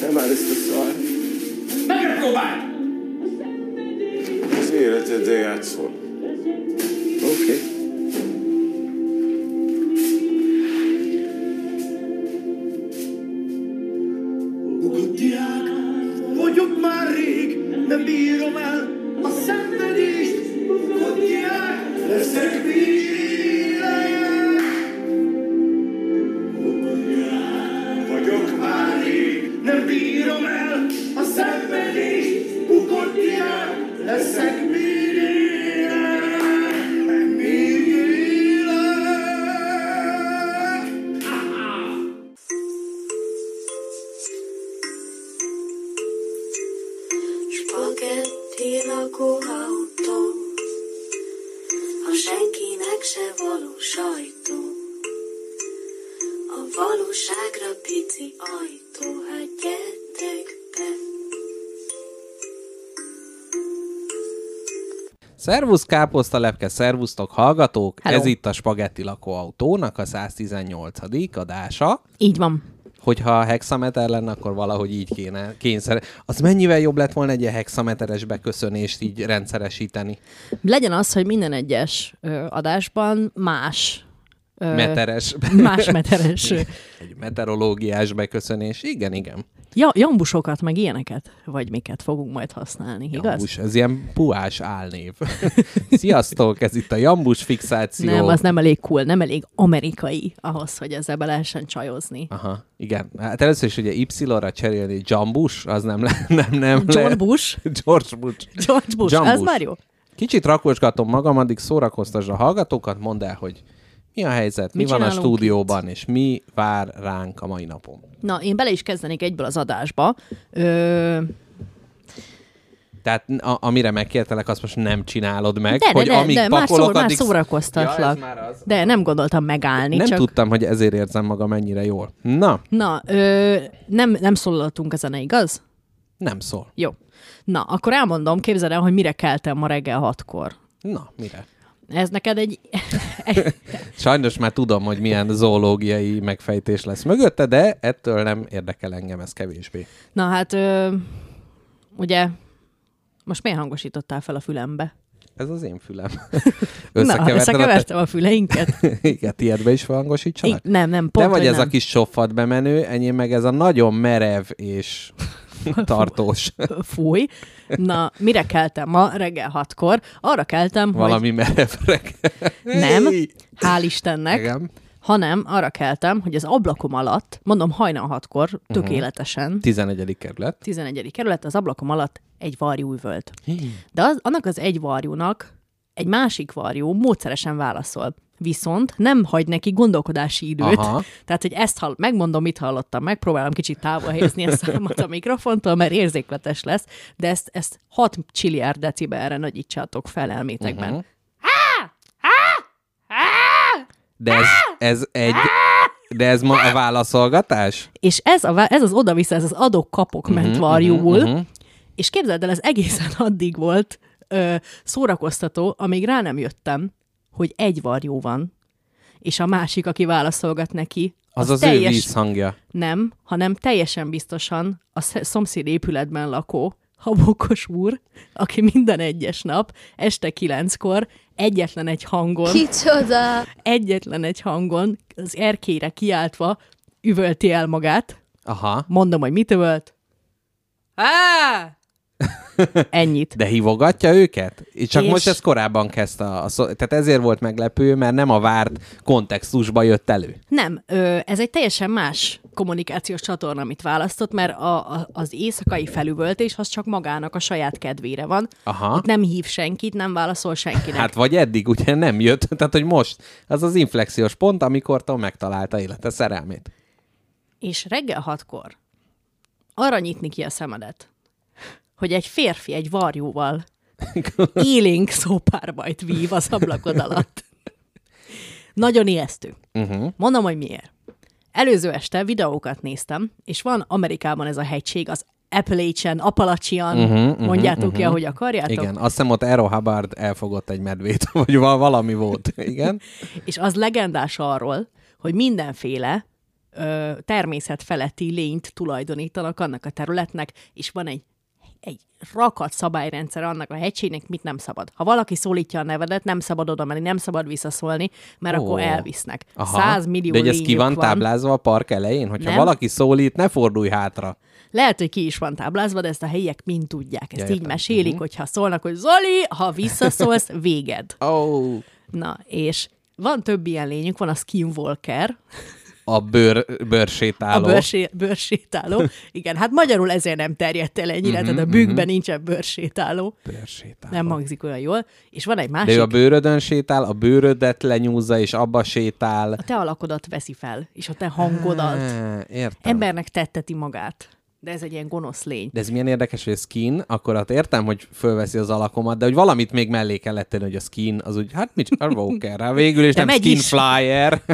Nem már ezt a szar. Megpróbáld! Az életeddel játszol. Szervusz káposztalepke, szervusztok hallgatók! Hello. Ez itt a Spagetti lakóautónak a 118. adása. Így van. Hogyha a hexameter lenne, akkor valahogy így kéne kényszer. Az mennyivel jobb lett volna egy ilyen hexameteres beköszönést így rendszeresíteni? Legyen az, hogy minden egyes ö, adásban más Meteres. más meteres. Egy meteorológiás beköszönés. Igen, igen. Ja, jambusokat, meg ilyeneket, vagy miket fogunk majd használni, igaz? Jambus, ez ilyen puás álnév. Sziasztok, ez itt a Jambus fixáció. Nem, az nem elég cool, nem elég amerikai ahhoz, hogy ezzel be lehessen csajozni. Aha, igen. Hát először is ugye Y-ra cserélni Jambus, az nem le, nem, nem John le. Bush? George Bush. George Bush, John ez Bush. már jó. Kicsit rakosgatom magam, addig szórakoztasd a hallgatókat, mondd el, hogy mi a helyzet, mi, Mit van a stúdióban, és mi vár ránk a mai napon. Na, én bele is kezdenék egyből az adásba. Ö, Tehát a, amire megkértelek, azt most nem csinálod meg, de, hogy de, de, amíg de, már, pakolok, szó, már addig... szórakoztatlak. Ja, már az. De nem gondoltam megállni, Nem csak... tudtam, hogy ezért érzem magam ennyire jól. Na, Na, ö, nem, nem szólaltunk a zene, igaz? nem szól. Jó. Na, akkor elmondom, képzeld el, hogy mire keltem ma reggel hatkor. Na, mire? Ez neked egy... Sajnos már tudom, hogy milyen zoológiai megfejtés lesz mögötte, de ettől nem érdekel engem ez kevésbé. Na hát, ö, ugye, most miért hangosítottál fel a fülembe? Ez az én fülem. Na, összekevertem a füleinket? A te... Igen, tiédbe is felhangosítsanak? I- nem, nem, Te pont, vagy hogy ez nem. a kis soffat bemenő, enyém meg ez a nagyon merev és tartós. Fúj. Na, mire keltem ma reggel hatkor? Arra keltem, hogy Valami merevreg. nem, hál' Istennek, Igen. hanem arra keltem, hogy az ablakom alatt, mondom hajnal hatkor, Mhm. tökéletesen, 11. kerület. 11. kerület, az ablakom alatt egy varjú üvölt. De az, annak az egy varjúnak egy másik varjú módszeresen válaszol. Viszont nem hagy neki gondolkodási időt. Aha. Tehát, hogy ezt hall, megmondom, mit hallottam, megpróbálom kicsit távol helyezni a számat a mikrofontól, mert érzékletes lesz, de ezt, ezt 6 csilliárd decibelre nagyítsátok fel elmétekben. Mhm. De ez, ez egy... De ez ma a válaszolgatás? És ez, a, ez az oda-vissza, ez az adok-kapok ment Mhm, varjúul, mhm, mhm. és képzeld el, ez egészen addig volt ö, szórakoztató, amíg rá nem jöttem, hogy egy varjú van, és a másik, aki válaszolgat neki, Az az, teljes, ő vízhangja. Nem, hanem teljesen biztosan a sz- szomszéd épületben lakó habokos úr, aki minden egyes nap este kilenckor egyetlen egy hangon, Kicsoda! egyetlen egy hangon az erkére kiáltva üvölti el magát. Aha. Mondom, hogy mit üvölt. Á! Ennyit. De hívogatja őket? Csak És- most ez korábban kezdte a, a tehát ezért volt meglepő, mert nem a várt kontextusba jött elő. Nem, ö, ez egy teljesen más kommunikációs csatorna, amit választott, mert a, a, az éjszakai felüvöltés az csak magának a saját kedvére van. Aha. Itt nem hív senkit, nem válaszol senkinek. Hát vagy eddig ugye nem jött, tehát hogy most az az inflexiós pont, amikor Tom megtalálta élete szerelmét. És reggel hatkor arra nyitni ki a szemedet, hogy egy férfi egy varjóval élénk szópárbajt vív az ablakod alatt. Nagyon ijesztő. Uh-huh. Mondom, hogy miért. Előző este videókat néztem, és van Amerikában ez a hegység, az Appalachian, Appalachian, uh-huh, mhm, mondjátok uh-huh. ki, ahogy akarjátok. Igen, azt hiszem ott Aero Hubbard elfogott egy medvét, vagy val- valami volt. Igen. És az legendás arról, hogy mindenféle ö, természet feletti lényt tulajdonítanak annak a területnek, és van egy egy rakat szabályrendszer annak a hegységnek, mit nem szabad. Ha valaki szólítja a nevedet, nem szabad oda menni, nem szabad visszaszólni, mert Ó. akkor elvisznek. Aha. 100 millió De hogy ez ki lényük van táblázva a park elején? Hogyha Nem. valaki szólít, ne fordulj hátra. Lehet, hogy ki is van táblázva, de ezt a helyiek mind tudják. Ezt Ja, így értem. mesélik, uh-huh. hogyha szólnak, hogy Zoli, ha visszaszólsz, véged. Oh, Na, és van több ilyen lényük, van a skinwalker, a bőr, a bőrsétáló. bőrsé, bőrsétáló. Igen, hát magyarul ezért nem terjedt el ennyire, Mhm, tehát a bükkben nincsen bőrsétáló. bőrsétáló. Nem hangzik olyan jól. És van egy De másik, ő a bőrödön sétál, a bőrödet lenyúzza, és abba sétál. a te alakodat veszi fel, és a te hangodat. Á, értem. Embernek tetteti magát. De ez egy ilyen gonosz lény. De ez milyen érdekes, hogy a skin, akkor hát értem, hogy fölveszi az alakomat, de hogy valamit még mellé kellett tenni, hogy a skin, az úgy, hát mit a Walker, végül is De nem skin is. flyer.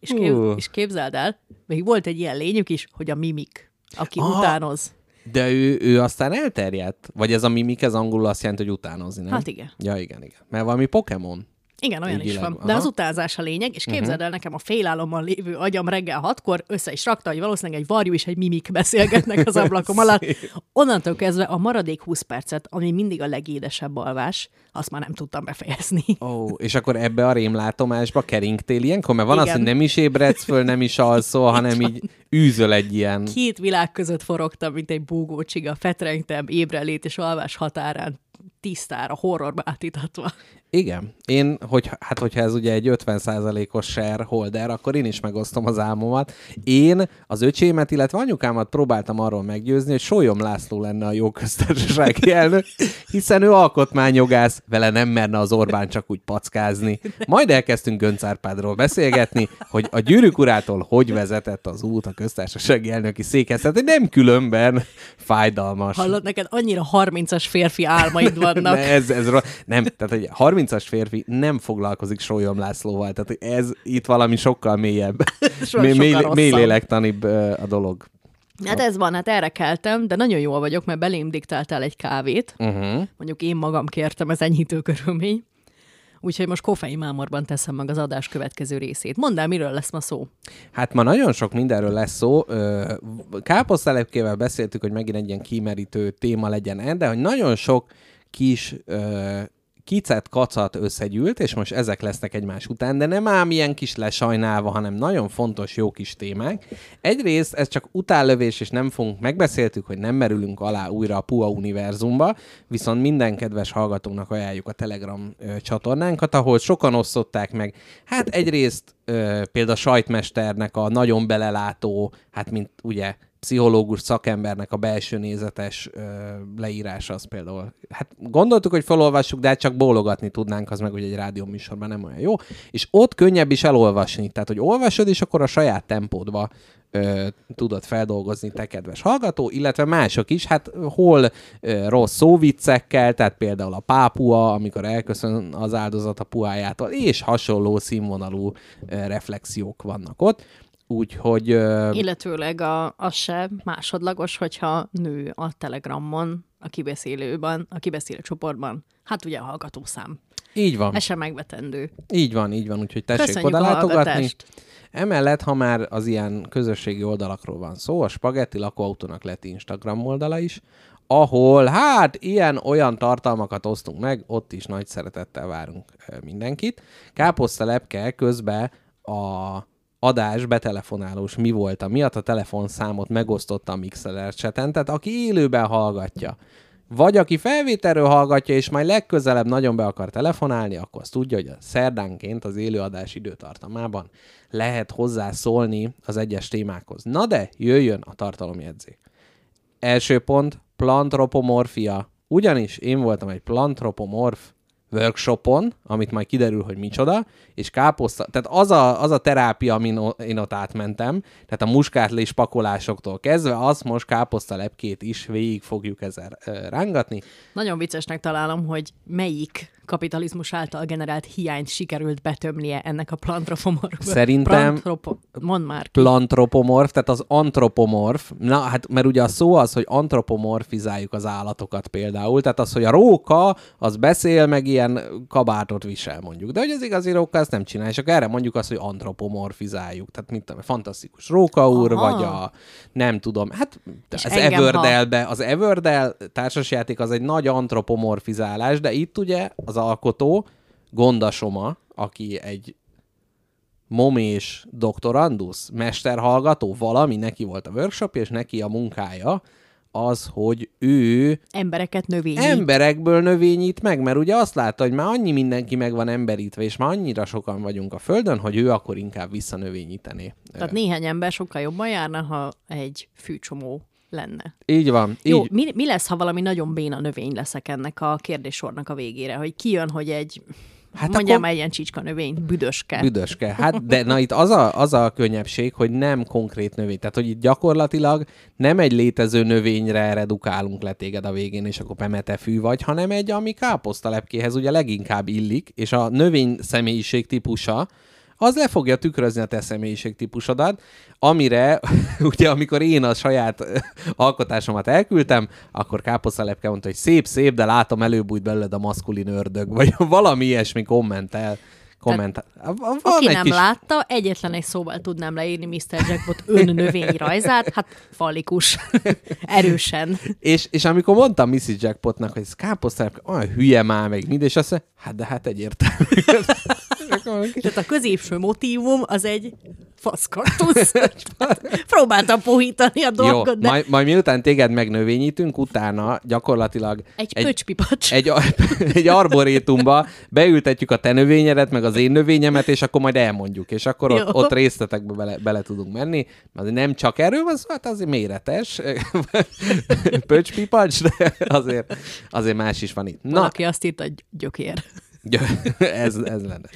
És, kép, Hú. és képzeld el, még volt egy ilyen lényük is, hogy a mimik, aki Aha. utánoz. De ő, ő aztán elterjedt? Vagy ez a mimik, ez angolul azt jelenti, hogy utánozni, nem? Hát igen. Ja, igen, igen. Mert valami Pokémon. Igen, olyan is Ügyileg, van. aha. Mhm. De az utázás a lényeg, és képzeld el nekem a félálommal lévő agyam reggel hatkor össze is rakta, hogy valószínűleg egy varjú és egy mimik beszélgetnek az ablakom alatt. Onnantól kezdve a maradék 20 percet, ami mindig a legédesebb alvás, azt már nem tudtam befejezni. Ó, és akkor ebbe a rémlátomásba keringtél ilyenkor? Mert van az, Igen. hogy nem is ébredsz föl, nem is alszol, hanem így űzöl egy ilyen... Két világ között forogtam, mint egy búgócsiga, fetrengtem ébrelét és alvás határán tisztára, horrorba átítatva. Igen. Én, hogy, hát hogyha ez ugye egy 50%-os shareholder, akkor én is megosztom az álmomat. Én az öcsémet, illetve anyukámat próbáltam arról meggyőzni, hogy Sólyom László lenne a jó köztársasági elnök, hiszen ő alkotmányjogász, vele nem merne az Orbán csak úgy packázni. Majd elkezdtünk Gönc Árpádról beszélgetni, hogy a gyűrűk urától hogy vezetett az út a köztársasági elnöki székhez. Tehát nem különben fájdalmas. Hallod, neked annyira 30-as férfi álmaid vannak. Ne, ez, ez nem, tehát egy 30-as férfi nem foglalkozik Sólyom Lászlóval, tehát ez itt valami sokkal mélyebb, Sokkal mély, mély, rosszabb. mély lélektanibb a dolog. Hát ez van, hát erre keltem, de nagyon jól vagyok, mert belém diktáltál egy kávét. Uh-huh. Mondjuk én magam kértem, ez enyhítő körülmény. Úgyhogy most koffein mámorban teszem meg az adás következő részét. Mondd el, miről lesz ma szó? Hát ma nagyon sok mindenről lesz szó. Káposztelepkével beszéltük, hogy megint egy ilyen kimerítő téma legyen, de hogy nagyon sok kis ö, kicet, kacat összegyűlt, és most ezek lesznek egymás után, de nem ám ilyen kis lesajnálva, hanem nagyon fontos, jó kis témák. Egyrészt ez csak utállövés, és nem fogunk, megbeszéltük, hogy nem merülünk alá újra a PUA univerzumba, viszont minden kedves hallgatónak ajánljuk a Telegram ö, csatornánkat, ahol sokan osztották meg. Hát egyrészt ö, például a sajtmesternek a nagyon belelátó, hát mint ugye pszichológus szakembernek a belső nézetes ö, leírása az például. Hát gondoltuk, hogy felolvassuk, de hát csak bólogatni tudnánk, az meg ugye egy rádió műsorban nem olyan jó. És ott könnyebb is elolvasni. Tehát, hogy olvasod, és akkor a saját tempódba ö, tudod feldolgozni te, kedves hallgató, illetve mások is, hát hol ö, rossz szóviccekkel, tehát például a pápua, amikor elköszön az áldozat a puájától, és hasonló színvonalú ö, reflexiók vannak ott. Úgyhogy ö, Illetőleg a, az se másodlagos, hogyha nő a Telegramon, a kibeszélőben, a kibeszélő csoportban. Hát ugye a hallgatószám. így van. Ez sem megvetendő. Így van, így van, úgyhogy tessék Köszönjük oda látogatni. Emellett, ha már az ilyen közösségi oldalakról van szó, a Spagetti lakóautónak lett Instagram oldala is, ahol hát ilyen-olyan tartalmakat osztunk meg, ott is nagy szeretettel várunk mindenkit. Káposzta lepke közben a adás betelefonálós mi volt a miatt a telefonszámot megosztotta a Mixeler chaten, tehát aki élőben hallgatja, vagy aki felvételről hallgatja, és majd legközelebb nagyon be akar telefonálni, akkor azt tudja, hogy a szerdánként az élőadás időtartamában lehet hozzászólni az egyes témákhoz. Na de, jöjjön a tartalomjegyzék. Első pont, plantropomorfia. Ugyanis én voltam egy plantropomorf workshopon, amit majd kiderül, hogy micsoda, és káposzta, tehát az a, az a terápia, amin én ott átmentem, tehát a muskátlés pakolásoktól kezdve, azt most káposzta lepkét is végig fogjuk ezzel rángatni. Nagyon viccesnek találom, hogy melyik kapitalizmus által generált hiányt sikerült betömnie ennek a plantropomorfból. Szerintem- Plantropo... Mondd már. ki. plantropomorf, tehát az antropomorf, na hát mert ugye a szó az, hogy antropomorfizáljuk az állatokat például, tehát az, hogy a róka, az beszél meg ilyen kabátot visel mondjuk. De hogy az igazi róka azt nem csinál, és akkor erre mondjuk azt, hogy antropomorfizáljuk. Tehát mit tudom, fantasztikus róka úr, Aha. vagy a nem tudom, hát És az engem, Everdell-be, az Everdell társasjáték az egy nagy antropomorfizálás, de itt ugye az alkotó Gondasoma, aki egy momés doktorandusz, mesterhallgató, valami, neki volt a workshop, és neki a munkája az, hogy ő Embereket növényít. emberekből növényít meg, mert ugye azt látta, hogy már annyi mindenki meg van emberítve, és már annyira sokan vagyunk a Földön, hogy ő akkor inkább visszanövényítené. Tehát néhány ember sokkal jobban járna, ha egy fűcsomó lenne. Így van. Jó, így. mi, mi lesz, ha valami nagyon béna növény leszek ennek a kérdéssornak a végére? Hogy kijön, hogy egy, Hát mondjam akkor- egy ilyen csicska növény, büdöske. Büdöske. Hát, de na itt az a, az a könnyebbség, hogy nem konkrét növény. Tehát, hogy itt gyakorlatilag nem egy létező növényre redukálunk le téged a végén, és akkor pemetefű vagy, hanem egy, ami káposztalepkéhez ugye leginkább illik, és a növény személyiség típusa, az le fogja tükrözni a te személyiség típusodat, amire, ugye amikor én a saját alkotásomat elküldtem, akkor káposztalepke mondta, hogy szép, szép, de látom előbújt belőled a maszkulin ördög, vagy valami ilyesmi kommentel. Kommentel. Van Aki egy nem kis... látta, egyetlen egy szóval tudnám leírni Mr. Jackpot ön növény rajzát, hát falikus. Erősen. És, és amikor mondtam Mrs. Jackpotnak, hogy ez káposztalepke, olyan hülye már meg mind, és azt mondja, hát de hát egyértelmű. Tehát a középső motívum az egy faszkartusz. Próbáltam puhítani a Jó, dolgot, de majd, majd miután téged megnövényítünk, utána gyakorlatilag egy, egy pöcspipacs. egy, egy arborétumba beültetjük a te növényedet, meg az én növényemet, és akkor majd elmondjuk, és akkor ott, Jó. ott részletekbe bele, bele tudunk menni. Azért nem csak erről van szó, hát azért méretes, pöcspipacs, de azért, azért más is van itt. Na, Valaki azt írta, hogy gyökér. Gy- ez, ez lenne.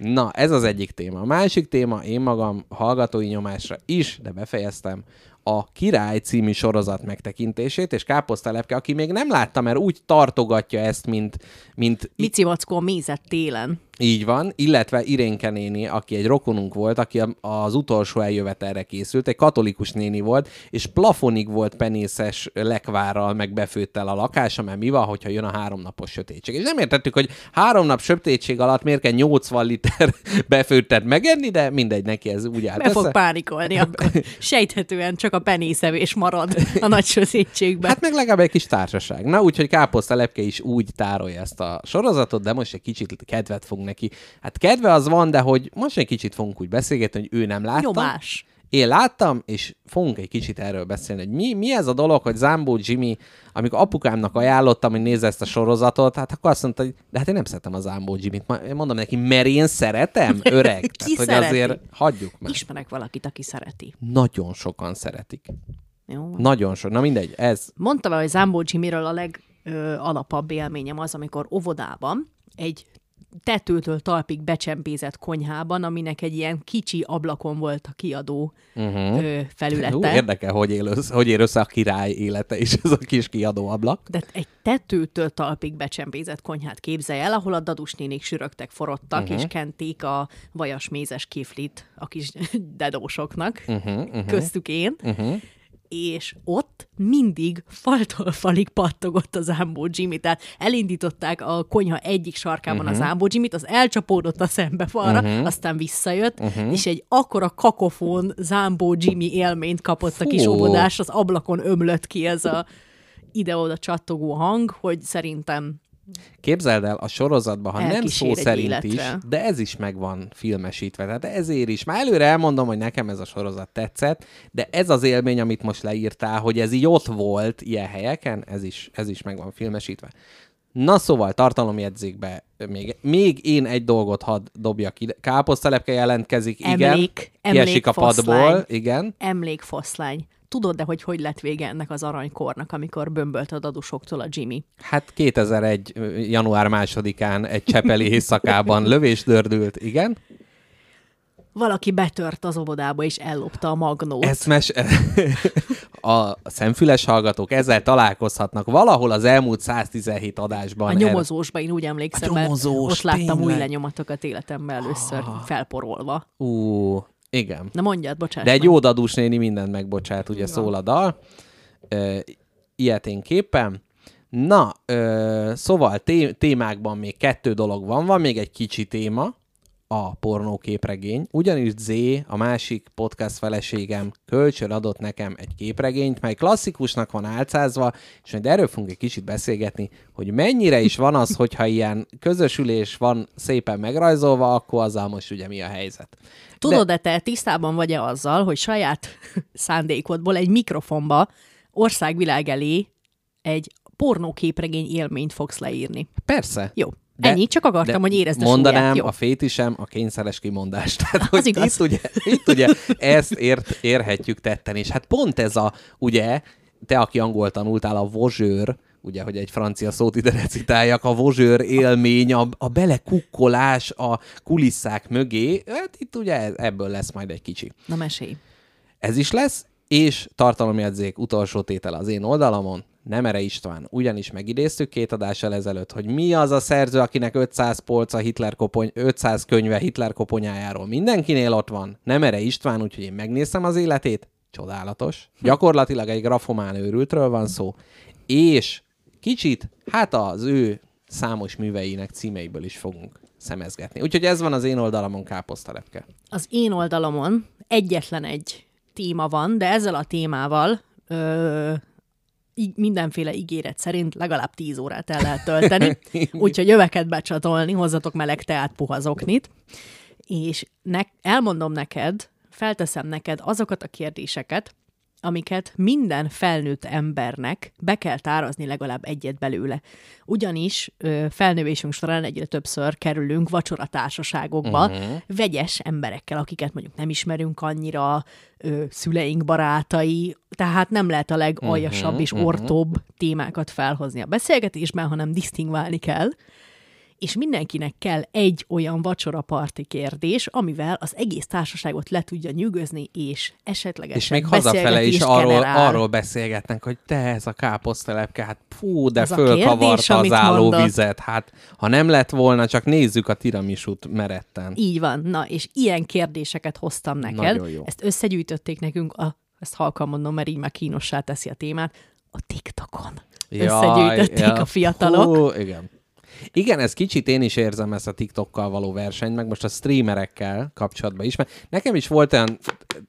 Na, ez az egyik téma. A másik téma, én magam hallgatói nyomásra is, de befejeztem, a Király című sorozat megtekintését, és Káposztelepke, aki még nem látta, mert úgy tartogatja ezt, mint, mint Mici Vackó a mézet télen. Így van, illetve Irénke néni, aki egy rokonunk volt, aki az utolsó eljövetelre készült, egy katolikus néni volt, és plafonig volt penészes lekvárral, meg befőttel a lakása, mert mi van, hogyha jön a háromnapos sötétség. És nem értettük, hogy három nap sötétség alatt miért kell 80 liter befőttet megenni, de mindegy, neki ez úgy állt Be fog össze. pánikolni, akkor sejthetően csak a penészevés marad a nagy sötétségben. Hát meg legalább egy kis társaság. Na, úgyhogy Káposzta Lepke is úgy tárolja ezt a sorozatot, de most egy kicsit kedvet fog neki. Hát kedve az van, de hogy most egy kicsit fogunk úgy beszélgetni, hogy ő nem látta. Nyomás. Én láttam, és fogunk egy kicsit erről beszélni, hogy mi, mi ez a dolog, hogy Zambó Jimmy, amikor apukámnak ajánlottam, hogy nézze ezt a sorozatot, hát akkor azt mondta, hogy de hát én nem szeretem a Zambó Jimmy-t. Mondom neki, mert én szeretem, öreg. Ki Tehát, hogy azért hagyjuk meg. Ismerek valakit, aki szereti. Nagyon sokan szeretik. Jó? Nagyon sok. Na mindegy, ez Mondta el, hogy Zambó Jimiről a legalapabb élményem az, amikor óvodában egy tetőtől talpig becsempézett konyhában, aminek egy ilyen kicsi ablakon volt a kiadó uh-huh. ö, felülete. Hú, érdekel, hogy él, össze, hogy ér össze a király élete és ez a kis kiadó ablak. De egy tetőtől talpig becsempézett konyhát képzelj el, ahol a dadus nénik sürögtek, forottak, uh-huh. és kenték a vajasmézes kiflit a kis dedósoknak, uh-huh, uh-huh. köztük én, uh-huh. És ott mindig faltól falig pattogott az Ámbó Jimmy, tehát elindították a konyha egyik sarkában uh-huh. az Ámbó Jimmy-t, az elcsapódott a szembefalra, uh-huh. aztán visszajött, uh-huh. és egy akkora kakofon Zámbó Jimmy élményt kapott a kis Fú. óvodás, az ablakon ömlött ki ez a ide-oda csattogó hang, hogy szerintem Képzeld el, a sorozatban, ha nem szó szerint életre. is, de ez is meg van filmesítve. Tehát ezért is. Már előre elmondom, hogy nekem ez a sorozat tetszett, de ez az élmény, amit most leírtál, hogy ez így ott volt ilyen helyeken, ez is, ez is meg van filmesítve. Na szóval, tartalomjegyzékbe még, még én egy dolgot hadd dobjak ide. Káposztelepke jelentkezik, igen. Emlék- Kiesik a padból, igen. emlékfoszlány. Tudod de hogy hogy lett vége ennek az aranykornak, amikor bömbölt a dadusoktól a Jimmy? Hát 2001. január másodikán egy csepeli éjszakában lövés dördült, igen. Valaki betört az óvodába és ellopta a magnót. Ezt mes... a szemfüles hallgatók ezzel találkozhatnak valahol az elmúlt 117 adásban. a nyomozósban, én úgy emlékszem, A mert nyomozós, ott láttam új tényleg? lenyomatokat életemben először felporolva. Ú, igen. Na mondjad, bocsánat. De egy jó dadus néni mindent megbocsát, ugye szól a dal. Ilyeténképpen. Na, ö, szóval té- témákban még kettő dolog van. Van még egy kicsi téma, a pornóképregény, ugyanis Z, a másik podcast feleségem kölcsön adott nekem egy képregényt, mely klasszikusnak van álcázva, és majd erről fogunk egy kicsit beszélgetni, hogy mennyire is van az, hogyha ilyen közösülés van szépen megrajzolva, akkor azzal most ugye mi a helyzet. Tudod-e te, tisztában vagy-e azzal, hogy saját szándékodból egy mikrofonba országvilág elé egy pornóképregény élményt fogsz leírni? Persze. Jó. De, Ennyi, csak akartam, hogy érezd a Mondanám súlyát. Jó. a fétisem a kényszeres kimondás. Tehát, Az hogy igaz. itt ugye, itt ugye ezt ért, érhetjük tetten, és hát pont ez a, ugye, te, aki angol tanultál, a vozsőr, ugye, hogy egy francia szót ide recitáljak, a vozsőr élmény, a, a belekukkolás a kulisszák mögé, hát itt ugye ebből lesz majd egy kicsi. Na mesélj. Ez is lesz, és tartalomjegyzék utolsó tétel az én oldalamon, Nemere István. Ugyanis megidéztük két adással ezelőtt, hogy mi az a szerző, akinek 500 polca Hitler kopony, 500 könyve Hitler koponyájáról. Mindenkinél ott van. Nemere István, úgyhogy én megnéztem az életét. Csodálatos. Gyakorlatilag egy grafomán őrültről van szó. És kicsit, hát az ő számos műveinek címeiből is fogunk szemezgetni. Úgyhogy ez van az én oldalamon káposztalepke. Az én oldalamon egyetlen egy téma van, de ezzel a témával ö, í- mindenféle ígéret szerint legalább 10 órát el lehet tölteni, úgyhogy jöveket becsatolni, hozzatok meleg teát, puha zoknit, és ne, elmondom neked, felteszem neked azokat a kérdéseket, amiket minden felnőtt embernek be kell tárazni legalább egyet belőle. Ugyanis ö, felnövésünk során egyre többször kerülünk vacsoratársaságokba, uh-huh. vegyes emberekkel, akiket mondjuk nem ismerünk annyira, ö, szüleink barátai, tehát nem lehet a legaljasabb uh-huh, és ortóbb témákat felhozni a beszélgetésben, hanem disztingválni kell és mindenkinek kell egy olyan vacsoraparti kérdés, amivel az egész társaságot le tudja nyűgözni, és esetlegesen És még hazafele is arról, arról beszélgetnek, hogy te ez a káposztelepke, hát fú, de a fölkavarta kérdés, az állóvizet. Hát, ha nem lett volna, csak nézzük a tiramisút meretten. Így van. Na, és ilyen kérdéseket hoztam neked. Nagyon jó. Ezt összegyűjtötték nekünk, a, ezt halkan mondom, mert így már kínossá teszi a témát, a TikTokon. Összegyűjtötték a fiatalok. Hú, igen. Igen, ez kicsit én is érzem ezt a TikTokkal való versenyt, meg most a streamerekkel kapcsolatban is, mert nekem is volt olyan,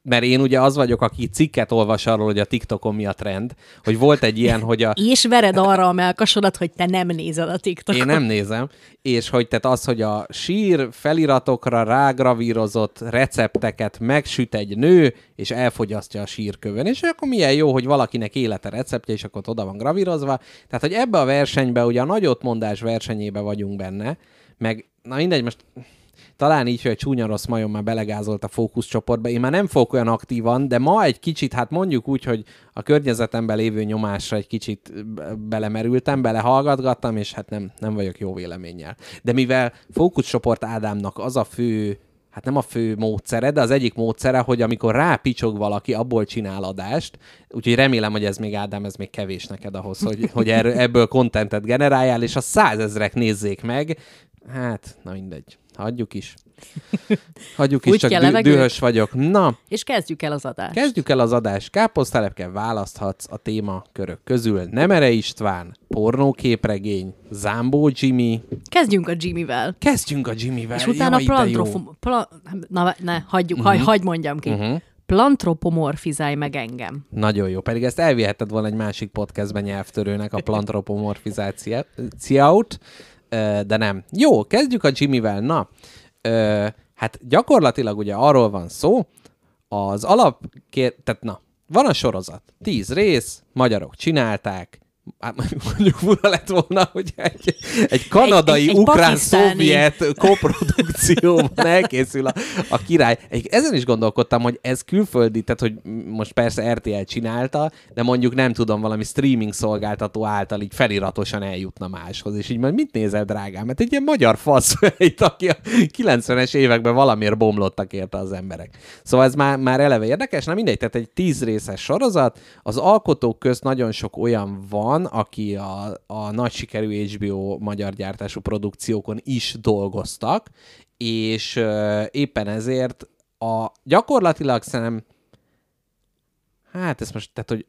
mert én ugye az vagyok, aki cikket olvas arról, hogy a TikTokon mi a trend, hogy volt egy ilyen, hogy a, És vered arra a melkasodat, hogy te nem nézed a TikTokon. Én nem nézem, és hogy tehát az, hogy a sír feliratokra rágravírozott recepteket megsüt egy nő, és elfogyasztja a sírkövön, és akkor milyen jó, hogy valakinek élete receptje, és akkor oda van gravírozva. Tehát, hogy ebbe a versenybe, ugye a nagyotmondás versenyébe vagyunk benne, meg, na mindegy, most talán így, hogy a csúnya rossz majom már belegázolt a fókuszcsoportba. Én már nem fogok olyan aktívan, de ma egy kicsit, hát mondjuk úgy, hogy a környezetemben lévő nyomásra egy kicsit be- belemerültem, belehallgatgattam, és hát nem, nem vagyok jó véleménnyel. De mivel fókuszcsoport Ádámnak az a fő hát nem a fő módszere, de az egyik módszere, hogy amikor rápicsog valaki, abból csinál adást, úgyhogy remélem, hogy ez még Ádám, ez még kevés neked ahhoz, hogy, hogy ebből kontentet generáljál, és a százezrek nézzék meg. Hát, na mindegy. Hagyjuk is. Hagyjuk is, csak dü- dühös vagyok. Na, És kezdjük el az adást. kezdjük el az adást. Káposztelepke választhatsz a témakörök közül. Nemere István, pornóképregény, Zámbó Jimmy. Kezdjünk a Jimmy-vel. Kezdjünk a Jimivel. És utána Jaj, plantrofom... Pla... Na, ne, hagyjuk, uh-huh. hagy, hagy mondjam ki. Uh-huh. Plantropomorfizálj meg engem. Nagyon jó, pedig ezt elviheted volna egy másik podcastben nyelvtörőnek a plantropomorfizációt, ö, de nem. Jó, kezdjük a Jimmyvel. Na, hát gyakorlatilag ugye arról van szó, az alap, tehát na, van a sorozat, tíz rész, magyarok csinálták, Hát mondjuk fura lett volna, hogy egy, egy kanadai, Egy- egy- egy ukrán, pakisztáni. szovjet koprodukcióban elkészül a, a király. Egy, ezen is gondolkodtam, hogy ez külföldi, tehát hogy most persze RTL csinálta, de mondjuk nem tudom, valami streaming szolgáltató által így feliratosan eljutna máshoz, és így majd mit nézel, drágám? Mert egy ilyen magyar fasz, aki a 90-es években valamiért bomlottak érte az emberek. Szóval ez már, már eleve érdekes, na mindegy, tehát egy tíz részes sorozat, az alkotók közt nagyon sok olyan van, aki a, a nagy sikerű HBO magyar gyártású produkciókon is dolgoztak, és ö, éppen ezért a gyakorlatilag szerintem hát ez most, tehát, hogy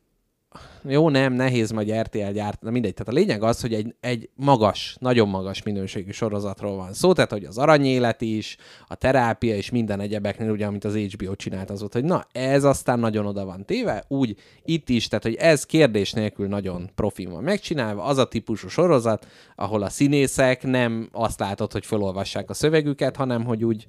jó, nem, nehéz majd RTL gyárt, na mindegy. Tehát a lényeg az, hogy egy, egy magas, nagyon magas minőségű sorozatról van szó, tehát hogy az aranyélet is, a terápia és minden egyebeknél, ugye, amit az HBO csinált, az volt, hogy na, ez aztán nagyon oda van téve, úgy itt is, tehát hogy ez kérdés nélkül nagyon profin van megcsinálva, az a típusú sorozat, ahol a színészek nem azt látod, hogy felolvassák a szövegüket, hanem hogy úgy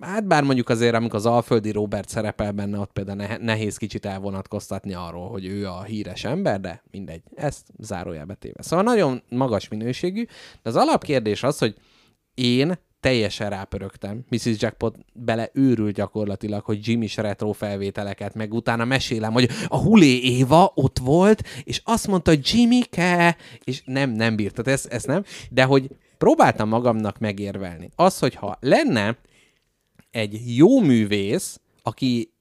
Hát bár mondjuk azért, amikor az Alföldi Robert szerepel benne, ott például nehéz kicsit elvonatkoztatni arról, hogy ő a híres ember, de mindegy, ezt zárójelbe téve. Szóval nagyon magas minőségű, de az alapkérdés az, hogy én teljesen rápörögtem. Mrs. Jackpot bele őrül gyakorlatilag, hogy Jimmy is retro felvételeket, meg utána mesélem, hogy a Hulé Éva ott volt, és azt mondta, hogy Jimmy ke, és nem, nem bírtad, ezt, ezt nem, de hogy próbáltam magamnak megérvelni. Az, hogyha lenne egy jó művész, aki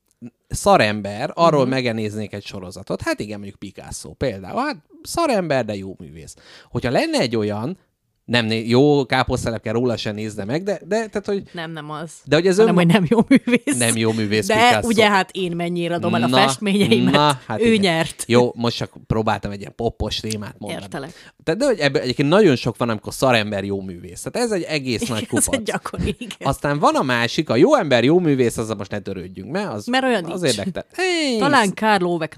szarember, arról uh-huh. megenéznék egy sorozatot. Hát igen, mondjuk Picasso például. Hát szarember, de jó művész. Hogyha lenne egy olyan, nem, jó káposztelepke kell róla se nézze meg, de, de tehát, hogy... Nem, nem az. De hogy ez nem, hogy nem jó művész. Nem jó művész De Picasso. ugye hát én mennyire adom el a festményeimet. Na, hát ő igen. nyert. Jó, most csak próbáltam egy ilyen poppos témát mondani. Értelek. De, de hogy ebben egyébként nagyon sok van, amikor szarember jó művész. Tehát ez egy egész nagy kupac. ez egy gyakori, igen. Aztán van a másik, a jó ember jó művész, azzal most ne törődjünk, mert az, mert olyan az érdektel. Hey, Talán Karl Ove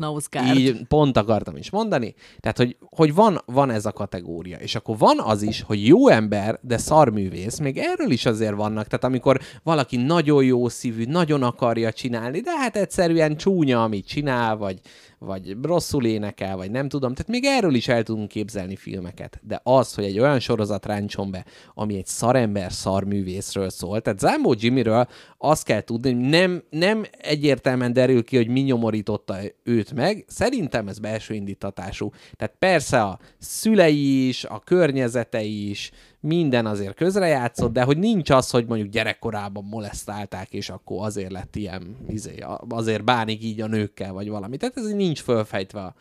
Így pont akartam is mondani. Tehát, hogy, hogy van, van ez a kategória. És akkor van az is, hogy jó ember de szarművész, még erről is azért vannak, tehát amikor valaki nagyon jó szívű, nagyon akarja csinálni, de hát egyszerűen csúnya, amit csinál, vagy, vagy rosszul énekel, vagy nem tudom. Tehát még erről is el tudunk képzelni filmeket. De az, hogy egy olyan sorozat ráncson be, ami egy szarember szarművészről szól, tehát Zambó Jimmyről azt kell tudni, hogy nem, nem egyértelműen derül ki, hogy mi nyomorította őt meg. Szerintem ez belső indítatású. Tehát persze a szülei is, a környezete is, minden azért közrejátszott, de hogy nincs az, hogy mondjuk gyerekkorában molesztálták, és akkor azért lett ilyen, izé, azért bánik így a nőkkel, vagy valami. Tehát ez nincs fölfejtve a,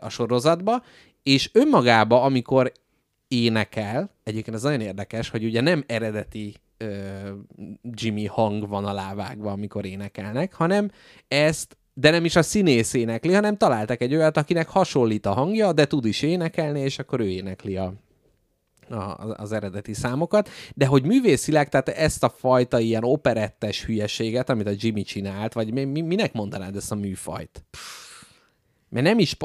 a sorozatba, és önmagába, amikor énekel, egyébként ez nagyon érdekes, hogy ugye nem eredeti Jimmy hang van alávágva, amikor énekelnek, hanem ezt de nem is a színész énekli, hanem találtak egy olyat, akinek hasonlít a hangja, de tud is énekelni, és akkor ő énekli a, a, az eredeti számokat, de hogy művészileg, tehát ezt a fajta ilyen operettes hülyeséget, amit a Jimmy csinált, vagy mi, minek mondanád ezt a műfajt? Mert nem is...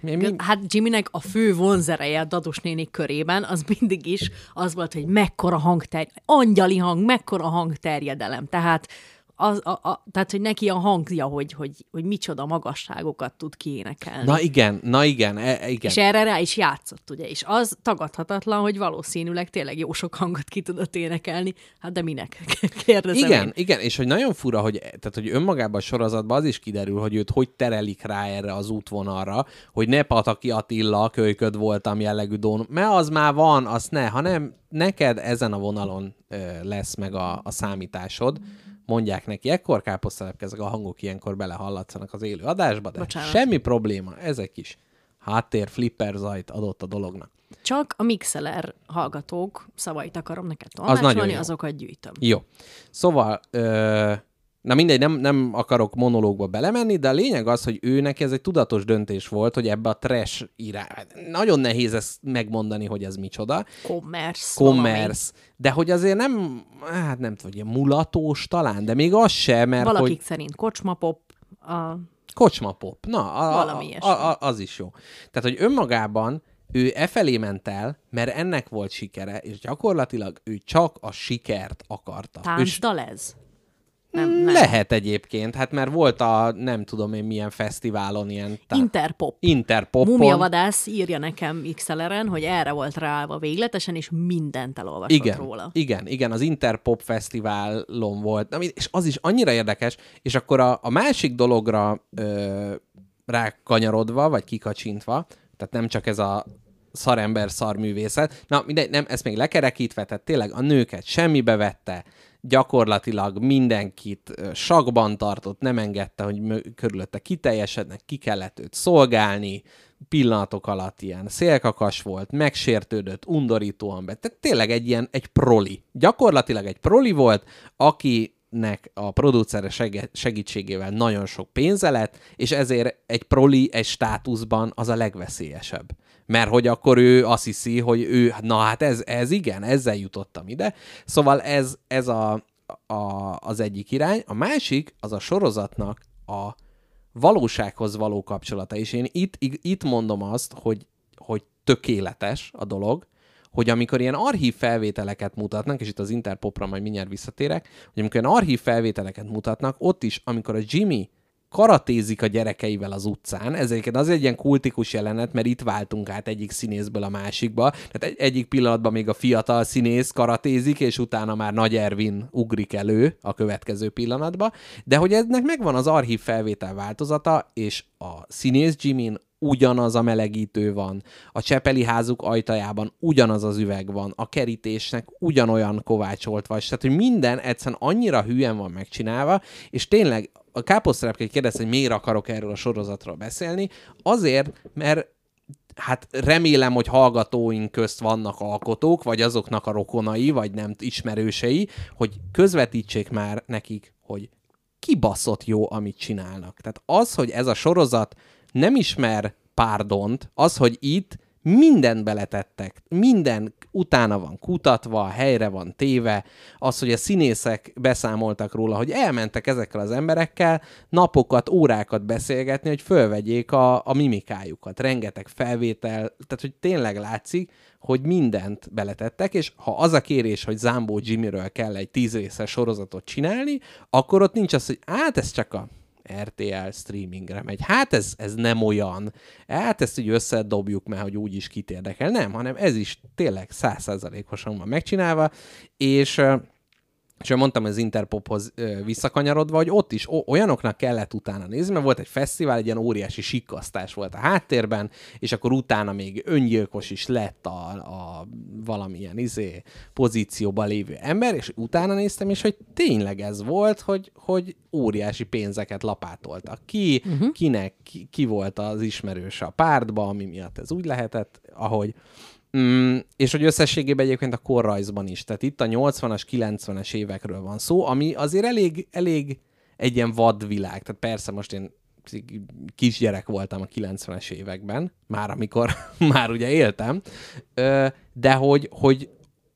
Mi, mi... Hát Jimmynek a fő vonzereje a Dados néni körében az mindig is az volt, hogy mekkora hangterj, angyali hang, mekkora hangterjedelem. Tehát az, a, a, tehát, hogy neki a hangja, hogy, hogy, hogy micsoda magasságokat tud kiénekelni. Na igen, na igen, e, e igen. És erre rá is játszott, ugye, és az tagadhatatlan, hogy valószínűleg tényleg jó sok hangot ki tudott énekelni, hát de minek? Kérdezem Igen, én. igen, és hogy nagyon fura, hogy, tehát, hogy önmagában a sorozatban az is kiderül, hogy őt hogy terelik rá erre az útvonalra, hogy ne Pataki Attila kölyköd voltam jellegű dón, mert az már van, azt ne, hanem neked ezen a vonalon ö, lesz meg a, a számításod, mondják neki, ekkor káposztelepke, ezek a hangok ilyenkor belehallatszanak az élő adásba, de Bocsánat. semmi probléma, ezek is háttér flipper zajt adott a dolognak. Csak a Mixeler hallgatók szavait akarom neked tolmácsolni, az azokat gyűjtöm. Jó. Szóval ö, Na mindegy, nem, nem akarok monológba belemenni, de a lényeg az, hogy őnek ez egy tudatos döntés volt, hogy ebbe a trash irány... Nagyon nehéz ezt megmondani, hogy ez micsoda. Commerce. Commerce. De hogy azért nem, hát nem tudom, mulatós talán, de még az sem, mert Valakik hogy... szerint kocsmapop, a... Kocsmapop, na, a, Valami a, a, a, az is jó. Tehát, hogy önmagában ő e felé ment el, mert ennek volt sikere, és gyakorlatilag ő csak a sikert akarta. Táncdal ez? Nem, nem. Lehet egyébként, hát mert volt a nem tudom én milyen fesztiválon ilyen... Tá- Interpop. Interpopon. Mumiavadász írja nekem XLR-en, hogy erre volt ráállva végletesen, és mindent elolvasott igen, róla. Igen, igen, az Interpop fesztiválon volt, és az is annyira érdekes, és akkor a, a másik dologra ö, rákanyarodva, vagy kikacsintva, tehát nem csak ez a szarember szarművészet, na mindegy, nem, ezt még lekerekítve, tehát tényleg a nőket semmibe vette, gyakorlatilag mindenkit sakban tartott, nem engedte, hogy körülötte kiteljesednek, ki kellett őt szolgálni, pillanatok alatt ilyen szélkakas volt, megsértődött, undorítóan be. Tehát tényleg egy ilyen, egy proli. Gyakorlatilag egy proli volt, aki Jimmy-nek a producere segítségével nagyon sok pénze lett, és ezért egy proli egy státuszban az a legveszélyesebb. Mert hogy akkor ő azt hiszi, hogy ő, na hát ez, ez igen, ezzel jutottam ide. Szóval ez, ez a, a, az egyik irány. A másik, az a sorozatnak a valósághoz való kapcsolata. És én itt, itt mondom azt, hogy, hogy tökéletes a dolog, hogy amikor ilyen archív felvételeket mutatnak, és itt az Interpopra majd mindjárt visszatérek, hogy amikor ilyen archív felvételeket mutatnak, ott is, amikor a Jimmy karatézik a gyerekeivel az utcán. Ez egyébként az egy ilyen kultikus jelenet, mert itt váltunk át egyik színészből a másikba. Tehát egy, egyik pillanatban még a fiatal színész karatézik, és utána már Nagy Ervin ugrik elő a következő pillanatba. De hogy ennek megvan az archív felvétel változata, és a színész Jimin ugyanaz a melegítő van, a Csepeli házuk ajtajában ugyanaz az üveg van, a kerítésnek ugyanolyan kovácsolt vagy, tehát hogy minden egyszerűen annyira hülyen van megcsinálva, és tényleg a káposztrepke kérdez, hogy miért akarok erről a sorozatról beszélni, azért, mert hát remélem, hogy hallgatóink közt vannak alkotók, vagy azoknak a rokonai, vagy nem ismerősei, hogy közvetítsék már nekik, hogy kibaszott jó, amit csinálnak. Tehát az, hogy ez a sorozat nem ismer párdont, az, hogy itt mindent beletettek, minden utána van kutatva, helyre van téve, az, hogy a színészek beszámoltak róla, hogy elmentek ezekkel az emberekkel napokat, órákat beszélgetni, hogy fölvegyék a, a mimikájukat. Rengeteg felvétel, tehát hogy tényleg látszik, hogy mindent beletettek, és ha az a kérés, hogy Zambó Jimmyről kell egy tíz részes sorozatot csinálni, akkor ott nincs az, hogy hát ez csak a RTL streamingre megy. Hát ez, ez nem olyan. Hát ezt így összedobjuk, mert hogy úgyis kit érdekel. Nem, hanem ez is tényleg százszázalékosan van megcsinálva, és és mondtam az Interpophoz visszakanyarodva, hogy ott is olyanoknak kellett utána nézni, mert volt egy fesztivál, egy ilyen óriási sikkasztás volt a háttérben, és akkor utána még öngyilkos is lett a, a valamilyen izé pozícióban lévő ember, és utána néztem, és hogy tényleg ez volt, hogy, hogy óriási pénzeket lapátoltak ki, uh-huh. kinek ki, ki volt az ismerős a pártba, ami miatt ez úgy lehetett, ahogy Mm, és hogy összességében egyébként a korrajzban is. Tehát itt a 80-as, 90-es évekről van szó, ami azért elég, elég egy ilyen vadvilág. Tehát persze most én kisgyerek voltam a 90-es években, már amikor már ugye éltem, de hogy, hogy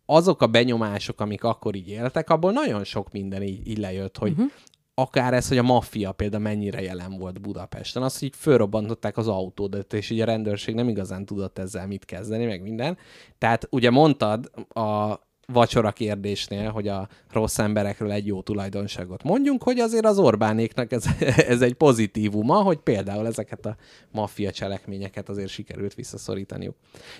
azok a benyomások, amik akkor így éltek, abból nagyon sok minden így, így lejött, hogy uh-huh akár ez, hogy a maffia például mennyire jelen volt Budapesten, azt, így fölrobbantották az autódat, és így a rendőrség nem igazán tudott ezzel mit kezdeni, meg minden. Tehát ugye mondtad a vacsora kérdésnél, hogy a rossz emberekről egy jó tulajdonságot mondjunk, hogy azért az Orbánéknak ez, ez egy pozitívuma, hogy például ezeket a maffia cselekményeket azért sikerült visszaszorítaniuk.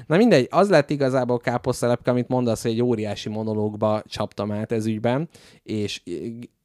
Na mindegy, az lett igazából káposztelepke, amit mondasz, hogy egy óriási monológba csaptam át ez ügyben, és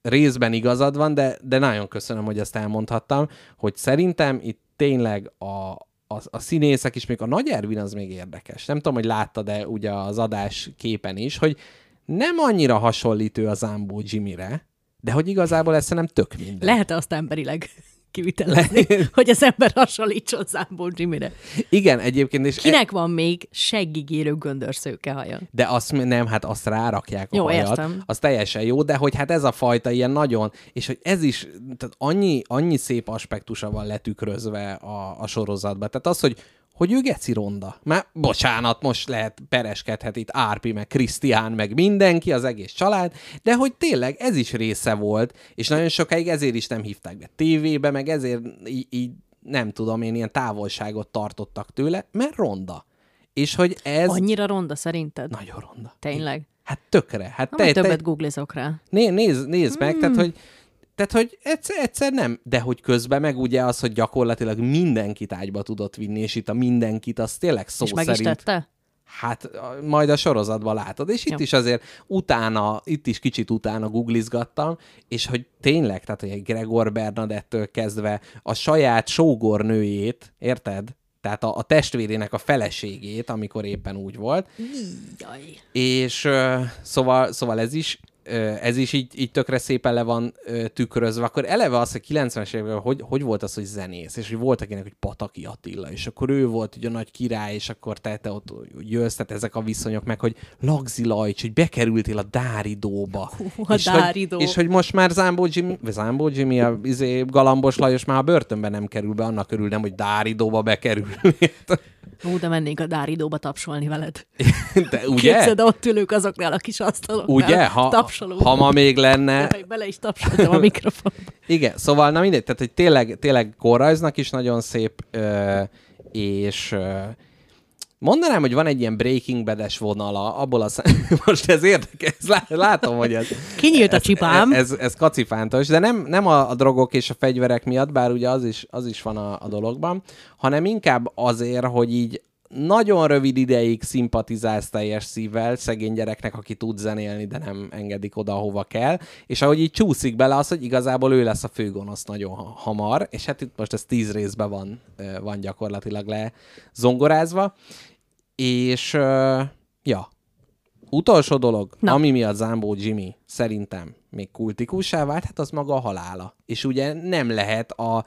részben igazad van, de, de nagyon köszönöm, hogy ezt elmondhattam, hogy szerintem itt tényleg a, a, a színészek is, még a Nagy Ervin az még érdekes. Nem tudom, hogy láttad-e ugye az adás képen is, hogy nem annyira hasonlítő az Zambó Jimmyre, de hogy igazából ez nem tök minden. Lehet azt emberileg kivitelezni, hogy az ember hasonlítson Zámbó Jimmyre. Igen, egyébként. És Kinek e... van még seggigérő göndörszőke haja? De azt nem, hát azt rárakják a jó, hajat. Értem. Az teljesen jó, de hogy hát ez a fajta ilyen nagyon, és hogy ez is, tehát annyi, annyi szép aspektusa van letükrözve a, a sorozatban. Tehát az, hogy hogy ő geci ronda. Már bocsánat, most lehet pereskedhet itt Árpi, meg Krisztián, meg mindenki, az egész család, de hogy tényleg ez is része volt, és nagyon sokáig ezért is nem hívták be tévébe, meg ezért így, így nem tudom én, ilyen távolságot tartottak tőle, mert ronda. És hogy ez... Annyira ronda szerinted? Nagyon ronda. Tényleg? Hát tökre. Hát te, többet te... googlizok rá. Né, nézd, nézd hmm. meg, tehát hogy tehát, hogy egyszer, egyszer nem, de hogy közben meg ugye az, hogy gyakorlatilag mindenkit ágyba tudott vinni, és itt a mindenkit, az tényleg szó és meg szerint... is tette? Hát majd a sorozatban látod, és itt Jó. is azért utána, itt is kicsit utána googlizgattam, és hogy tényleg, tehát hogy egy Gregor Bernadettől kezdve a saját sógornőjét, érted? Tehát a, a testvérének a feleségét, amikor éppen úgy volt. Jaj. És szóval, szóval ez is ez is így, így tökre szépen le van tükrözve, akkor eleve az, hogy 90-es években hogy, hogy volt az, hogy zenész, és hogy volt akinek, hogy Pataki Attila, és akkor ő volt ugye a nagy király, és akkor te, te ott jössz, tehát ezek a viszonyok, meg hogy Lagzi Lajcs, hogy bekerültél a Dáridóba. Hú, a és, Dáridó. Hogy, és hogy most már Zámbó Jimmy, vagy Zámbó Jimmy, a izé, Galambos Lajos már a börtönbe nem kerül be, annak örülnem, hogy Dáridóba bekerül. Ó, de mennénk a Dáridóba tapsolni veled. De ugye? Képzeld, ott ülők azoknál a kis asztaloknál. Ugye? Ha, tapsolunk. ha ma még lenne, Jaj, bele is tapsoltam a mikrofonba. Igen, szóval na mindegy, tehát hogy tényleg, tényleg korrajznak is nagyon szép, ö, és ö, mondanám, hogy van egy ilyen Breaking Bad-es vonala, abból a szem... most ez érdekes, lá- látom, hogy ez... Kinyílt a csipám. Ez, ez, ez kacifántos, de nem, nem a, a drogok és a fegyverek miatt, bár ugye az is, az is van a, a dologban, hanem inkább azért, hogy így nagyon rövid ideig szimpatizálsz teljes szívvel szegény gyereknek, aki tud zenélni, de nem engedik oda, hova kell, és ahogy így csúszik bele az, hogy igazából ő lesz a főgonosz nagyon ha- hamar, és hát itt most ez tíz részben van, van gyakorlatilag le zongorázva, és ja, utolsó dolog, Na. Ami miatt Zambó Jimmy szerintem még kultikussá vált, hát az maga a halála. És ugye nem lehet a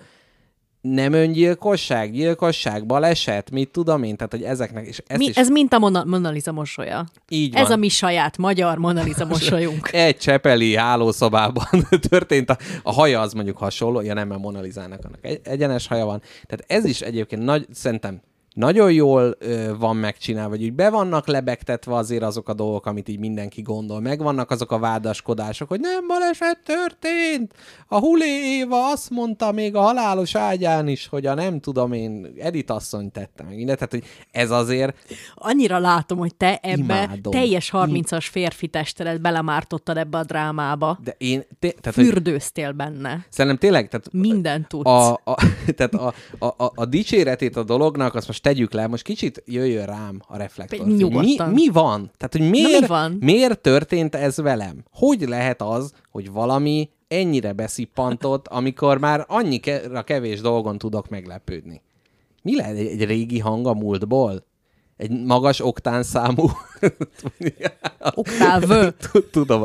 nem öngyilkosság, gyilkosság, baleset, mit tudom én, tehát hogy ezeknek, és ez Mi, is ez mint a Mona, Mona Lisa mosolya. így Ez van. a mi saját magyar Mona Lisa mosolyunk. Egy csepeli hálószobában történt, a, a haja az mondjuk hasonló, ja nem, mert Mona Lisának annak egy, egyenes haja van. Tehát ez is egyébként nagy, szerintem nagyon jól ö, van megcsinálva, vagy úgy be vannak lebegtetve azért azok a dolgok, amit így mindenki gondol. Megvannak azok a vádaskodások, hogy nem baleset történt. A Hulé Éva azt mondta még a halálos ágyán is, hogy a nem tudom én, Edith asszony tette meg mindent. Tehát, hogy ez azért Annyira látom, hogy te ebbe Imádom. teljes 30-as férfi testedet belemártottad ebbe a drámába. de én, té- tehát, hogy Fürdőztél benne. szerintem tényleg, tehát Mindent tudsz. a, a, tehát a, a, a, a dicséretét a dolognak, azt most tegyük le, most kicsit jöjjön rám a reflektor. Mi, mi van? Tehát, hogy miért, mi van? miért történt ez velem? Hogy lehet az, hogy valami ennyire beszippantott, amikor már annyira kevés dolgon tudok meglepődni? Mi lehet egy régi hang a múltból? Egy magas oktánszámú... Oktáv. Tudom,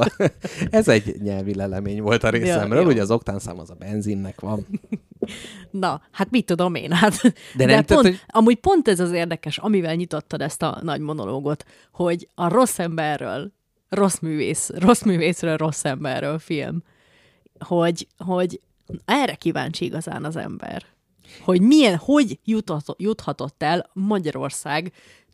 ez egy nyelvi lelemény volt a részemről, jó. ugye az oktánszám az a benzinnek van. Na, hát mit tudom én, hát. De, nem De tehát, pont, hogy- amúgy pont ez az érdekes, amivel nyitottad ezt a nagy monológot, hogy a rossz emberről, rossz művész, rossz művészről, rossz emberről film, hogy, hogy erre kíváncsi igazán az ember. Hogy milyen, hogy juthatott, juthatott el Magyarország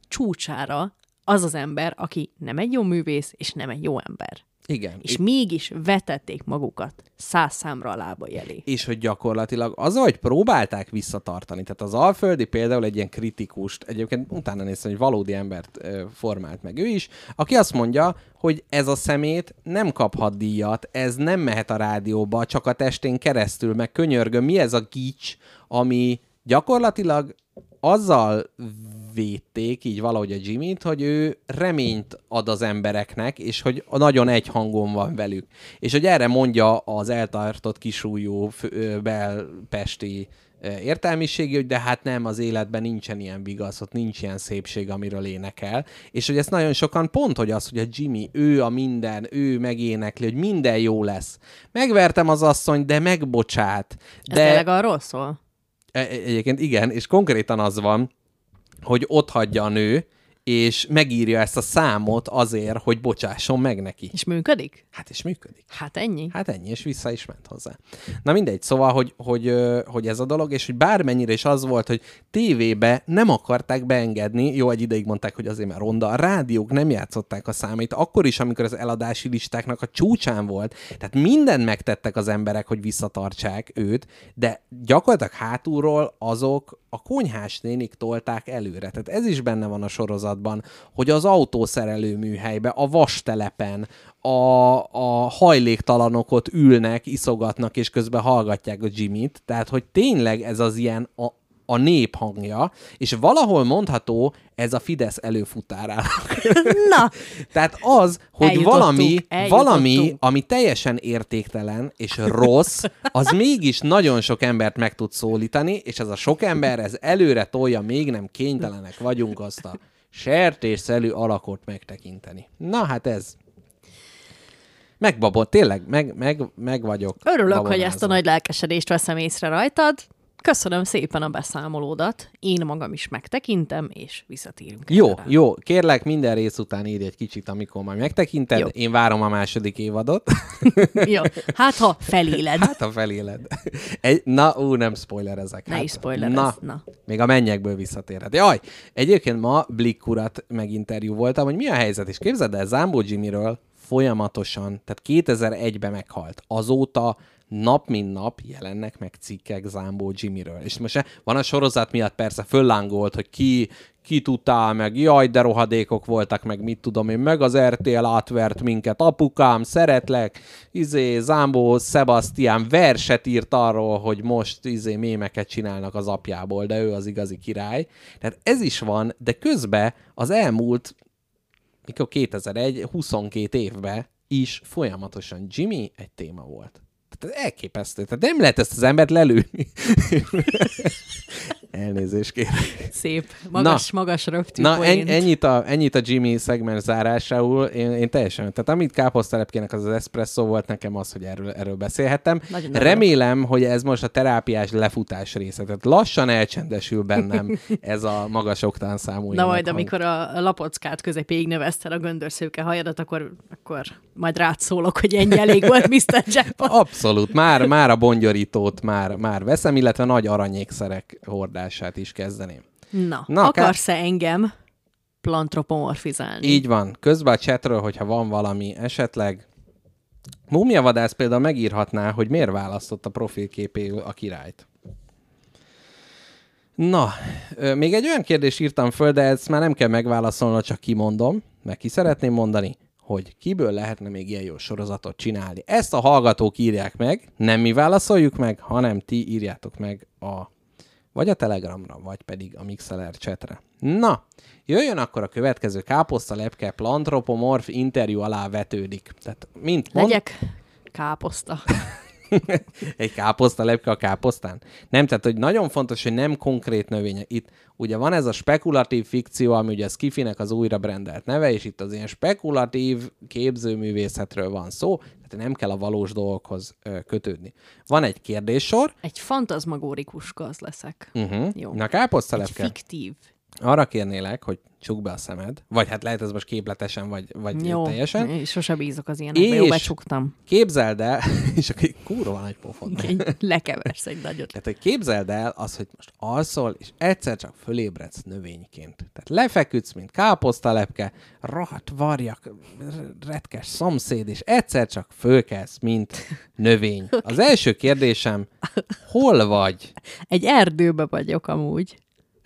csúcsára az az ember, aki nem egy jó művész, és nem egy jó ember. Igen. És mégis vetették magukat száz számra a lábai elé. és hogy gyakorlatilag az, hogy próbálták visszatartani. Tehát az Alföldi például egy ilyen kritikust, egyébként utána néztem, hogy valódi embert ö, formált meg ő is, aki azt mondja, hogy ez a szemét nem kaphat díjat, ez nem mehet a rádióba, csak a testén keresztül, meg könyörgöm, mi ez a gics, ami gyakorlatilag azzal védték így valahogy a Jimmy-t, hogy ő reményt ad az embereknek, és hogy nagyon egy hangon van velük. És hogy erre mondja az eltartott ö, belpesti értelmiségi, hogy de hát nem, az életben nincsen ilyen vigasz, ott nincs ilyen szépség, amiről énekel. És hogy ezt nagyon sokan pont, hogy az, hogy a Jimmy, ő a minden, ő megénekli, hogy minden jó lesz. Megvertem az asszonyt, de megbocsát. Ez De... tényleg arról szól? E- Egyébként igen, és konkrétan az van, hogy ott hagyja a nő, és megírja ezt a számot azért, hogy bocsásson meg neki. És működik? Hát és működik. Hát ennyi. Hát ennyi, és vissza is ment hozzá. Na mindegy, szóval, hogy, hogy, hogy ez a dolog, és hogy bármennyire is az volt, hogy tévébe nem akarták beengedni, jó, egy ideig mondták, hogy azért már ronda, a rádiók nem játszották a számait, akkor is, amikor az eladási listáknak a csúcsán volt, tehát mindent megtettek az emberek, hogy visszatartsák őt, de gyakorlatilag hátulról azok a konyhás nénik tolták előre. Tehát ez is benne van a sorozatban, hogy az autószerelő műhelybe, a vastelepen, a, a hajléktalanok ott ülnek, iszogatnak, és közben hallgatják a Jimmy-t. Tehát, hogy tényleg ez az ilyen a, a nép hangja, és valahol mondható, ez a Fidesz előfutárának. Na, Tehát az, hogy valami, valami, ami teljesen értéktelen és rossz, az mégis nagyon sok embert meg tud szólítani, és ez a sok ember, ez előre tolja, még nem kénytelenek vagyunk azt a sertészelű alakot megtekinteni. Na hát ez. Megbabott, tényleg, meg, meg, meg vagyok. Örülök, hogy babonázva. ezt a nagy lelkesedést veszem észre rajtad. Köszönöm szépen a beszámolódat. Én magam is megtekintem, és visszatérünk. Jó, erre jó. Kérlek, minden rész után írj egy kicsit, amikor majd megtekinted. Jó. Én várom a második évadot. jó. Hát, ha feléled. hát, ha feléled. Egy, na, ú, nem spoilerezek. Ne hát, is spoilerezz, Na, na. még a mennyekből visszatérhet. Jaj, egyébként ma Blick urat meginterjú voltam, hogy mi a helyzet, és képzeld el, Zambó Jimmyről folyamatosan, tehát 2001-ben meghalt. Azóta nap mint nap jelennek meg cikkek Zambó Jimmyről. És most van a sorozat miatt persze föllángolt, hogy ki, ki tudtál, meg jaj, de rohadékok voltak, meg mit tudom én, meg az RTL átvert minket, apukám, szeretlek, izé, Zambó Sebastian verset írt arról, hogy most izé mémeket csinálnak az apjából, de ő az igazi király. Tehát ez is van, de közben az elmúlt mikor 2001, 22 évben is folyamatosan Jimmy egy téma volt. Tehát elképesztő. Tehát nem lehet ezt az embert lelőni. Elnézést kérek. Szép. Magas, Na. magas rögtű Na, en, ennyit, a, ennyit a Jimmy szegmens zárásául. Én, én teljesen, tehát amit káposztelepkének az az espresso volt nekem az, hogy erről, erről beszélhettem. Nagyon. Remélem, hogy ez most a terápiás lefutás része. Tehát lassan elcsendesül bennem ez a magas oktán számú Na majd, énekhang. amikor a lapockát közepéig növesztel a göndörszőke hajadat, akkor, akkor majd rád szólok, hogy ennyi elég volt Mr. Jackpot. Abszolút, már, már a bongyorítót már, már veszem, illetve nagy aranyékszerek hordását is kezdeném. Na, Na, Na ká- akarsz-e engem plantropomorfizálni? Így van. Közben a chatről, hogyha van valami esetleg, Múmia vadász például megírhatná, hogy miért választott a profilképéül a királyt. Na, még egy olyan kérdést írtam föl, de ezt már nem kell megválaszolnom, csak kimondom, meg ki szeretném mondani, hogy kiből lehetne még ilyen jó sorozatot csinálni. Ezt a hallgatók írják meg, nem mi válaszoljuk meg, hanem ti írjátok meg a vagy a Telegramra, vagy pedig a Mixeler chatre. Na, jöjjön akkor a következő káposzta lepke plantropomorf interjú alá vetődik. Tehát, mint mond, Legyek káposzta. egy káposzta lepke a káposztán? Nem, tehát hogy nagyon fontos, hogy nem konkrét növények. Itt ugye van ez a spekulatív fikció, ami ugye Skifinek az újra brendelt neve, és itt az ilyen spekulatív képzőművészetről van szó, tehát nem kell a valós dolgokhoz kötődni. Van egy kérdéssor, Egy fantazmagórikus gaz leszek. uh-huh. Jó. na káposzta Egy lepke. fiktív. Arra kérnélek, hogy csukd be a szemed, vagy hát lehet ez most képletesen, vagy, vagy Jó, teljesen. sose bízok az ilyenekbe. Jó, becsuktam. Képzeld el, és akkor egy kurva nagy pofon. Lekeversz egy nagyot. Tehát, hogy képzeld el az, hogy most alszol, és egyszer csak fölébredsz növényként. Tehát lefeküdsz, mint káposztalepke, rohadt varjak, retkes szomszéd, és egyszer csak fölkelsz, mint növény. Az első kérdésem, hol vagy? Egy erdőbe vagyok amúgy.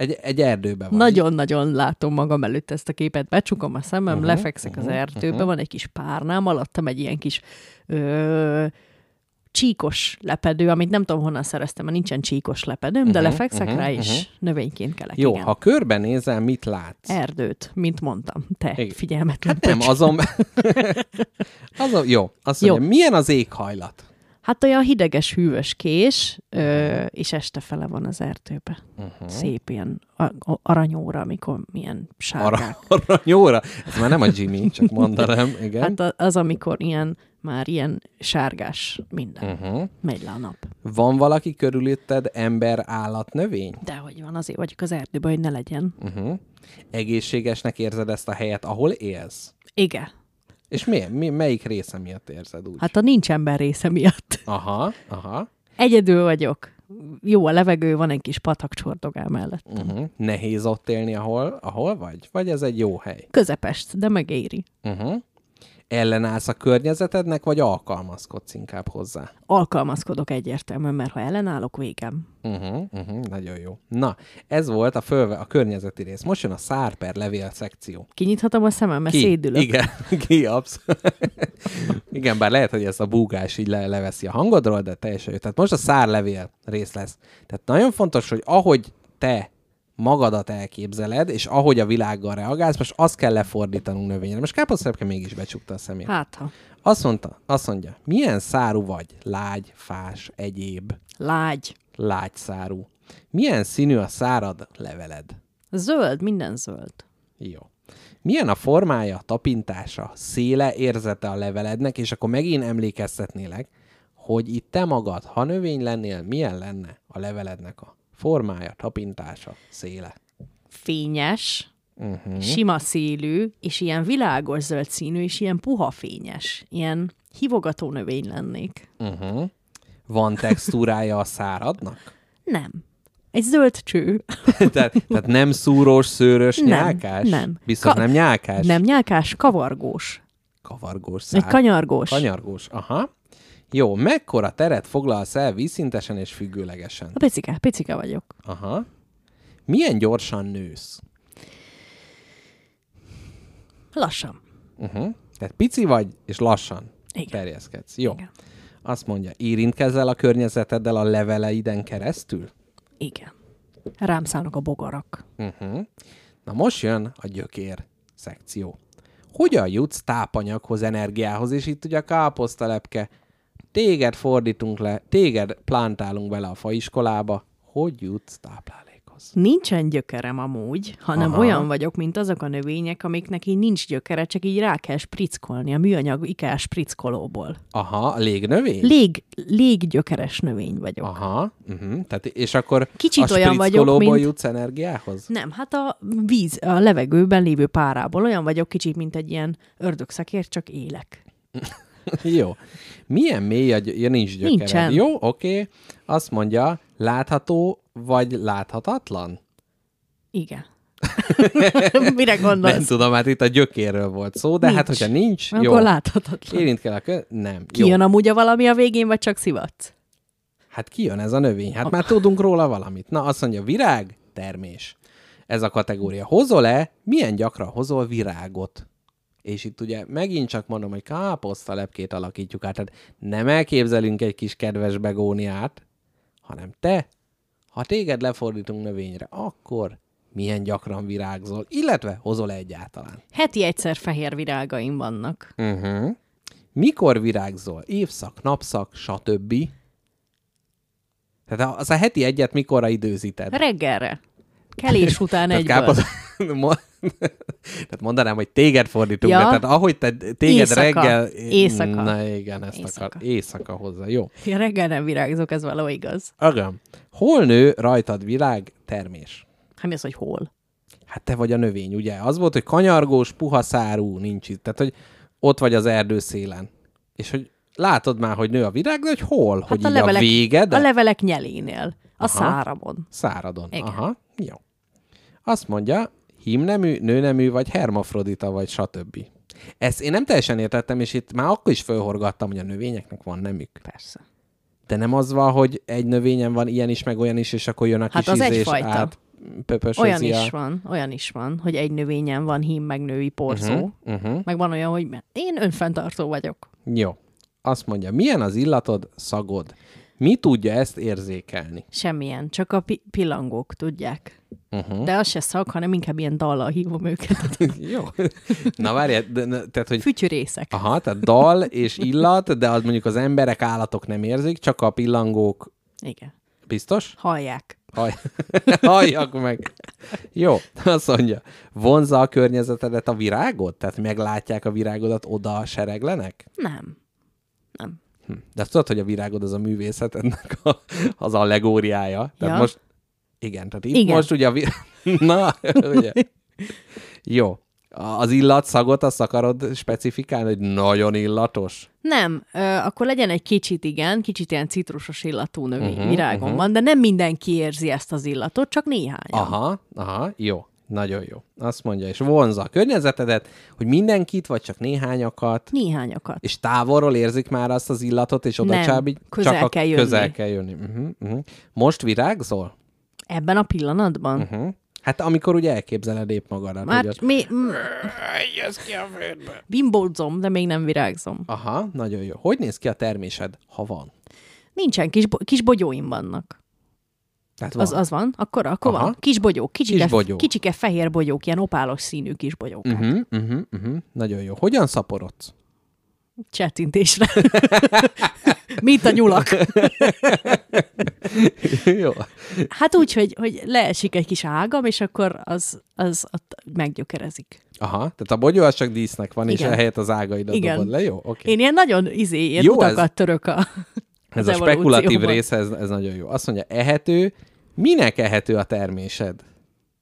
Egy, egy erdőben vagy. Nagyon-nagyon látom magam előtt ezt a képet. Becsukom a szemem, Mhm, uh-huh, lefekszek uh-huh, az erdőbe, uh-huh. van egy kis párnám, alattam egy ilyen kis ö, csíkos lepedő, amit nem tudom honnan szereztem, mert nincsen csíkos lepedőm, de lefekszek rá, és növényként kelek. Mhm, Jó, igen. ha körbenézel, mit látsz? Erdőt, mint mondtam. Te, Igen. figyelmetlen. Hát nem, azon... azon jó, azt Jó. mondja, milyen az éghajlat? Hát olyan hideges, hűvös kés, ö, és este fele van az erdőbe. Mhm. Uh-huh. Szép ilyen aranyóra, amikor milyen sárgák. Arra, aranyóra? Ez már nem a Jimmy, csak mondanám, igen. Hát az, amikor ilyen, már ilyen sárgás minden. Mhm. Uh-huh. Megy le a nap. Van valaki körülötted ember, állat, növény? De hogy van, azért vagyok az erdőben, hogy ne legyen. Uh-huh. Egészségesnek érzed ezt a helyet, ahol élsz? Igen. És miért? Mi, melyik része miatt érzed úgy? Hát a nincs ember része miatt. Aha, aha. Egyedül vagyok. Jó a levegő, van egy kis patak csordogál mellett. Uh-huh. Nehéz ott élni, ahol, ahol vagy? Vagy ez egy jó hely? Közepest, de megéri. Uh-huh. Ellenállsz a környezetednek, vagy alkalmazkodsz inkább hozzá? Alkalmazkodok egyértelműen, mert ha ellenállok, végem. Uh-huh, uh-huh, nagyon jó. Na, ez volt a, fölve, a környezeti rész. Most jön a szár per levél szekció. Kinyithatom a szemem, mert szédülök. Igen, ki, abszolút. Igen, bár lehet, hogy ez a búgás így le, leveszi a hangodról, de teljesen jó. Tehát most a szárlevél rész lesz. Tehát nagyon fontos, hogy ahogy te magadat elképzeled, és ahogy a világgal reagálsz, most azt kell lefordítanunk növényre. Most káposztelepke mégis becsukta a szemét. Hát ha. Azt mondta, azt mondja, milyen szárú vagy? Lágy, fás, egyéb, Lágy. lágy szárú. Milyen színű a szárad leveled? Zöld, minden zöld. Jó. Milyen a formája, tapintása, széle, érzete a levelednek, és akkor megint emlékeztetnélek, hogy itt te magad, ha növény lennél, milyen lenne a levelednek a formája, tapintása, széle. Fényes, uh-huh. sima szélű, és ilyen világos zöld színű, és ilyen puha fényes. Ilyen hívogató növény lennék. Uh-huh. Van textúrája a száradnak? Nem. Egy zöld cső. tehát, tehát nem szúrós, szőrös, Nem, nyálkás? nem. Biztos Ka- nem nyálkás? Nem nyálkás, kavargós. Kavargós szár. Egy kanyargós. Kanyargós, aha. Jó, mekkora teret foglalsz el vízszintesen és függőlegesen? A picike, picike vagyok. Aha. Milyen gyorsan nősz? Lassan. Uh-huh. Tehát pici vagy, és lassan Igen. terjeszkedsz. Jó. Igen. Azt mondja, érintkezel a környezeteddel a leveleiden keresztül? Igen. Rám szállnak a bogarak. Uh-huh. Na most jön a gyökér szekció. Hogyan jutsz tápanyaghoz, energiához, és itt ugye a káposztalepke, téged fordítunk le, téged plantálunk bele a faiskolába, hogy jutsz táplálékhoz? Nincsen gyökerem amúgy, hanem Aha. Olyan vagyok, mint azok a növények, amiknek így nincs gyökere, csak így rá kell sprickolni a műanyag ikás sprickolóból. Aha, légnövény? Lég, léggyökeres növény vagyok. Aha, uh-huh. Tehát, és akkor Kicsit a olyan vagyok, mint- jutsz energiához? Nem, hát a víz, a levegőben lévő párából olyan vagyok kicsit, mint egy ilyen ördögszekér, csak élek. Jó. Milyen mély a gy- ja, nincs gyökered. Nincsen. Jó, oké. Azt mondja, látható vagy láthatatlan? Igen. Mire gondolsz? Nem tudom, hát itt a gyökérről volt szó, de hát, Nincs. hogyha nincs, Akkor jó. láthatatlan. Érint kell a kö... Nem. Kijön Jó. a amúgy a valami a végén, vagy csak szivatsz? Hát kijön ez a növény. Hát már tudunk róla valamit. Na, azt mondja, virág, termés. Ez a kategória. Hozol-e? Milyen gyakran hozol virágot? És itt ugye megint csak mondom, hogy káposztalepkét alakítjuk át. Tehát nem elképzelünk egy kis kedves begóniát, hanem te, ha téged lefordítunk növényre, akkor milyen gyakran virágzol, illetve hozol -e egyáltalán. Heti egyszer fehér virágaim vannak. Uh-huh. Mikor virágzol? Évszak, napszak, stb. Tehát az a heti egyet mikorra időzíted? Reggelre. Kelés után egyből. káposz... Tehát mondanám, hogy téged fordítunk Ja. be. Tehát ahogy te téged Éjszaka. reggel... Éjszaka. Na igen, ezt Éjszaka. akar. Éjszaka hozzá. Jó. Ja, reggel nem virágzok, ez való igaz. Igen. Hol nő rajtad virág termés? Hát mi az, hogy hol? Hát te vagy a növény, ugye? Az volt, hogy kanyargós, puha szárú nincs itt. Tehát, hogy ott vagy az erdő szélen. És hogy látod már, hogy nő a virág, de hogy hol? Hát hogy a levelek, a véged? A levelek nyelénél. A Aha. száramon. Száradon. Igen. Aha, jó. Azt mondja, hímnemű, nőnemű, vagy hermafrodita, vagy stb. Ezt én nem teljesen értettem, és itt már akkor is fölhorgattam, hogy a növényeknek van nemük. Persze. De nem az van, hogy egy növényen van ilyen is, meg olyan is, és akkor jön a Hát kis az íz, és egyfajta. át pöpösözi Olyan is van, olyan is van, hogy egy növényen van hím meg női porzó. Uh-huh, uh-huh. Meg van olyan, hogy én önfenntartó vagyok. Jó. Azt mondja, milyen az illatod, szagod? Mi tudja ezt érzékelni? Semmilyen, csak a pi- pillangók tudják. Uh-huh. De az se szag, hanem inkább ilyen dallal hívom őket. Jó. Na várjál, de, de, tehát, hogy Fütyűrészek. Aha, tehát dal és illat, de az mondjuk az emberek, állatok nem érzik, csak a pillangók Igen. biztos? Hallják. Haj... Halljak meg. Jó, azt mondja, vonza a környezetedet a virágot? Tehát meglátják a virágodat, oda sereglenek? Nem. Nem. Hm. De tudod, hogy a virágod az a művészetednek a, az allegóriája. Tehát Ja. most, igen, tehát itt Igen. most ugye a vi... Na, ugye. Jó. Az illatszagot azt akarod specifikálni, hogy nagyon illatos? Nem, ö, akkor legyen egy kicsit igen, kicsit ilyen citrusos illatú növény Mhm, uh-huh, virágon mhm. van, de nem mindenki érzi ezt az illatot, csak néhány. Aha, aha, jó. Nagyon jó. Azt mondja, és vonza a környezetedet, hogy mindenkit, vagy csak néhányakat, Néhányakat. és távolról érzik már azt az illatot, és oda Nem, csábít, közel csak a kell jönni. közel kell jönni. Uh-huh, uh-huh. Most virágzol? Ebben a pillanatban? Uh-huh. Hát amikor ugye elképzeled épp magadat. Már hogy ott... mi... Jössz ki a földbe. bimbózom, de még nem virágzom. Aha, nagyon jó. Hogy néz ki a termésed, ha van? Nincsen, kis, bo- kis bogyóim vannak. Tehát van. Az, az van? Akkor, akkor Aha. van. Kis bogyók, kicsike, Kis bogyó. kicsike fehér bogyók, ilyen opálos színű kis bogyók. Uh-huh. Uh-huh, uh-huh, uh-huh. Nagyon jó. Hogyan szaporodsz? Csettintésre. Mint a nyulak. Jó. Hát úgy, hogy, hogy leesik egy kis ágam, és akkor az, az ott meggyökerezik. Aha, tehát a bogyó az csak dísznek van, és Igen. ehelyett az ágaidat Igen. dobod le, jó? Oké. Én ilyen nagyon izé, ilyen Jó, utakat ez- török a Ez a spekulatív része, ez, ez nagyon jó. Azt mondja, ehető, minek ehető a termésed?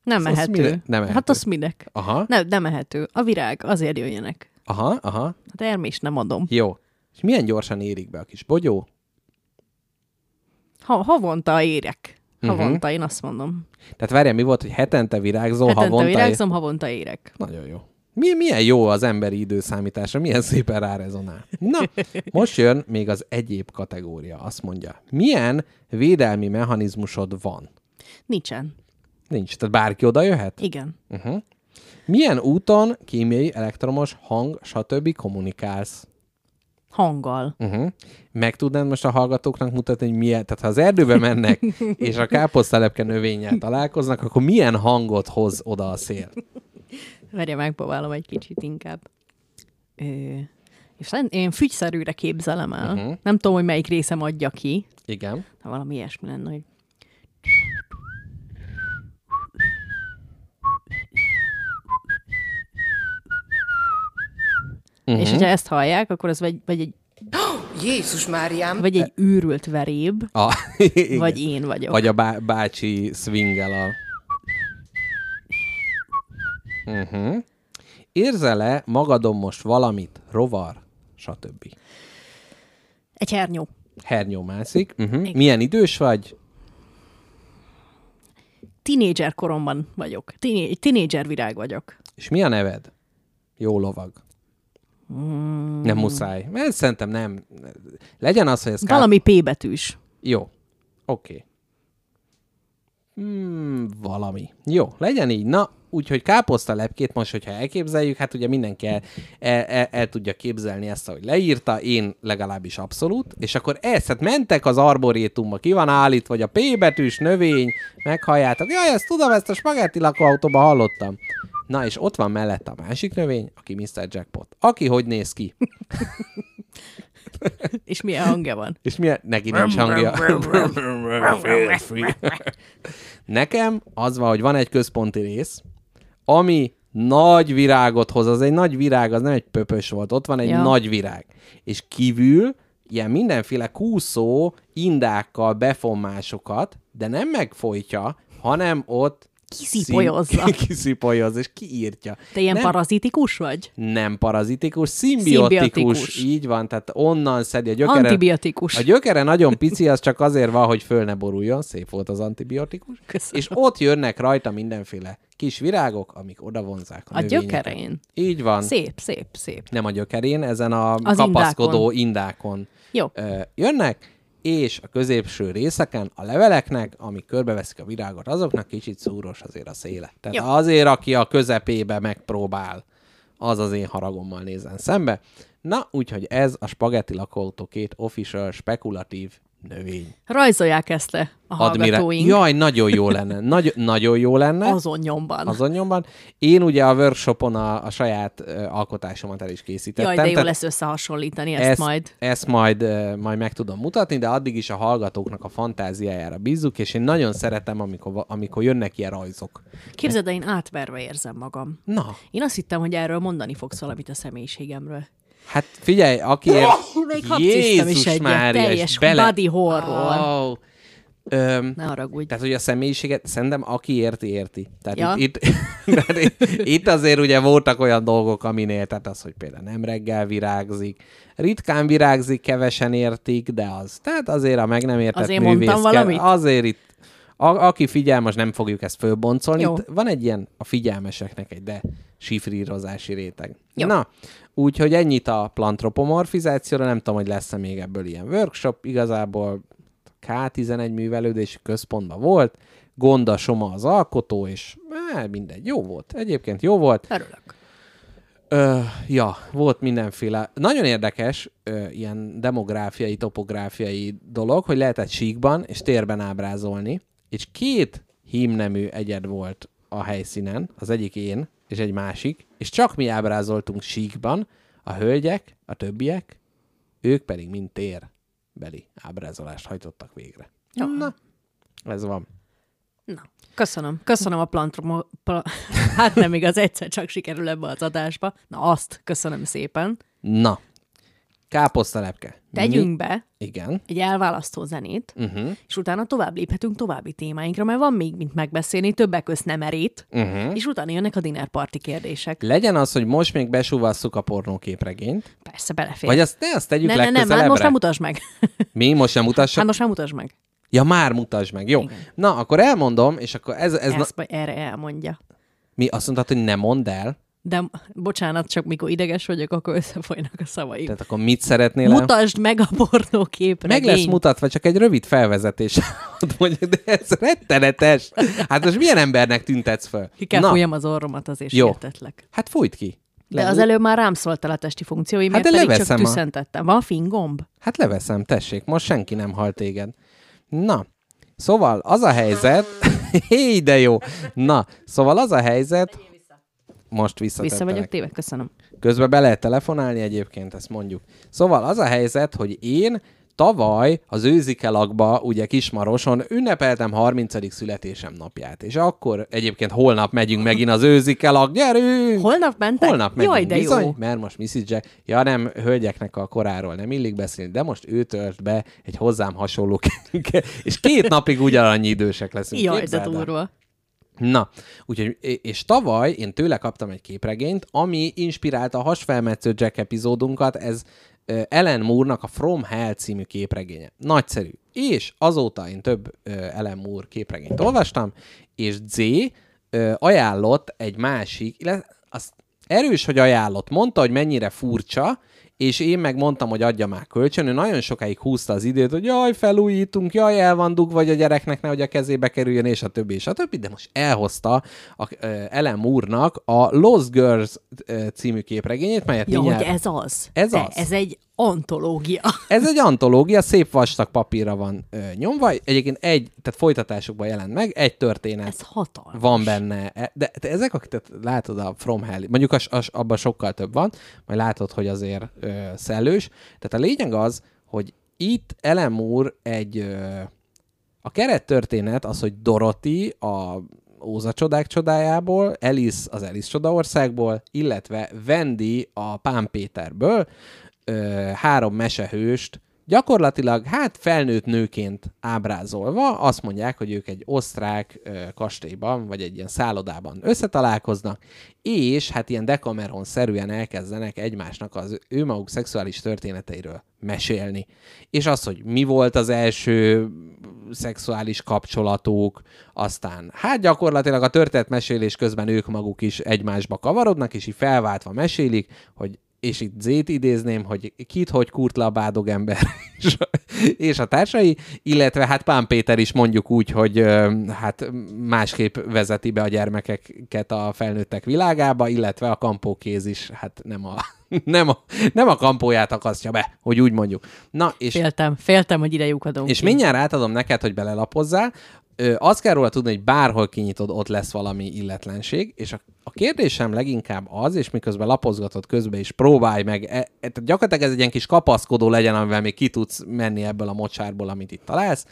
Nem azt ehető. mine- nem ehető. Hát az minek? Aha, Nem, nem ehető. A virág, azért jöjjenek. Aha, aha, A termés nem adom. jó. És milyen gyorsan érik be a kis bogyó? Ha, havonta érek. Mhm. Havonta, én azt mondom. Tehát várjál, mi volt, hogy hetente virágzol, Hetente havonta virágzom, havonta érek. Nagyon jó. Mi, milyen jó az emberi időszámításra, milyen szépen rárezonál. Na, most jön még az egyéb kategória. Azt mondja, milyen védelmi mechanizmusod van? Nincsen. Nincs. Tehát bárki oda jöhet? Igen. Uh-huh. Milyen úton, kémiai, elektromos, hang, stb. kommunikálsz? Hanggal. Uh-huh. Meg tudnád most a hallgatóknak mutatni, hogy milyen, tehát ha az erdőbe mennek, és a káposztelepke növényel találkoznak, akkor milyen hangot hoz oda a szél? Várja, megpróbálom egy kicsit inkább. Ö, és én fügyszerűre képzelem el. Uh-huh. Nem tudom, hogy melyik részem adja ki. Igen. Ha valami ilyesmi lenne, hogy... Uh-huh. És hogyha ezt hallják, akkor az vagy, vagy, egy, Jézus Máriám! vagy egy őrült veréb, A, igen. vagy én vagyok. Vagy a bá- bácsi swingel a... Uh-huh. Érzel-e magadon most valamit? Rovar? Stb. Egy hernyó. Hernyó mászik. Uh-huh. Milyen idős vagy? Tinédzser koromban vagyok. Tiné- tinédzser virág vagyok. És mi a neved? Jó lovag. Mm. Nem muszáj. Mert szerintem nem. Legyen az, hogy ez kár... Valami P betűs. Jó. Oké. Okay. Hmm, valami. Jó, legyen így. Na, úgyhogy káposzta lepkét most, hogyha elképzeljük, hát ugye mindenki el, el, el, el tudja képzelni ezt, ahogy leírta, én legalábbis abszolút, és akkor ezt, hát mentek az arborétumba, ki van állítva, vagy a P betűs növény, meghalljátok, jaj, ezt tudom, ezt a spagetti lakóautóban hallottam. Na, és ott van mellett a másik növény, aki Mr. Jackpot. Aki hogy néz ki? És milyen hangja van? És milyen? Neki nincs hangja. Nekem az van, hogy van egy központi rész, ami nagy virágot hoz, az egy nagy virág, az nem egy pöpös volt, ott van egy Ja. nagy virág. És kívül ilyen mindenféle kúszó indákkal befonmásokat, de nem megfojtja, hanem ott Kiszipolyozza. kiszipolyozza, és kiírtja. Te ilyen nem, parazitikus vagy? nem parazitikus, szimbiotikus, Szimbiotikus. így van, tehát onnan szedi a gyökere. Antibiotikus. A gyökere nagyon pici, az csak azért van, hogy föl ne boruljon, szép volt az antibiotikus. Köszönöm. És ott jönnek rajta mindenféle kis virágok, amik oda vonzák a, A gyökerén. Így van. Szép, szép, szép. Nem a gyökerén, ezen a Az kapaszkodó indákon, Jó. Ö, jönnek, és a középső részeken a leveleknek, amik körbeveszik a virágot, azoknak kicsit szúros azért a széle. Tehát Jó. azért, aki a közepébe megpróbál, az az én haragommal nézzen szembe. Na, úgyhogy ez a Spaghetti lakóautó két official spekulatív növény. Rajzolják ezt le a hallgatóink Jaj, nagyon jó lenne. Nagy, nagyon jó lenne. azon nyomban. Azon nyomban. Én ugye a workshopon a, a saját uh, alkotásomat el is készítettem. Jaj, de jó lesz összehasonlítani ezt, ezt majd. Ezt majd, uh, majd meg tudom mutatni, de addig is a hallgatóknak a fantáziájára bízzuk, és én nagyon szeretem, amikor, amikor jönnek ilyen rajzok. Képzeld, el, én átverve érzem magam. Na, Én azt hittem, hogy erről mondani fogsz valamit a személyiségemről. Hát figyelj, akiért... Még habciztam is egyet, Mária, teljes bele... body horror. Oh. Öm, Ne haragudj. Tehát, hogy a személyiséget, szerintem aki érti, érti. Tehát Ja. itt, itt, itt, azért ugye voltak olyan dolgok, aminél, tehát az, hogy például nem reggel virágzik, ritkán virágzik, kevesen értik, de az. Tehát azért a meg nem értett Azért művész kell-? Azért itt, a, aki figyel, most nem fogjuk ezt fölboncolni. Jó. Itt van egy ilyen a figyelmeseknek egy de sifrírozási réteg. Jó. Na, úgyhogy ennyit a plantropomorfizációra, nem tudom, hogy lesz-e még ebből ilyen workshop, igazából K11 művelődési központban volt, Gonda Soma az alkotó, és eh, mindegy, jó volt. Egyébként jó volt. Örülök. Ö, ja, volt mindenféle. Nagyon érdekes ö, ilyen demográfiai, topográfiai dolog, hogy lehetett síkban és térben ábrázolni, és két hímnemű egyed volt a helyszínen, az egyik én, és egy másik, és csak mi ábrázoltunk síkban, A hölgyek, a többiek, ők pedig mind térbeli ábrázolást hajtottak végre. Jó. Na, ez van. Na, köszönöm. Köszönöm a plantromo... Pla... Hát nem igaz, egyszer csak sikerül ebbe az adásba. Na azt köszönöm szépen. Na, káposztalepke. Tegyünk Mi- be Igen. egy elválasztó zenét, Uh-huh. és utána tovább léphetünk további témáinkra, mert van még mint megbeszélni, többek közt nem erét, Uh-huh. és utána jönnek a dinner party kérdések. Legyen az, hogy most még besúvasszuk a pornóképregényt, Persze, belefér. vagy azt ne, azt tegyük ne, ne, nem, legközelebbre. hát most nem mutasd meg. Mi? Most nem mutassak? Hát most nem mutasd meg. Ja, már mutasd meg. Jó. Igen. Na, akkor elmondom, és akkor ez... ez na... Ezt majd erre elmondja. Mi azt mondtad, hogy ne mondd el? De bocsánat, csak mikor ideges vagyok, akkor összefolynak a szavaim. Tehát akkor mit szeretnél el? Mutasd meg a pornóképregényt. Meg lesz mutatva, csak egy rövid felvezetés. Mondja, de ez rettenetes. Hát most milyen embernek tüntetsz föl? Ki kell Na, fújjam az orromat, azért Jó. sértetlek. hát fújt ki. De az előbb már rám szóltál a testi funkcióimért, Hát de pedig csak leveszem a- tüszentettem. Van fingomb? Hát leveszem, tessék, most senki nem hal téged. Na, szóval az a helyzet... Hé, de jó! Na, szóval az a helyzet... Most Vissza visszatettelek. vagyok téve, köszönöm. Közben be lehet telefonálni egyébként, ezt mondjuk. Szóval az a helyzet, hogy én tavaly az őzikelakba, ugye Kismaroson ünnepeltem 30. születésem napját. És akkor egyébként holnap megyünk megint az őzikelak. Gyerünk! Holnap mentek? Holnap megyünk, Jaj, de bizony, jó. mert most Mrs. Jack, ja nem, hölgyeknek a koráról nem illik beszélni, de most ő tört be egy hozzám hasonló és két napig ugyanannyi idősek leszünk. Jaj, de durva. Na, úgyhogy, és tavaly én tőle kaptam egy képregényt, ami inspirálta a hasfelmetsző Jack epizódunkat, ez Ellen Moore-nak a From Hell című képregénye. Nagyszerű. És azóta én több Ellen Moore képregényt olvastam, és Z ajánlott egy másik, illetve azt erős, hogy ajánlott. Mondta, hogy mennyire furcsa, és én meg mondtam, hogy adja már kölcsön. Ő nagyon sokáig húzta az időt, hogy jaj, felújítunk, jaj, el van dugva, vagy a gyereknek nehogy a kezébe kerüljön, és a többi, és a többi, de most elhozta a uh, Ellen Moore-nak a Lost Girls uh, című képregényét, melyet Ja, mindjárt... hogy ez az. Ez De az. Ez egy antológia. Ez egy antológia, szép vastag papírra van ö, nyomva. Egyébként egy, tehát folytatásokban jelent meg, egy történet Ez hatalmas. van benne. E- De, de ezek, akik tehát látod a From Hell, mondjuk as, as, abban sokkal több van, majd látod, hogy azért ö, szellős. Tehát a lényeg az, hogy itt Ellen Moore egy ö, a kerettörténet az, hogy Dorothy a Óza csodák csodájából, Alice az Alice csodaországból, illetve Wendy a Pán Péterből ö, három mesehőst gyakorlatilag hát felnőtt nőként ábrázolva azt mondják, hogy ők egy osztrák ö, kastélyban, vagy egy ilyen szállodában összetalálkoznak, és hát ilyen Decameron-szerűen elkezdenek egymásnak az ő maguk szexuális történeteiről mesélni. És az, hogy mi volt az első szexuális kapcsolatuk, aztán hát gyakorlatilag a történetmesélés közben ők maguk is egymásba kavarodnak, és így felváltva mesélik, hogy és itt Zét idézném, hogy kit, hogy kurt le a bádog ember, és, és a társai, illetve hát Pán Péter is mondjuk úgy, hogy hát másképp vezeti be a gyermekeket a felnőttek világába, illetve a kampókéz is, hát nem a, nem a, nem a kampóját akasztja be, hogy úgy mondjuk. Na, és Féltem, féltem, hogy ide lyukadunk és ki. mindjárt átadom neked, hogy belelapozzál. Azt kell róla tudni, hogy bárhol kinyitod, ott lesz valami illetlenség, és a, a kérdésem leginkább az, és miközben lapozgatod közben is próbálj meg, e, e, gyakorlatilag ez egy ilyen kis kapaszkodó legyen, amivel még ki tudsz menni ebből a mocsárból, amit itt találsz,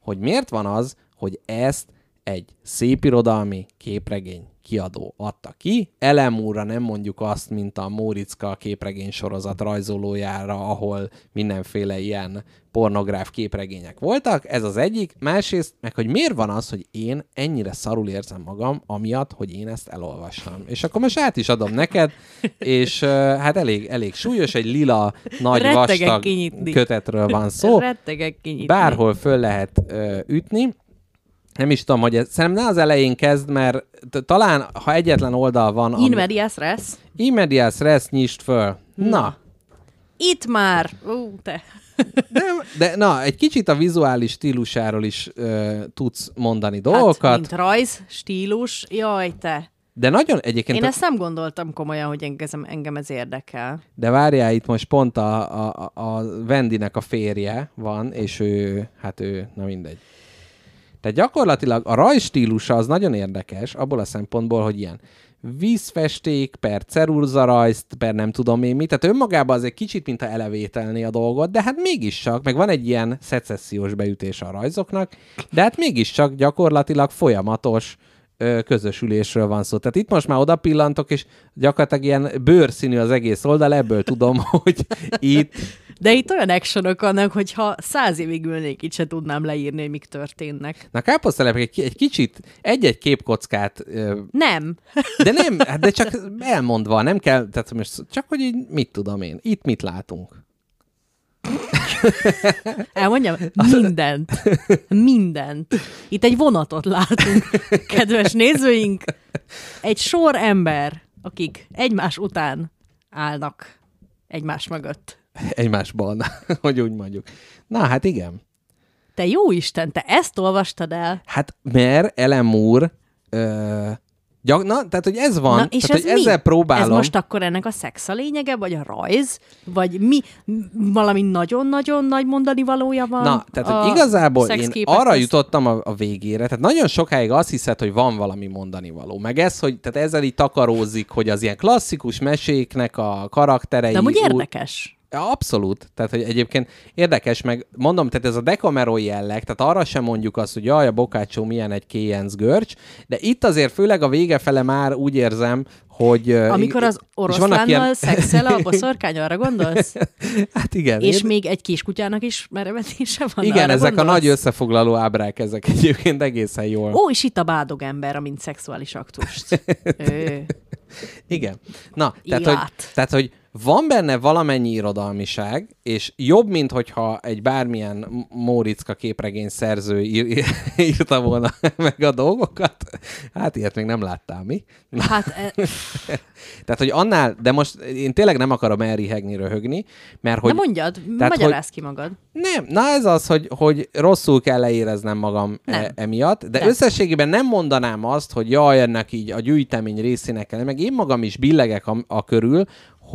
hogy miért van az, hogy ezt egy szépirodalmi képregény kiadó adta ki. Elemúra nem mondjuk azt, mint a Móriczka képregény sorozat rajzolójára, ahol mindenféle ilyen pornográf képregények voltak. Ez az egyik. Másrészt, meg hogy miért van az, hogy én ennyire szarul érzem magam, amiatt, hogy én ezt elolvastam. És akkor most át is adom neked, és hát elég, elég súlyos, egy lila, nagy, Rettegek vastag kinyitni. kötetről van szó. Rettegek kinyitni. Bárhol föl lehet ö, ütni. Nem is tudom, hogy ez, szerintem ne az elején kezd, mert talán, ha egyetlen oldal van, In medias res. Immedias res nyisd föl. Na, Itt már. Ú, te. de, de na, egy kicsit a vizuális stílusáról is ö, tudsz mondani dolgokat, Hát, mint rajz, stílus. Jaj, te. de nagyon egyébként, Én ezt nem gondoltam komolyan, hogy engem, engem ez érdekel. de várjál, itt most pont a, a, a- Wendynek a férje van, és ő, hát ő, na mindegy. Tehát gyakorlatilag a rajstílusa az nagyon érdekes, abból a szempontból, hogy ilyen vízfesték, per cerurzarajzt, per nem tudom én mit. Tehát önmagában az egy kicsit, mintha elevételné a dolgot, de hát mégiscsak, meg van egy ilyen szecessziós beütés a rajzoknak, de hát mégiscsak gyakorlatilag folyamatos ö, közösülésről van szó. Tehát itt most már oda pillantok, és gyakorlatilag ilyen bőrszínű az egész oldal, ebből tudom, hogy itt De itt olyan actionok vannak, hogyha száz évig ülnék, itt se tudnám leírni, hogy mik történnek. Na káposztelepek egy, egy kicsit, egy-egy képkockát, ö, Nem. de nem, hát de csak elmondva, nem kell, tehát most csak, hogy így mit tudom én, itt mit látunk. Elmondjam? Mindent. Mindent. Itt egy vonatot látunk, kedves nézőink. Egy sor ember, akik egymás után állnak egymás mögött. Egymásban, hogy úgy mondjuk. Na, hát igen. Te jó Isten, te ezt olvastad el? Hát, mert Ellen Moore, ö, gyak, na, tehát, hogy ez van, Na, és tehát, ez hogy mi? ezzel próbálom. Ez most akkor ennek a szex a lényege, vagy a rajz? Vagy mi? Valami nagyon-nagyon nagy mondani valója van? Na, tehát, hogy igazából én arra közt? jutottam a, a végére, tehát nagyon sokáig azt hiszed, hogy van valami mondani való. Meg ez, hogy tehát ezzel így takarózik, hogy az ilyen klasszikus meséknek a karakterei... De amúgy úgy- érdekes. Ja, Abszolút. Tehát, hogy egyébként érdekes, meg mondom, tehát ez a Decameron jelleg, tehát arra sem mondjuk azt, hogy jaj, a Boccaccio milyen egy kéjenc görcs, de itt azért főleg a vége fele már úgy érzem, hogy... Amikor az oroszlánnal ilyen- szexel a boszorkány, arra gondolsz? Hát igen. És én- még egy kiskutyának is merevetése van? igen, ezek a gondolsz? nagy összefoglaló ábrák, ezek egyébként egészen jól. Ó, és itt a bádog ember, amint szexuális aktust. Igen. Na, tehát hogy, Ilát. tehát, hogy van benne valamennyi irodalmiság, és jobb, mint hogyha egy bármilyen Móriczka képregény szerző ír, írta volna meg a dolgokat. Hát ilyet még nem láttál, mi? Hát e, Tehát, hogy annál, de most én tényleg nem akarom elrihegni, röhögni, mert hogy... de mondjad, tehát, magyarázd ki magad. Nem, na ez az, hogy, hogy rosszul kell leéreznem magam Nem. e, emiatt, de Nem. összességében nem mondanám azt, hogy jaj, ennek így a gyűjtemény részének kell, meg én magam is billegek a, a körül,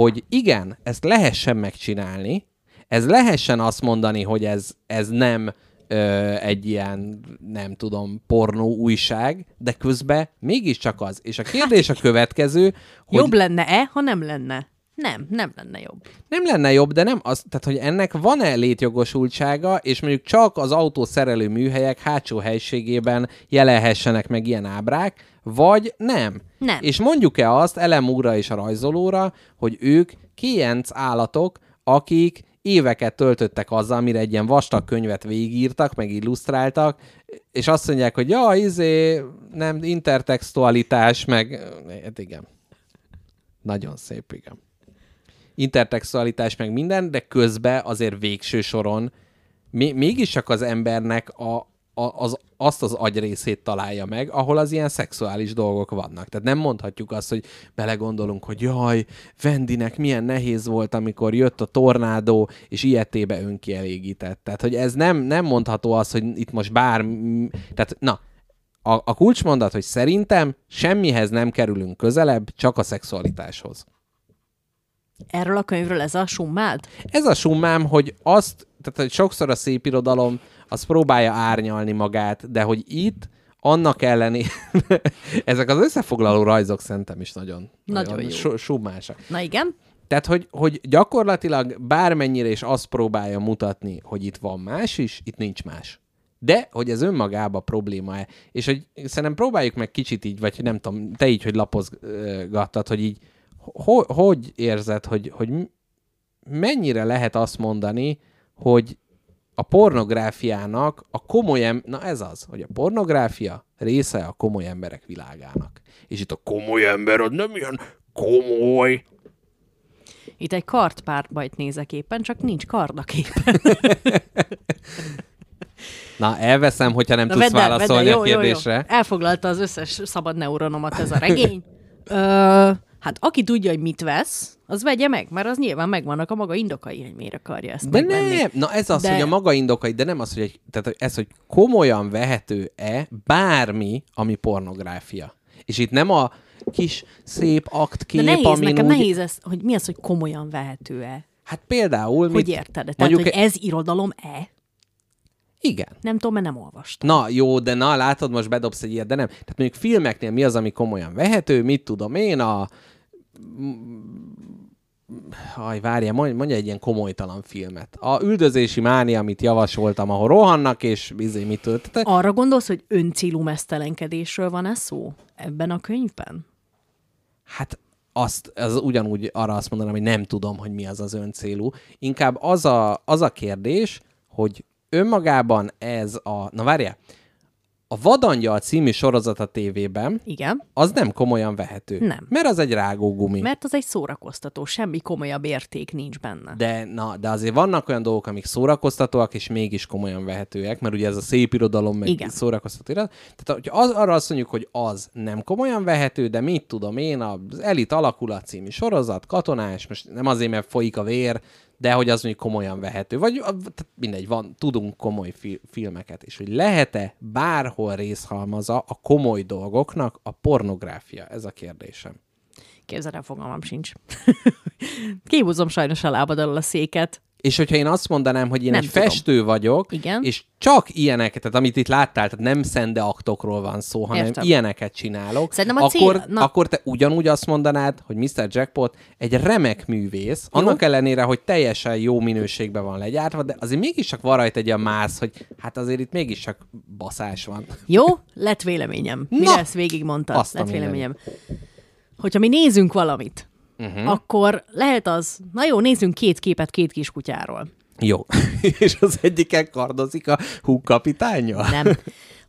hogy igen, ezt lehessen megcsinálni, ez lehessen azt mondani, hogy ez, ez nem ö, egy ilyen, nem tudom, pornó újság, de közben mégiscsak az. És a kérdés a következő, hogy Jobb lenne-e, ha nem lenne? Nem, nem lenne jobb. nem lenne jobb, de nem az, tehát hogy ennek van-e létjogosultsága, és mondjuk csak az autószerelő műhelyek hátsó helységében jelenhessenek meg ilyen ábrák, vagy nem. Nem. És mondjuk-e azt Elem úrra és a rajzolóra, hogy ők kienc állatok, akik éveket töltöttek azzal, mire egy ilyen vastag könyvet végírtak, meg illusztráltak, és azt mondják, hogy ja, izé, nem, intertextualitás, meg, hát igen. Nagyon szép, igen intertextualitás meg minden, de közben azért végső soron mi, mégis csak az embernek a, a, az, azt az agyrészét találja meg, ahol az ilyen szexuális dolgok vannak. Tehát nem mondhatjuk azt, hogy belegondolunk, hogy jaj, Vendinek milyen nehéz volt, amikor jött a tornádó, és ilyetébe önkielégített. Tehát, hogy ez nem, nem mondható az, hogy itt most bár... Tehát, na, a, a kulcsmondat, hogy szerintem semmihez nem kerülünk közelebb, csak a szexualitáshoz. Erről a könyvről ez a summád? Ez a summám, hogy azt, tehát hogy sokszor a szép irodalom az próbálja árnyalni magát, de hogy itt annak ellenére, ezek az összefoglaló rajzok szerintem is nagyon, Nagyon jó. su- summásak. Na igen. Tehát, hogy, hogy gyakorlatilag bármennyire is azt próbálja mutatni, hogy itt van más is, itt nincs más. De, hogy ez önmagában probléma-e. És hogy szerintem próbáljuk meg kicsit így, vagy nem tudom, te így, hogy lapozgattad, hogy így, ho, hogy érzed, hogy, hogy mennyire lehet azt mondani, hogy a pornográfiának a komoly em- na ez az, hogy a pornográfia része a komoly emberek világának. És itt a komoly ember az nem ilyen komoly, Itt egy kartpárbajt nézek éppen, csak nincs kard a képen. Na, elveszem, hogyha nem Na, tudsz vedd el, vedd el, válaszolni jó, a kérdésre. Jó, jó. Elfoglalta az összes szabad neuronomat ez a regény. Ö, hát aki tudja, hogy mit vesz, az vegye meg, mert az nyilván megvannak a maga indokai, hogy miért akarja ezt De megvenni. nem, na ez az, De- hogy a maga indokai, de nem az, hogy, egy, tehát ez, hogy komolyan vehető-e bármi, ami pornográfia. És itt nem a kis szép aktkép, De nehéz, amin nekem úgy... nehéz ez, hogy mi az, hogy komolyan vehető-e. Hát például... Hogy mit- érted? Tehát, mondjuk hogy ez irodalom-e? Igen. Nem tudom, mert nem olvastam. Na, jó, de na, látod, most bedobsz egy ilyet, de nem. Tehát mondjuk filmeknél mi az, ami komolyan vehető, mit tudom én, a... Haj, várja, mondj, mondja egy ilyen komolytalan filmet. A üldözési mánia, amit javasoltam, ahol rohannak, és bizony mit töltete. Arra gondolsz, hogy öncélú mesztelenkedésről van ez szó ebben a könyvben? Hát azt, az ugyanúgy arra azt mondanám, hogy nem tudom, hogy mi az az öncélú. Inkább az a, az a kérdés, hogy önmagában ez a... Na várjál, a Vadangyal című sorozat a tévében, Igen, az nem komolyan vehető. Nem. Mert az egy rágógumi. mert az egy szórakoztató, semmi komolyabb érték nincs benne. De, na, de azért vannak olyan dolgok, amik szórakoztatóak, és mégis komolyan vehetőek, mert ugye ez a szép irodalom, meg Igen. szórakoztató irodalom. Tehát hogy az, arra azt mondjuk, hogy az nem komolyan vehető, de mit tudom én, az Elit alakulat című sorozat, katonás, most nem azért, mert folyik a vér, de hogy az mondjuk komolyan vehető. Vagy mindegy, van, tudunk komoly fi- filmeket, és hogy lehet-e bárhol részhalmaza a komoly dolgoknak a pornográfia? Ez a kérdésem. Képzeld el, fogalmam sincs. Kihúzom sajnos a lábad alól a széket. És hogyha én azt mondanám, hogy én Nem egy tudom. festő vagyok, Igen. és csak ilyeneket, tehát amit itt láttál, tehát nem szende aktokról van szó, hanem Értem. ilyeneket csinálok, Szerintem a cél- akkor, na- akkor te ugyanúgy azt mondanád, hogy Mr. Jackpot egy remek művész, annak ellenére, hogy teljesen jó minőségben van legyártva, de azért mégiscsak van rajta egy ilyen mász, hogy hát azért itt mégiscsak baszás van. Jó, lett véleményem. Mire Na! ezt végigmondtad? A lett véleményem. Hogyha mi nézünk valamit. Uh-huh. akkor lehet az, na jó, nézzünk két képet két kiskutyáról. Jó. és az egyiken kardozik a húg kapitánya? Nem.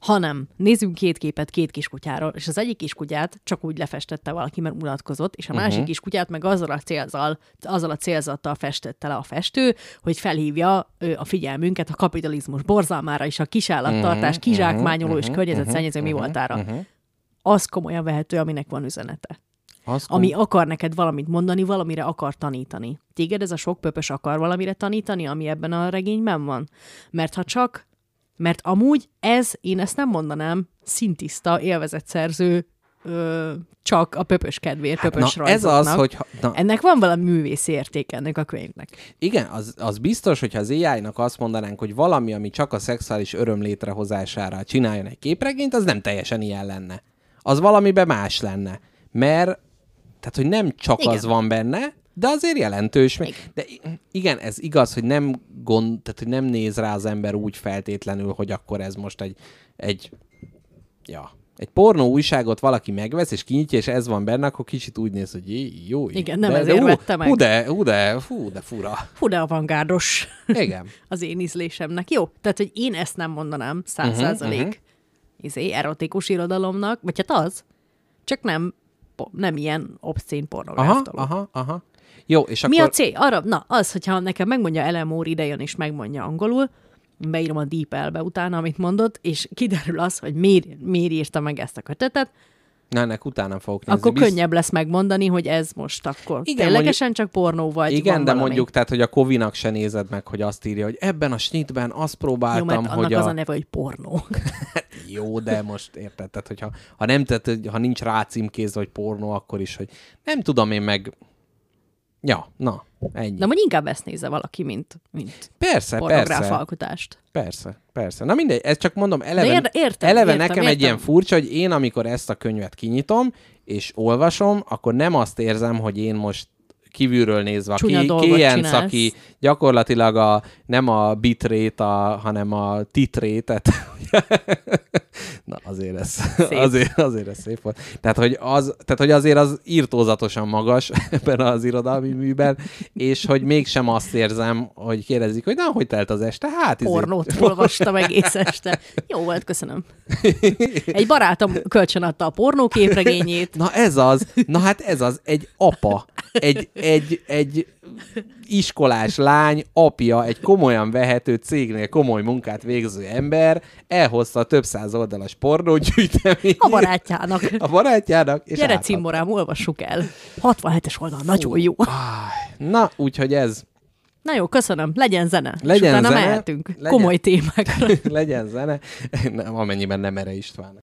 Hanem nézzünk két képet két kiskutyáról, és az egyik kiskutyát csak úgy lefestette valaki, mert unatkozott, és a másik uh-huh. kiskutyát meg azzal a, célzal, azzal a célzattal festette le a festő, hogy felhívja ö, a figyelmünket a kapitalizmus borzalmára és a kisállattartás, kizsákmányoló és környezetszennyező mi voltára. Az komolyan vehető, aminek van üzenete. Az Ami akar neked valamit mondani, valamire akar tanítani. Téged ez a sok pöpös akar valamire tanítani, ami ebben a regényben van? Mert ha csak, mert amúgy ez, én ezt nem mondanám, szintiszta, élvezetszerző, ö, csak a pöpös kedvéért, Hát pöpös na, ez az, hogy... ha- Na, Ennek van valami művész érték ennek a könyvnek. Igen, az, az biztos, hogyha az AI-nak azt mondanánk, hogy valami, ami csak a szexuális öröm létrehozására csináljon egy képregényt, az nem teljesen ilyen lenne. Az valamiben más lenne. Mert, tehát, hogy nem csak Igen. az van benne, de azért jelentős. még. De igen, ez igaz, hogy nem gond, tehát, hogy nem néz rá az ember úgy feltétlenül, hogy akkor ez most egy, egy ja, egy pornó újságot valaki megvesz, és kinyitja, és ez van benne, akkor kicsit úgy néz, hogy jé, jó. Igen, nem de, ezért de, hú, vette meg. Hú, de, hú, de, fú, de fura. Fú, de avantgárdos Igen. az én ízlésemnek. Jó, tehát, hogy én ezt nem mondanám száz százalék Mhm, izé, erotikus irodalomnak, vagy hát az, csak nem, nem ilyen obszcén Aha, pornográftól. aha, aha. Jó, és Mi akkor... a cél? Arra, na, az, hogyha nekem megmondja Ellen Moore idejön és megmondja angolul, beírom a Deep L-be utána, amit mondott, és kiderül az, hogy miért, miért írta meg ezt a kötetet, Na, ennek utána fogok nézni. akkor Bizt- könnyebb lesz megmondani, hogy ez most akkor Igen, ténylegesen csak pornó, vagy Igen, de valami. mondjuk, tehát, hogy a Kovinak se nézed meg, hogy azt írja, hogy ebben a snitben azt Jó, próbáltam, mert annak hogy az a... a neve, hogy pornó. Jó, de most érted, tehát, hogyha ha nem, tehát, ha nincs rá címkézve, hogy pornó, akkor is, hogy nem tudom én meg... Ja, na, ennyi. De mondjuk inkább ezt nézze valaki, mint, mint persze, pornográf persze. alkotást. Persze, persze. Na mindegy, ez csak mondom, eleve, De ér- értem, eleve értem, nekem egy értem. ilyen furcsa, hogy én amikor ezt a könyvet kinyitom, és olvasom, akkor nem azt érzem, hogy én most kívülről nézve, Csúnya Kéjenc, csinálsz. aki gyakorlatilag a, nem a bitrate, a, hanem a titrétet. Na azért ez, azért, azért ez szép volt. Tehát hogy, az, tehát, hogy azért az írtózatosan magas ebben az irodalmi műben, és hogy mégsem azt érzem, hogy kérdezik, hogy na, hogy telt az este? Hát, izé- Pornót olvastam egész este. Jó volt, köszönöm. Egy barátom kölcsön adta a pornó képregényét. Na ez az, na hát ez az, egy apa, egy, egy, egy iskolás lány, apja, egy komolyan vehető cégnél komoly munkát végző ember, elhozta a több száz oldalas pornógyűjteményt. A barátjának. A barátjának. És Gyere, cimborám, olvassuk el. 67-es oldal, nagyon jó. Na, úgyhogy ez, Na jó, köszönöm. Legyen zene. Legyen és utána zene. mehetünk Legyen. komoly témákra. legyen zene, nem, amennyiben nem erre István.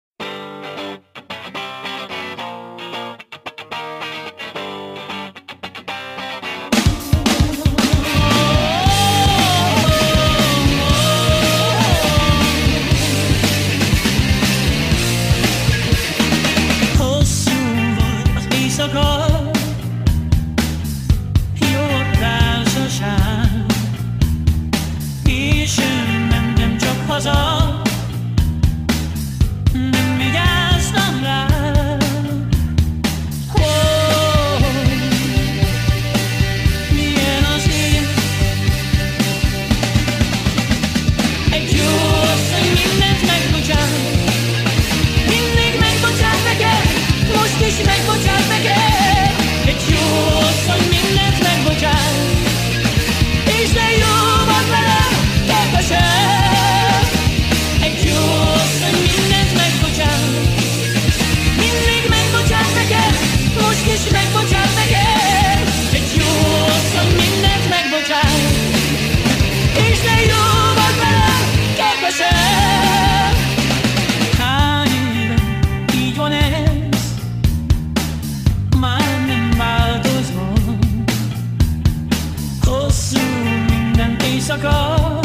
ago.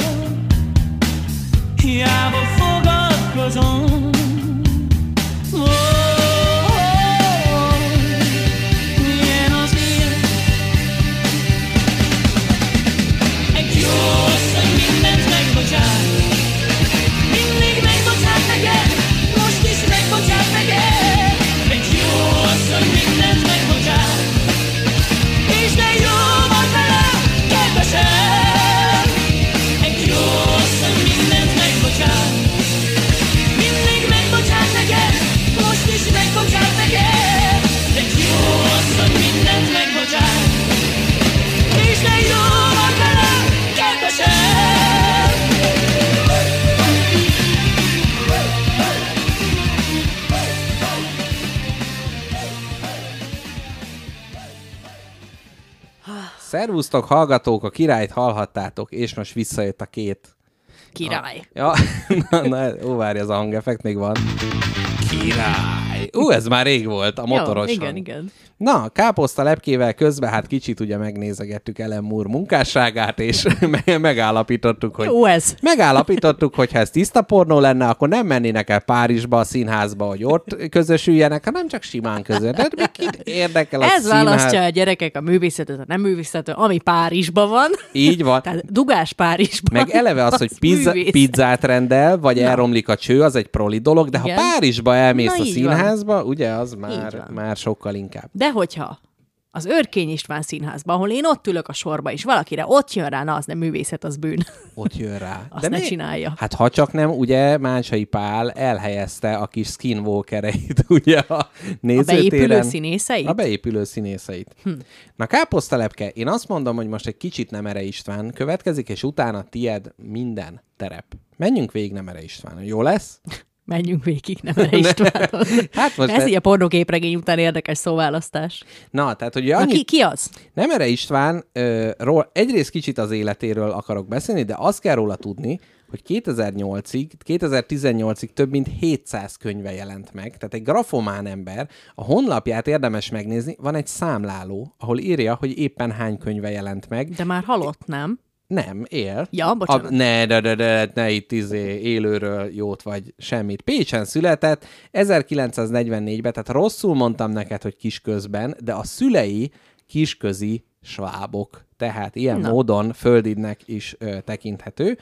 Yeah, but forgot was on. Szervusztok, hallgatók, a királyt hallhattátok, és most visszajött a két. Király. Ja, na, na, ó, várj, az a hangeffekt még van. Király. Ú, ez már rég volt, a motoros Jó, igen, hang. igen. Na, káposzta lepkével közben hát kicsit ugye megnézegettük Ellen Moore munkásságát, és me- megállapítottuk, hogy Jó ez. Megállapítottuk, hogy ha ez tiszta pornó lenne, akkor nem mennének el Párizsba a színházba, hogy ott közösüljenek, hanem csak simán között. Tehát még kit érdekel a Ez színház? választja a gyerekek a művészetet, a nem művészetet, ami Párizsban van. Így van. Tehát dugás Párizsban. Meg eleve az, hogy pizza, pizzát rendel, vagy Na. elromlik a cső, az egy proli dolog, de Igen. ha Párizsba elmész Na, a így van. színházba, ugye, az már, már sokkal inkább. De hogyha az Örkény István színházban, ahol én ott ülök a sorba, és valakire ott jön rá, na az nem művészet, az bűn. Ott jön rá. Azt ne mi- csinálja. Hát ha csak nem, ugye Mánsai Pál elhelyezte a kis skinwalkereit, ugye a A nézőtéren. beépülő színészeit? A beépülő színészeit. Hm. Na káposztalepke, én azt mondom, hogy most egy kicsit Nemere István következik, és utána tied minden terep. Menjünk végig Nemere István. Jó lesz? Menjünk végig, nem erre Istvánon. Hát most Ez e- így a pornóképregény után érdekes szóválasztás. Na, tehát ugye Na, annyi... ki, ki az? Nemere István ö, ról, egyrészt kicsit az életéről akarok beszélni, de azt kell róla tudni, hogy 2008-ig, 2018-ig több mint 700 könyve jelent meg, tehát egy grafomán ember, a honlapját érdemes megnézni, van egy számláló, ahol írja, hogy éppen hány könyve jelent meg. De már halott, nem? Nem, él. Ja, bocsánat. A, ne, de, de, de, ne itt izé, élőről jót vagy semmit. Pécsen született 1944-ben, tehát rosszul mondtam neked, hogy kisközben, de a szülei kisközi svábok. Tehát ilyen Na. Módon földidnek is ö, tekinthető.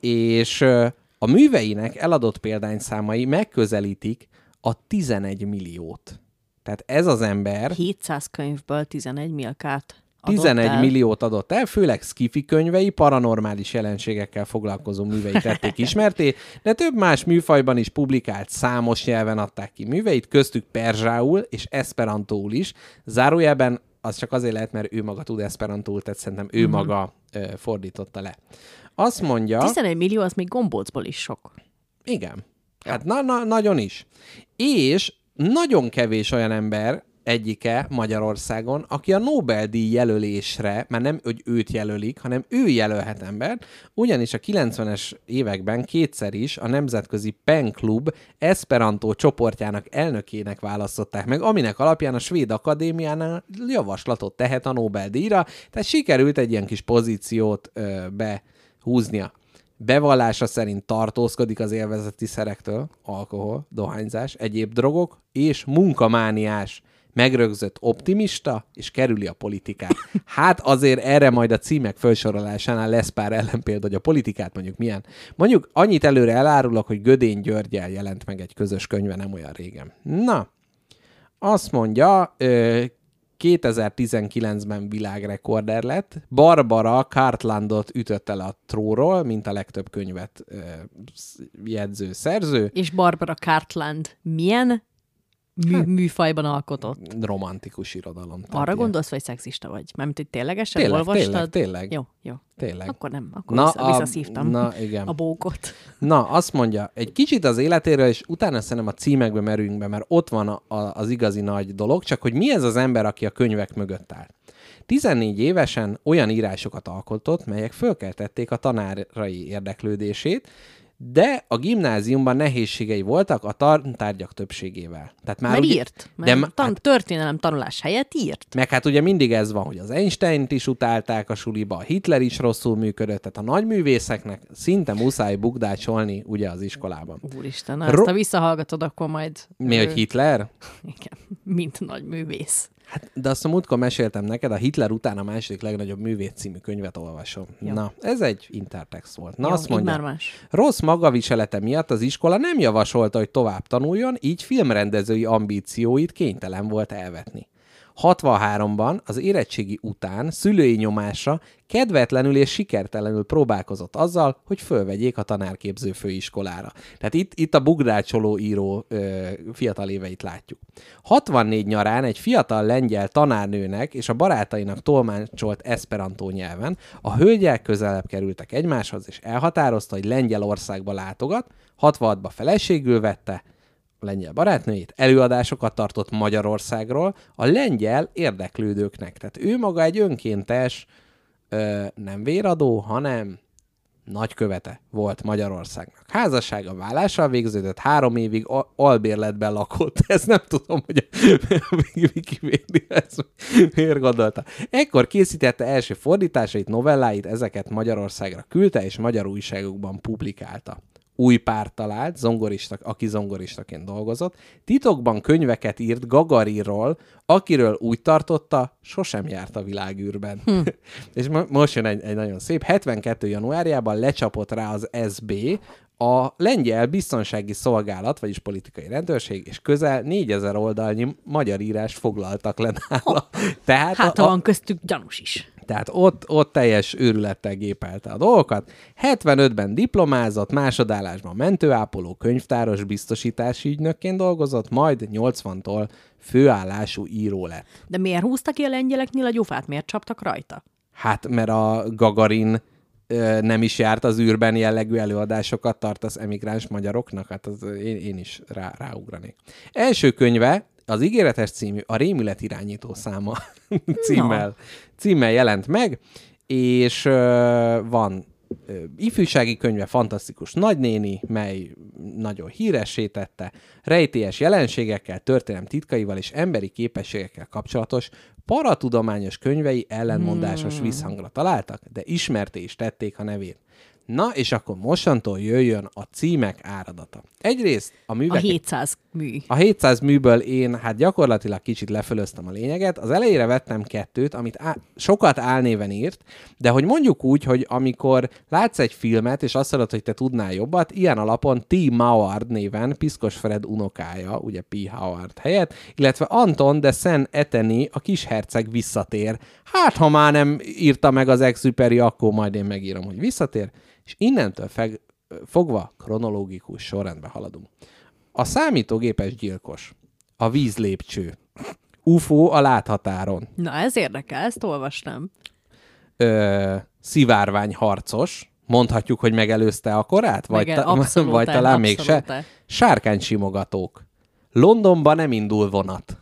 És ö, a műveinek eladott példányszámai megközelítik a 11 milliót. Tehát ez az ember 700 könyvből 11 milkát adott 11 el. milliót adott el, főleg skifi könyvei, paranormális jelenségekkel foglalkozó művei tették ismerté, de több más műfajban is publikált, számos nyelven adták ki műveit, köztük perzsául és esperantóul is. Zárójelben az csak azért lehet, mert ő maga tud esperantóul, tehát szerintem ő maga ö, fordította le. Azt mondja... 11 millió, az még gombócból is sok. Igen. Hát na, na, nagyon is. És nagyon kevés olyan ember egyike Magyarországon, aki a Nobel-díj jelölésre, már nem, hogy őt jelölik, hanem ő jelölhet ember, ugyanis a 90-es években kétszer is a Nemzetközi Pen Club Esperanto csoportjának elnökének választották meg, aminek alapján a Svéd Akadémiánál javaslatot tehet a Nobel-díjra, tehát sikerült egy ilyen kis pozíciót ö, behúznia. Bevallása szerint tartózkodik az élvezeti szerektől, alkohol, dohányzás, egyéb drogok, és munkamániás, megrögzött optimista, és kerüli a politikát. Hát azért erre majd a címek felsorolásánál lesz pár ellenpélda, hogy a politikát mondjuk milyen. Mondjuk annyit előre elárulok, hogy Gödény Györgyel jelent meg egy közös könyve nem olyan régen. Na, azt mondja, ö, 2019-ben világrekorder lett. Barbara Cartlandot ütötte le a tróról, mint a legtöbb könyvet ö, jegyző szerző. És Barbara Cartland milyen mű, Hát- műfajban alkotott? Romantikus irodalom. Arra ilyen- gondolsz, vagy szexista vagy? Mármint, hogy ténylegesen Tényleg, olvastad? tényleg, tényleg. Jó, jó. Tényleg. Akkor nem, akkor Na, vissza, a- visszaszívtam na, igen. a bókot. Na, azt mondja, egy kicsit az életéről, és utána szerintem a címekbe merülünk be, mert ott van a, a, az igazi nagy dolog, csak hogy mi ez az ember, aki a könyvek mögött áll. 14 évesen olyan írásokat alkotott, melyek fölkeltették a tanárai érdeklődését, de a gimnáziumban nehézségei voltak a tantárgyak többségével. Tehát már Mert ugye- írt. Mert de tan- hát- történelem tanulás helyett írt. meg hát ugye mindig ez van, hogy az Einstein-t is utálták a suliba, a Hitler is rosszul működött, tehát a nagyművészeknek szinte muszáj bugdácsolni ugye az iskolában. Úristen, na, ezt Ro- ha visszahallgatod, akkor majd... Mi, hogy ö, Hitler? Igen, mint nagy művész. Hát, de azt a múltkor meséltem neked, a Hitler után a második legnagyobb művész című könyvet olvasom. Jó. Na, ez egy intertext volt. Na, Jó, azt mondja, már más. rossz magaviselete miatt az iskola nem javasolta, hogy tovább tanuljon, így filmrendezői ambícióit kénytelen volt elvetni. 63-ban az érettségi után szülői nyomásra kedvetlenül és sikertelenül próbálkozott azzal, hogy fölvegyék a tanárképző főiskolára. Tehát itt, itt a bugdácsoló író ö, fiatal éveit látjuk. 64 nyarán egy fiatal lengyel tanárnőnek és a barátainak tolmácsolt esperantó nyelven a hölgyek közelebb kerültek egymáshoz, és elhatározta, hogy Lengyelországba látogat, 66-ba feleségül vette, lengyel barátnőjét, előadásokat tartott Magyarországról a lengyel érdeklődőknek. Tehát ő maga egy önkéntes, ö, nem véradó, hanem nagykövete volt Magyarországnak. Házassága vállással végződött, három évig a- albérletben lakott. Ezt nem tudom, hogy a Wikipedia ezt miért gondolta. Ekkor készítette első fordításait, novelláit, ezeket Magyarországra küldte, és magyar újságokban publikálta új párt talált, zongorista, aki zongoristaként dolgozott, titokban könyveket írt Gagarinról, akiről úgy tartotta, sosem járt a világűrben. Hm. És mo- most jön egy, egy nagyon szép, 72. januárjában lecsapott rá az SB, a lengyel biztonsági szolgálat, vagyis politikai rendőrség, és közel 4000 oldalnyi magyar írás foglaltak le nála. Tehát Hát, a, ha van köztük gyanús is. Tehát ott, ott teljes őrülettel gépelte a dolgokat. 75-ben diplomázott, másodállásban mentőápoló, könyvtáros, biztosítási ügynökként dolgozott, majd 80-tól főállású író lett. De miért húztak ki a lengyeleknél a gyufát? Miért csaptak rajta? Hát, mert a Gagarin ö, nem is járt az űrben jellegű előadásokat tart az emigráns magyaroknak, hát az, én, én is rá, ráugranék. Első könyve, az ígéretes című, a rémület irányító száma címmel, címmel jelent meg, és ö, van ö, ifjúsági könyve, fantasztikus nagynéni, mely nagyon híressé tette, rejtélyes jelenségekkel, történelem titkaival és emberi képességekkel kapcsolatos paratudományos könyvei ellenmondásos visszhangra találtak, de ismerté is tették a nevét. Na, és akkor mostantól jöjjön a címek áradata. Egyrészt a A művek... 700 mű. A 700 műből én hát gyakorlatilag kicsit lefölöztem a lényeget. Az elejére vettem kettőt, amit á- sokat álnéven írt, de hogy mondjuk úgy, hogy amikor látsz egy filmet, és azt mondod, hogy te tudnál jobbat, ilyen alapon T. Mauard néven Piszkos Fred unokája, ugye P. Howard helyett, illetve Anton de Sen Eteni, a kis herceg visszatér. Hát, ha már nem írta meg az Exuperi, akkor majd én megírom, hogy visszatér, és innentől feg, fogva kronológikus sorrendben haladunk. A számítógépes gyilkos. A vízlépcső. UFO a láthatáron. Na, ez érdekel, ezt olvastam. Ö, szivárvány harcos. Mondhatjuk, hogy megelőzte a korát? Vagy, Mege- abszolút, vagy talán abszolút. mégse? Sárkány Londonban nem indul vonat.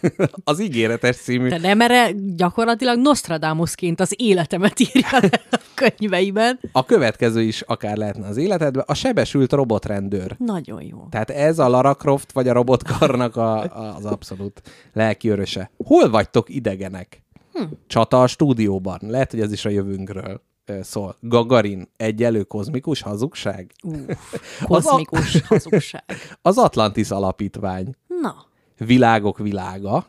az ígéretes című. Te nem erre gyakorlatilag Nostradamusként az életemet írja le a könyveiben. A következő is akár lehetne az életedben. A sebesült robotrendőr. Nagyon jó. Tehát ez a Lara Croft vagy a robotkarnak a, a, az abszolút lelki öröse. Hol vagytok idegenek? Hm. Csata a stúdióban. Lehet, hogy ez is a jövőnkről szól. Gagarin, egyelő kozmikus hazugság? Kozmikus hazugság. Az Atlantis alapítvány. Na, Világok világa.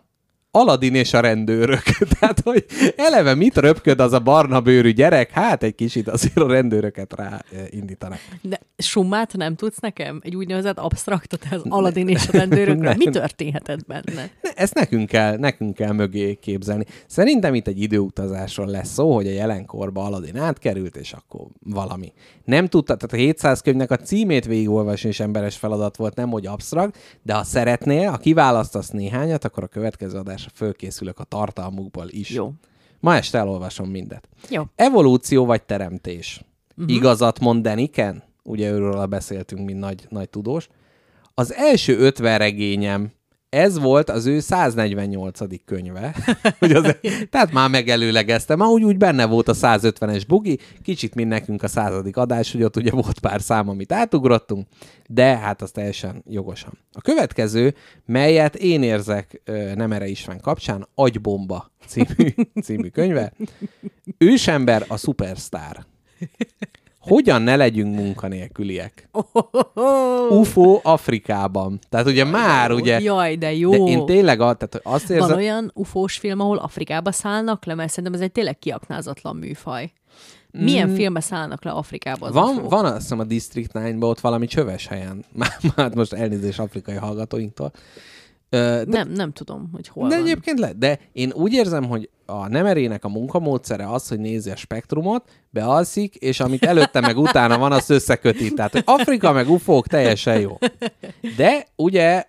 Aladin és a rendőrök. Tehát, hogy eleve mit röpköd az a barna bőrű gyerek? Hát egy kicsit azért a rendőröket ráindítanak. de summát nem tudsz nekem? Egy úgynevezett absztraktot az Aladdin és a rendőrökről? Nem. Mi történhetett benne? Ne, ezt nekünk kell, nekünk kell mögé képzelni. Szerintem itt egy időutazásról lesz szó, hogy a jelenkorba Aladdin átkerült, és akkor valami. Nem tudta, tehát a 700 könyvnek a címét végigolvasni is emberes feladat volt, nem hogy absztrakt, de ha szeretnél, ha kiválasztasz néhányat, akkor a következő adásra fölkészülök a tartalmukból is. Jó. Ma este elolvasom mindet. Jó. Evolúció vagy teremtés? Uh-huh. Igazat mond Deniken? Ugye őről beszéltünk, mint nagy, nagy tudós. Az első 50 regényem, ez volt az ő 148. könyve. hogy az, tehát már megelőlegeztem. Ahogy úgy benne volt a 150-es bugi, kicsit mint nekünk a századik adás, hogy ott ugye volt pár szám, amit átugrottunk, de hát az teljesen jogosan. A következő, melyet én érzek nem erre István kapcsán, Agybomba című, című könyve. Ősember a szupersztár. Hogyan ne legyünk munkanélküliek? UFO Afrikában. Tehát ugye már ugye... Jaj, de jó. De én tényleg tehát azt érzem... Van olyan ufós film, ahol Afrikába szállnak le, mert szerintem ez egy tényleg kiaknázatlan műfaj. Milyen mm. filmbe szállnak le Afrikába az Van, van azt hiszem a District 9-ban ott valami csöves helyen. Már, már most elnézés afrikai hallgatóinktól. De, Nem, nem tudom, hogy hol de van. egyébként le, de én úgy érzem, hogy a nemerének a munkamódszere az, hogy nézi a spektrumot, bealszik, és amit előtte meg utána van, azt összeköti. Tehát, hogy Afrika meg ufók teljesen jó. De ugye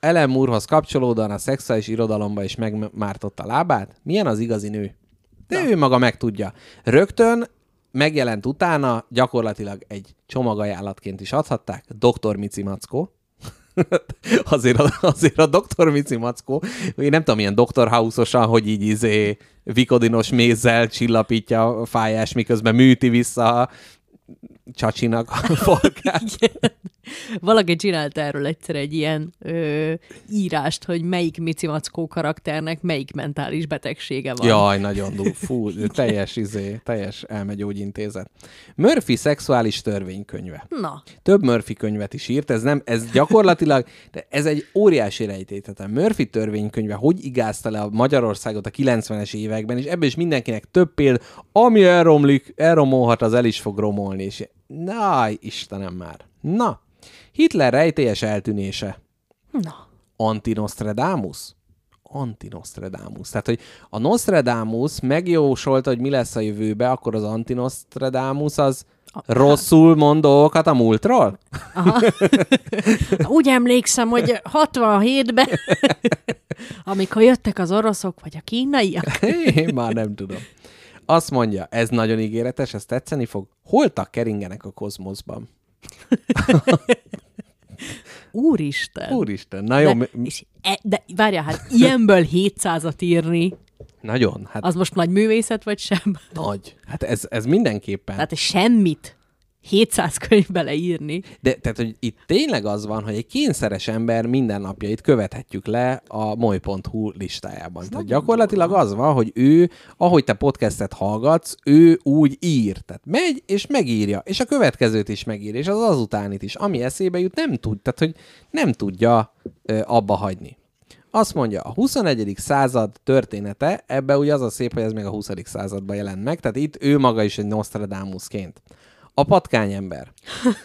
Ellen Moorehoz kapcsolódóan a szexuális irodalomba is megmártotta a lábát. Milyen az igazi nő? De ő maga megtudja. Rögtön megjelent utána, gyakorlatilag egy csomagajánlatként is adhatták, Dr. Mici Mackó. azért, a, azért a Dr. Mici Mackó, én nem tudom, ilyen Dr. House-osan, hogy így izé vikodínos mézzel csillapítja a fájás, miközben műti vissza csacsinak a farkát. Valaki csinált erről egyszer egy ilyen ö, írást, hogy melyik Mici Mackó karakternek melyik mentális betegsége van. Jaj, nagyon durva. Fú, teljes, izé, teljes elmegyógyintézet. Murphy szexuális törvénykönyve. Na, Több Murphy könyvet is írt, ez nem, ez gyakorlatilag, de ez egy óriási rejtétetem. Murphy törvénykönyve hogy igázta le a Magyarországot a 90-es években, és ebből is mindenkinek több példa, ami elromlik, elromolhat, az el is fog romolni. És na, Istenem már. Na, Hitler rejtélyes eltűnése. na. Antinostradamus? Antinostradamus. Tehát, hogy a Nostradamus megjósolta, hogy mi lesz a jövőbe, akkor az Antinostradamus az rosszul mond dolgokat a múltról? Úgy emlékszem, hogy 67-ben, amikor jöttek az oroszok, vagy a kínaiak, Én már nem tudom. Azt mondja, ez nagyon ígéretes, ez tetszeni fog. Holtak keringenek a kozmoszban. úristen. Úristen, na jó, de, és e, de várjál, hát ilyenből 700-at írni, nagyon, hát az most nagy művészet, vagy sem? nagy. Hát ez, ez mindenképpen. Tehát semmit 700 könyvbe leírni. De tehát, hogy itt tényleg az van, hogy egy kényszeres ember mindennapjait követhetjük le a moly.hu listájában. Tehát gyakorlatilag az van, hogy ő, ahogy te podcastet hallgatsz, ő úgy ír. Tehát megy és megírja, és a következőt is megírja, és az azutánit is. Ami eszébe jut, nem tud, tehát hogy nem tudja ö, abba hagyni. Azt mondja, a 21. század története, ebbe ugye az a szép, hogy ez még a 20. században jelent meg, tehát itt ő maga is egy Nostradamusként. A patkányember.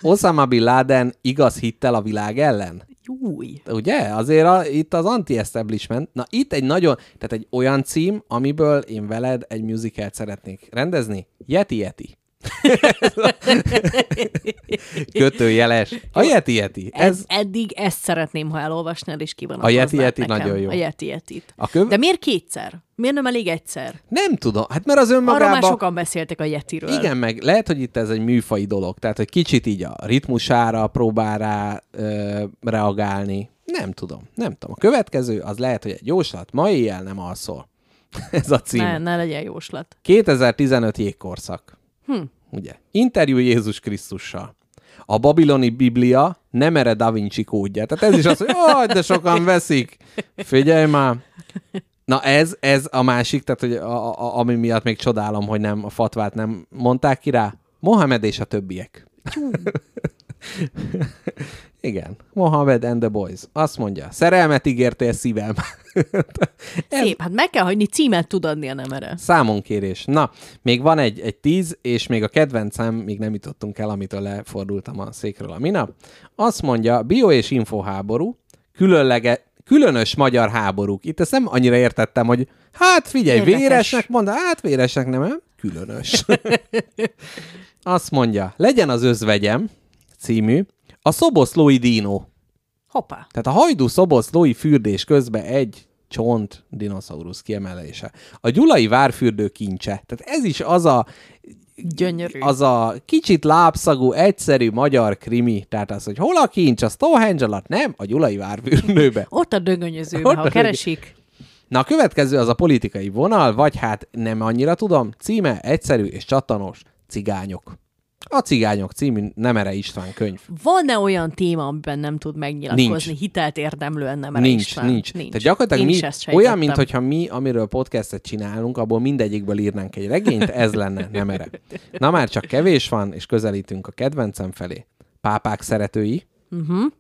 Osama Bin Laden igaz hittel a világ ellen? Júj. Ugye? Azért a, itt az anti-establishment. Na itt egy nagyon, tehát egy olyan cím, amiből én veled egy musicalt szeretnék rendezni. Yeti Yeti. Kötőjeles. A Yeti Yeti. Ez... Ez, Eddig ezt szeretném, ha elolvasnád, és A kivonatoznád Yeti Yeti nekem. nagyon jó. A Yeti Yetit. A köv- De miért kétszer? Miért nem elég egyszer? nem tudom. Hát mert az Arra már önmagában... sokan beszéltek a Yetiről. Igen, meg lehet, hogy itt ez egy műfai dolog, tehát hogy kicsit így a ritmusára próbál rá ö, reagálni. Nem tudom, nem tudom. A következő az lehet, hogy egy jóslat, ma éjjel nem alszol. ez a cím. Ne, ne legyen jóslat. 2015 jégkorszak. Hm. Ugye? Interjú Jézus Krisztussal. A babiloni Biblia nem ered Da Vinci kódja. Tehát ez is az, hogy de sokan veszik. Figyelj már. Na ez, ez a másik, tehát hogy a, a, ami miatt még csodálom, hogy nem a fatvát nem mondták ki rá. Mohamed és a többiek. Igen. Mohamed and the Boys. Azt mondja, szerelmet ígértél szívem. Szép, hát meg kell hagyni, címet tud adni a nemere. Számonkérés. Na, még van egy, egy tíz, és még a kedvencem, még nem jutottunk el, amitől lefordultam a székről a minap. Azt mondja, bio és infoháború, különlege, különös magyar háborúk. Itt ezt nem annyira értettem, hogy hát figyelj, Érdekes. véresnek mond, hát véresnek nem? különös. Azt mondja, legyen az özvegyem című, a szoboszlói dínó. Hoppá. Tehát a hajdú szoboszlói fürdés közben egy csont dinoszaurusz kiemelése. A gyulai várfürdő kincse. Tehát ez is az a, Gyönyörű. az a kicsit lábszagú, egyszerű magyar krimi. Tehát az, hogy hol a kincs, a Stonehenge alatt, nem, a gyulai várfürdőbe. Ott a dögönyözőben, Ott ha a keresik. Na a következő az a politikai vonal, vagy hát nem annyira tudom, címe egyszerű és csattanos, cigányok. A Cigányok című Nemere István könyv. Van-e olyan téma, amiben nem tud megnyilatkozni, Nincs. hitelt érdemlően nem Nincs, István? nincs, nincs. Tehát gyakorlatilag Én mi, olyan, sejtettem. mint hogyha mi, amiről podcastet csinálunk, abból mindegyikből írnánk egy regényt, ez lenne, nem erre. Na már csak kevés van, és közelítünk a kedvencem felé. Pápák szeretői, uh-huh.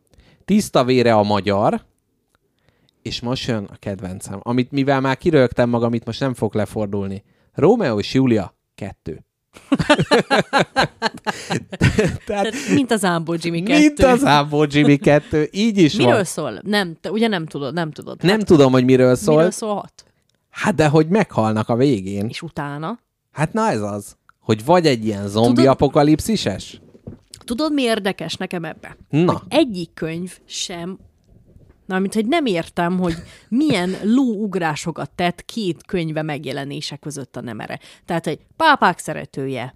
tiszta vére a magyar, és most jön a kedvencem, amit mivel már kirögtem magam, itt most nem fog lefordulni. Rómeó és Júlia kettő. Tehát, mint az Ámbó Jimmy 2. Mint az Ábó Jimmy 2, így is Miről van. szól? Nem, te ugye nem tudod, nem tudod. Nem hát, tudom, hogy miről szól. Miről szólhat? Hát de hogy meghalnak a végén. És utána? Hát na ez az. Hogy vagy egy ilyen zombi Tudod- apokalipszises? Tudod, mi érdekes nekem ebbe? Na, Egyik könyv sem Na, mint hogy nem értem, hogy milyen lóugrásokat tett két könyve megjelenése között a nemere. Tehát egy pápák szeretője,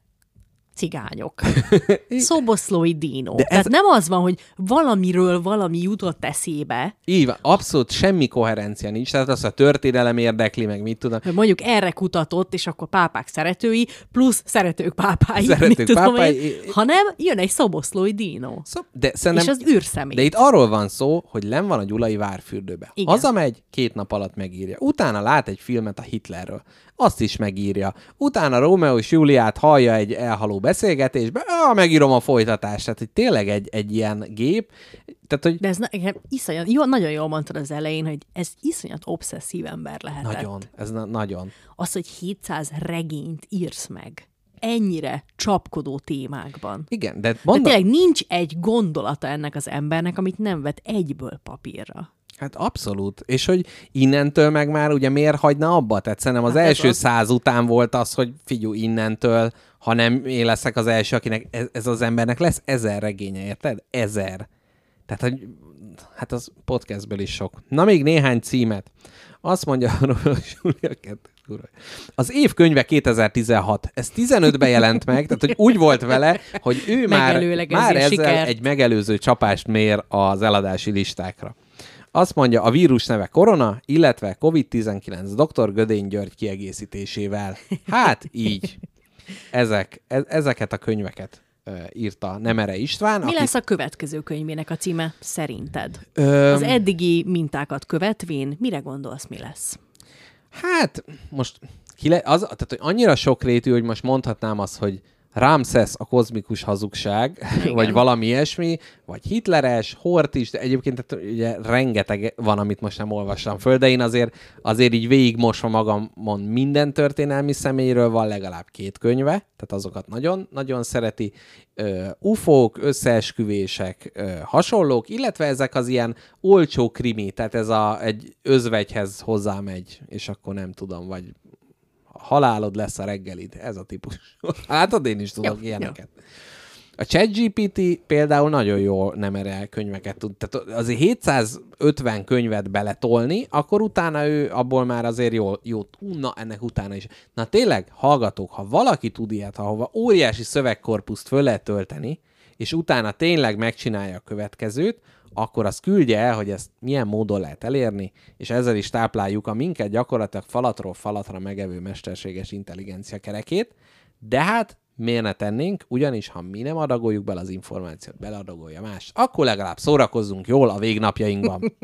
cigányok. Szoboszlói dínó. De De ez-. Tehát nem az van, hogy valamiről valami jutott eszébe, Így van, abszolút semmi koherencia nincs, tehát az a történelem érdekli, meg mit tudom. mondjuk erre kutatott, és akkor pápák szeretői, plusz szeretők pápái, Szeretők mit tudom pápái, én, i- hanem jön egy szoboszlói dínó. Szó, de szerintem, És az űrszemély. De itt arról van szó, hogy len van a Gyulai várfürdőbe. Igen. Hazamegy, két nap alatt megírja. Utána lát egy filmet a Hitlerről. Azt is megírja. Utána Rómeó és Júliát hallja egy elhaló beszélgetésbe, ah, megírom a folytatást. Tehát, hogy tényleg egy, egy ilyen gép. Tehát, hogy De ez nekem iszonyat, jó, nagyon jól mondtad az elején, hogy ez iszonyat obszesszív ember lehetett. nagyon, ez na- nagyon. Az, hogy 700 regényt írsz meg ennyire csapkodó témákban. Igen, de De mondom, tényleg nincs egy gondolata ennek az embernek, amit nem vet egyből papírra. Hát abszolút. És hogy innentől meg már ugye miért hagyna abba? Tehát szerintem az Hát első az. száz után volt az, hogy figyú innentől, ha nem én leszek az első, akinek ez, ez az embernek lesz ezer regénye, érted? Ezer. Tehát, hogy hát az podcastből is sok. Na még néhány címet. Azt mondja kurva. Az év könyve 2016. Ez 15-ben jelent meg, tehát hogy úgy volt vele, hogy ő már, már a ezzel sikert. egy megelőző csapást mér az eladási listákra. Azt mondja, a vírus neve korona, illetve COVID-19 dr. Gödény György kiegészítésével. Hát így. Ezek, e- ezeket a könyveket írta Nemere István. Mi lesz a következő könyvének a címe szerinted? Ö, Az eddigi mintákat követvén mire gondolsz, mi lesz? Hát, most ki le, az, tehát, hogy annyira sokrétű, hogy most mondhatnám azt, hogy Ramses a kozmikus hazugság, Igen. vagy valami ilyesmi, vagy hitleres, hort is, de egyébként tehát, ugye rengeteg van, amit most nem olvastam föl, de én azért, azért így végigmosva magamon minden történelmi személyről van legalább két könyve, tehát azokat nagyon, nagyon szereti. Ö, ufók, összeesküvések, ö, hasonlók, illetve ezek az ilyen olcsó krimi, tehát ez a, egy özvegyhez hozzámegy, és akkor nem tudom, vagy halálod lesz a reggelid. Ez a típus. Látod, én is tudok Jó, ilyeneket. A ChatGPT például nagyon jó nem erre könyveket tud. Tehát azért 750 könyvet beletolni, akkor utána ő abból már azért jó, jó na ennek utána is. Na tényleg, hallgatók, ha valaki tud ilyet, ahova óriási szövegkorpuszt föl lehet tölteni, és utána tényleg megcsinálja a következőt, akkor azt küldje el, hogy ezt milyen módon lehet elérni, és ezzel is tápláljuk a minket gyakorlatilag falatról falatra megevő mesterséges intelligencia kerekét, de hát miért ne tennénk, ugyanis ha mi nem adagoljuk bele az információt, beleadagolja más, akkor legalább szórakozzunk jól a végnapjainkban.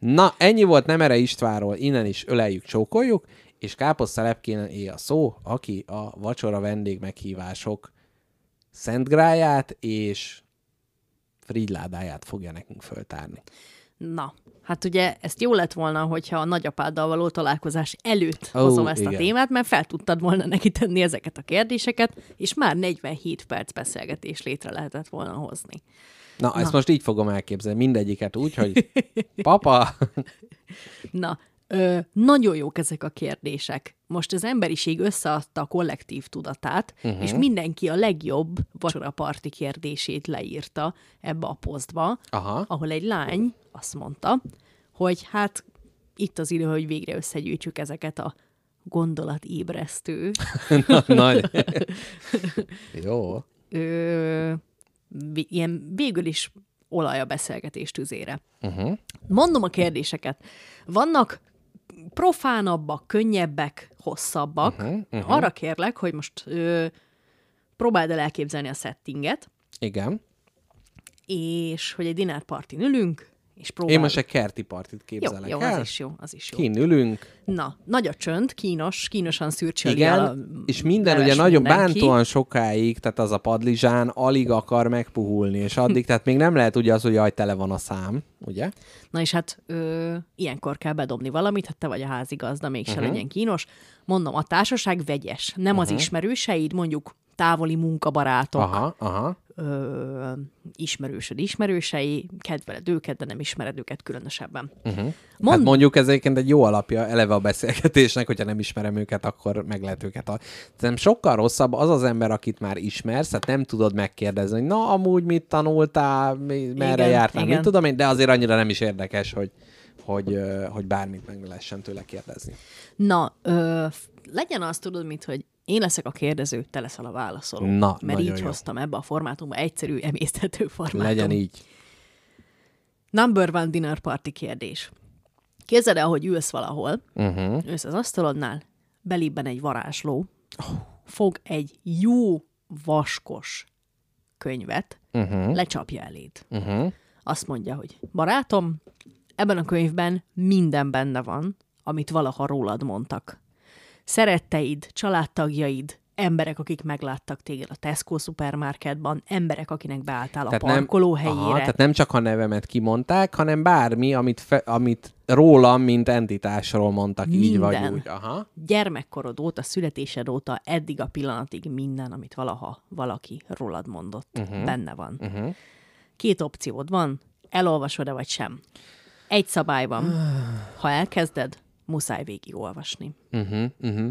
Na, ennyi volt Nemere Istvánról, innen is öleljük, csókoljuk, és Káposzta Lepkéné a szó, aki a vacsora vendég meghívások szentgráját és frigyládáját fogja nekünk föltárni. Na, hát ugye ezt jó lett volna, hogyha a nagyapáddal való találkozás előtt oh, hozom ezt igen. a témát, mert fel tudtad volna neki tenni ezeket a kérdéseket, és már 47 perc beszélgetés létre lehetett volna hozni. Na, Na. ezt most így fogom elképzelni, mindegyiket úgy, hogy papa, Na, ö, nagyon jók ezek a kérdések. Most az emberiség összeadta a kollektív tudatát, Mhm. uh-huh. és mindenki a legjobb vacsoraparti kérdését leírta ebbe a posztba, Aha. ahol egy lány azt mondta, hogy hát itt az idő, hogy végre összegyűjtsük ezeket a gondolatébresztő Na, nagy. Jó. ö, ilyen végül is olaj a beszélgetés tüzére. Uh-huh. Mondom a kérdéseket. Vannak profánabbak, könnyebbek, hosszabbak. Uh-huh, uh-huh. Arra kérlek, hogy most ö, próbáld el elképzelni a settinget, Igen. és hogy egy dinner partin ülünk, és próbáld... Én most egy kerti partit Jó, képzelek jó, el. az is jó, az is jó. Kín ülünk, Na, nagy a csönd, kínos, kínosan szürcsöli igen, a és minden ugye nagyon mindenki. bántóan sokáig, tehát az a padlizsán alig akar megpuhulni, és addig, tehát még nem lehet ugye az, hogy jaj, tele van a szám, ugye? Na és hát ö, ilyenkor kell bedobni valamit, hát te vagy a házigazda, mégse uh-huh. legyen kínos. Mondom, a társaság vegyes, nem uh-huh. az ismerőseid, mondjuk távoli munkabarátok, Aha, aha. Ö, ismerősöd ismerősei, kedveled őket, de nem ismered őket különösebben. Uh-huh. Mond, Hát mondjuk ez egyébként egy jó alapja eleve a beszélgetésnek, hogyha nem ismerem őket, akkor meg lehet őket. a- Szerintem sokkal rosszabb az az ember, akit már ismersz, tehát nem tudod megkérdezni, hogy na, amúgy mit tanultál, mi, merre Igen, jártál, igen. mit tudom én, de azért annyira nem is érdekes, hogy, hogy, hogy bármit meg lehessen tőle kérdezni. Na, ö, legyen azt, tudod, mit, hogy Én leszek a kérdező, te leszel a válaszoló. Na, mert így jó. hoztam ebbe a formátumba egyszerű, emészthető formátum. Legyen így. Number one dinner party kérdés. Képzeld el, hogy ülsz valahol, uh-huh. ülsz az asztalodnál, belében egy varázsló, fog egy jó vaskos könyvet, uh-huh. lecsapja eléd. Uh-huh. Azt mondja, hogy barátom, ebben a könyvben minden benne van, amit valaha rólad mondtak. Szeretteid, családtagjaid, emberek, akik megláttak téged a Tesco szupermarketban, emberek, akinek beálltál a parkolóhelyére. aha, tehát nem csak a nevemet kimondták, hanem bármi, amit, fe, amit rólam, mint entitásról mondtak, így vagy Minden. úgy. Aha. gyermekkorod óta, születésed óta, eddig a pillanatig minden, amit valaha valaki rólad mondott, uh-huh. benne van. Uh-huh. Két opciód van, elolvasod-e vagy sem. Egy szabály van. Ha elkezded, muszáj végigolvasni. Uh-huh, uh-huh.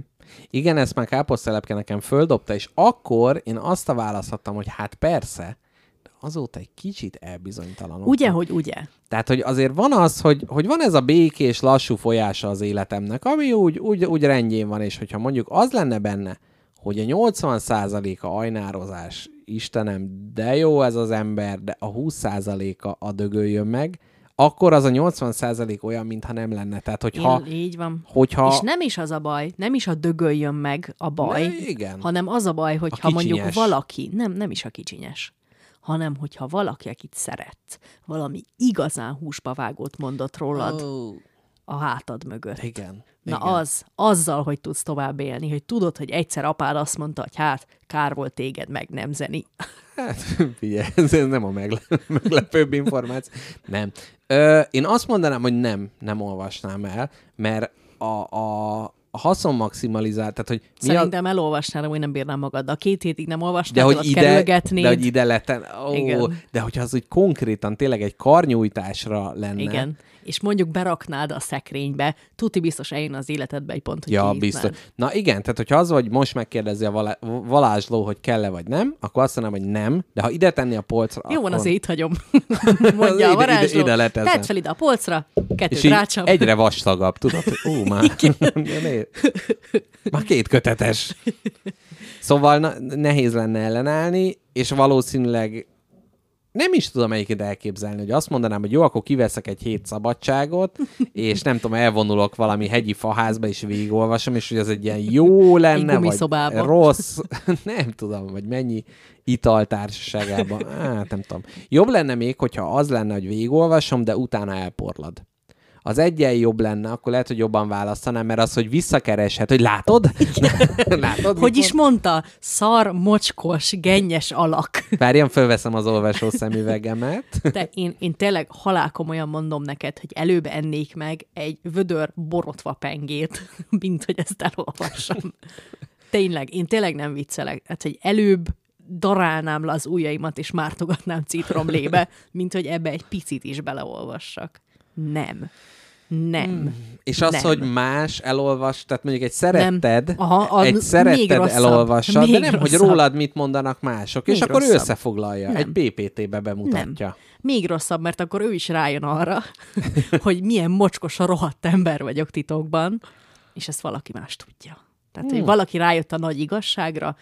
Igen, ezt már káposztelepke nekem földobta, és akkor én azt a választhattam, hogy hát persze, de azóta egy kicsit elbizonytalanodtam. Ugye, hogy ugye? Tehát, hogy azért van az, hogy, hogy van ez a békés, lassú folyása az életemnek, ami úgy, úgy, úgy rendjén van, és hogyha mondjuk az lenne benne, hogy a 80%-a ajnározás, Istenem, de jó ez az ember, de a 20%-a a dögöljön meg, akkor az a 80% olyan, mintha nem lenne. Tehát, hogyha... Én, így van. hogyha És nem is az a baj, nem is a dögöljön meg a baj, Ne, igen. hanem az a baj, hogyha mondjuk kicsinyes. valaki, nem, nem is a kicsinyes, hanem hogyha valaki, akit szeret, valami igazán húsba vágót mondott rólad Ó, a hátad mögött. igen. Na igen. az, azzal, hogy tudsz tovább élni, hogy tudod, hogy egyszer apád azt mondta, hogy hát, kár volt téged megnemzeni. Hát, figyelj, ez nem a megle- meglepőbb információ. Nem. Ö, én azt mondanám, hogy nem, nem olvasnám el, mert a, a, a haszonmaximalizált, tehát hogy mi a, Szerintem elolvasnál, hogy nem bírnám magad. De a két hétig nem de olvasnál, hogy ott ide, de hogy ide leten, ó, Igen. de hogyha az úgy konkrétan tényleg egy karnyújtásra lenne. Igen. És mondjuk beraknád a szekrénybe, tuti biztos eljön az életedbe egy pont, hogy Ja, biztos. Na igen, tehát hogyha az vagy, most megkérdezi a vala- varázsló, hogy kell-e vagy nem, akkor azt mondanám, hogy nem, de ha ide tenni a polcra, Jó van, akkor... azért itt hagyom. Ide- Mondja ide- a varázsló. ide leteszem. Tedd fel ide a polcra, kettőt És rácsap. egyre vastagabb, tudod, hogy ó, már, már két kötetes. Szóval na, nehéz lenne ellenállni, és valószínűleg nem is tudom melyiket elképzelni, hogy azt mondanám, hogy jó, akkor kiveszek egy hét szabadságot, és nem tudom, elvonulok valami hegyi faházba, és végigolvasom, és hogy az egy ilyen jó lenne, vagy rossz, nem tudom, vagy mennyi italtársaságában, hát nem tudom. Jobb lenne még, hogyha az lenne, hogy végigolvasom, de utána elporlad. Az egyen jobb lenne, akkor lehet, hogy jobban választanám, mert az, hogy visszakereshet, hogy látod? látod? Hogy is mondta? Szar, mocskos, gennyes alak. Várjam, fölveszem az olvasó szemüvegemet. De én, én tényleg halálkomolyan mondom neked, hogy előbb ennék meg egy vödör borotva pengét, mint hogy ezt elolvassam. Tényleg, én tényleg nem viccelek. Hát, hogy előbb darálnám le az ujjaimat, és mártogatnám citromlébe, mint hogy ebbe egy picit is beleolvassak. Nem. Nem. És az, Nem. hogy más elolvas, tehát mondjuk egy szeretted, Aha, egy még szeretted rosszabb. elolvassa, de Még nem, hogy rosszabb. rólad mit mondanak mások, és Még akkor ő rosszabb. összefoglalja, Nem. egy PPT-be bemutatja. Még rosszabb, mert akkor ő is rájön arra, hogy milyen mocskos a rohadt ember vagyok titokban, és ezt valaki más tudja. Tehát, Hmm. hogy valaki rájött a nagy igazságra,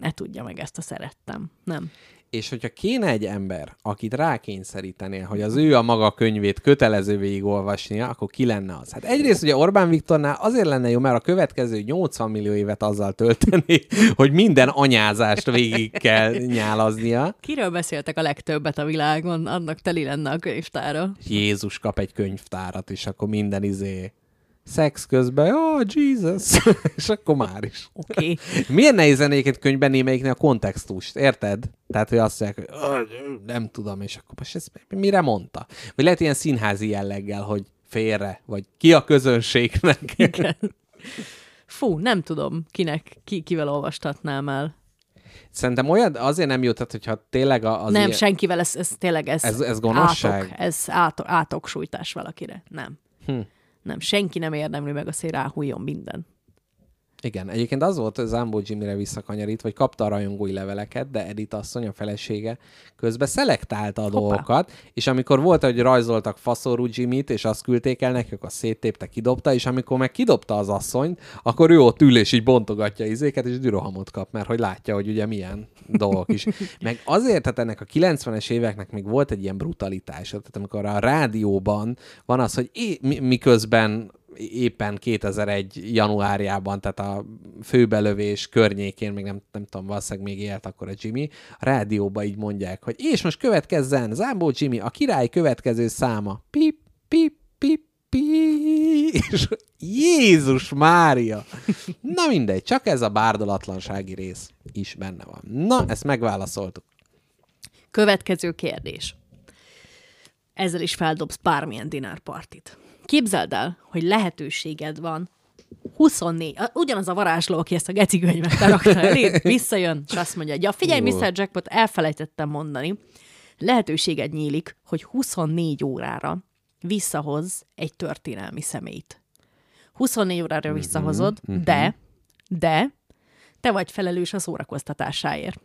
ne tudja meg ezt a szerettem. Nem. És hogyha kéne egy ember, akit rákényszerítenél, hogy az ő a maga könyvét kötelező végigolvasnia, akkor ki lenne az? Hát egyrészt ugye Orbán Viktornál azért lenne jó, mert a következő 80 millió évet azzal tölteni, hogy minden anyázást végig kell nyálaznia. Kiről beszéltek a legtöbbet a világon, annak teli lenne a könyvtára. Jézus kap egy könyvtárat, és akkor minden izé szex közben, oh, Jesus, és akkor már is. Oké. Okay. Milyen nehéz zenéket könyvben némelyiknél a kontextust, érted? Tehát, hogy azt mondják, hogy "Ah, nem tudom, és akkor most ezt mire mondta? Vagy lehet ilyen színházi jelleggel, hogy félre, vagy ki a közönségnek. Fú, nem tudom, kinek, ki, kivel olvastatnám el. Szerintem olyan, azért nem jó, tehát hogyha tényleg az nem, ilyen, senkivel, ez, ez tényleg ez, Ez- ez gonoszság? Átok, ez átok, átoksújtás valakire. Nem. Hm. Nem, senki nem érdemli meg azt, hogy ráhújjon minden. Igen, egyébként az volt Zambó Jimmy-re visszakanyarít, hogy kapta a rajongói leveleket, de Edith asszony, a felesége közben szelektálta a dolgokat, és amikor volt, hogy rajzoltak faszorú Jimmy-t, és azt küldték el neki, akkor széttépte, kidobta, és amikor meg kidobta az asszonyt, akkor ő ott ül és így bontogatja izéket, és dürohamot kap, mert hogy látja, hogy ugye milyen dolgok is. Meg azért, tehát ennek a 90-es éveknek még volt egy ilyen brutalitás, tehát amikor a rádióban van az, hogy é, mi- miközben éppen 2001 januárjában, tehát a főbelövés környékén, még nem, nem tudom, valószínűleg még élt akkor a Jimmy, a rádióba így mondják, hogy és most következzen Zámbó Jimmy, a király következő száma. Pip, pip, pip, pip, és Jézus Mária! Na mindegy, csak ez a bárdolatlansági rész is benne van. Na, ezt megválaszoltuk. Következő kérdés. Ezzel is feldobsz bármilyen dinárpartit. Képzeld el, hogy lehetőséged van 24, a- ugyanaz a varázsló, aki ezt a geci könyvet lerakta elé, visszajön, és azt mondja, ja figyelj, Mr. Jackpot, elfelejtettem mondani, lehetőséged nyílik, hogy 24 órára visszahoz egy történelmi személyt. 24 órára visszahozod, de, de te vagy felelős a szórakoztatásáért.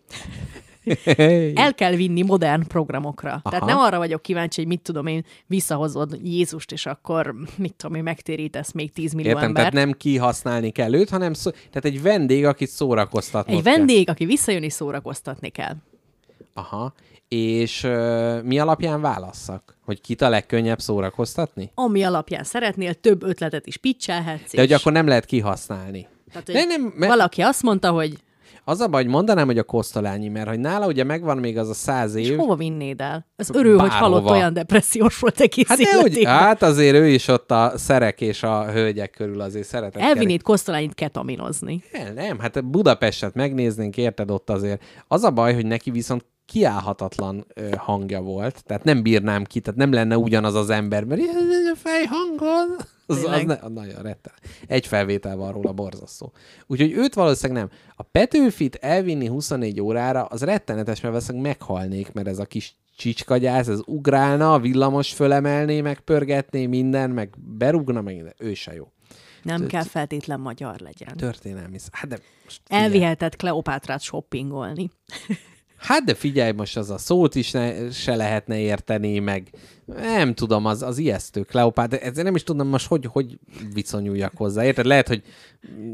El kell vinni modern programokra. Aha. Tehát nem arra vagyok kíváncsi, hogy mit tudom én, visszahozod Jézust, és akkor mit tudom én, megtérítesz még 10 millió Értem, embert. tehát nem kihasználni kell őt, hanem szó, tehát egy vendég, akit szórakoztatnod Egy kell. vendég, aki visszajön és szórakoztatni kell. Aha. És uh, mi alapján válasszak? Hogy kit a legkönnyebb szórakoztatni? Ami alapján szeretnél, több ötletet is pitchelhetsz. De hogy és- akkor nem lehet kihasználni. Tehát, hogy De nem, mert Valaki azt mondta, hogy az a baj, hogy mondanám, hogy a Kosztolányi, mert hogy nála ugye megvan még az a száz és év. hova vinnéd el? Az örül, hogy Bárhova. halott olyan depressziós volt egész Hát, hogy, hát azért ő is ott a szerek és a hölgyek körül azért szeretett Elvinnéd Kosztolányit ketaminozni. El, nem, hát Budapestet megnéznénk, érted ott azért. Az a baj, hogy neki viszont kiállhatatlan ö, hangja volt, tehát nem bírnám ki, tehát nem lenne ugyanaz az ember, mert ilyen a fejhangod, az, az Tényleg? ne, az nagyon rettel. Egy felvétel van róla, borzasztó. Úgyhogy őt valószínűleg nem. A Petőfit elvinni 24 órára, az rettenetes, mert valószínűleg meghalnék, mert ez a kis csicskagyász, ez ugrálna, a villamos fölemelné, meg pörgetné minden, meg berúgna, meg minden. Ő se jó. Nem kell feltétlen magyar legyen. Történelmi. Hát de most. Elviheted Kleopátrát shoppingolni. Hát de figyelj, most az a szót is ne, se lehetne érteni, meg nem tudom, az, az ijesztő Kleopát, de ezért nem is tudom most, hogy, hogy viszonyuljak hozzá. Érted? Lehet, hogy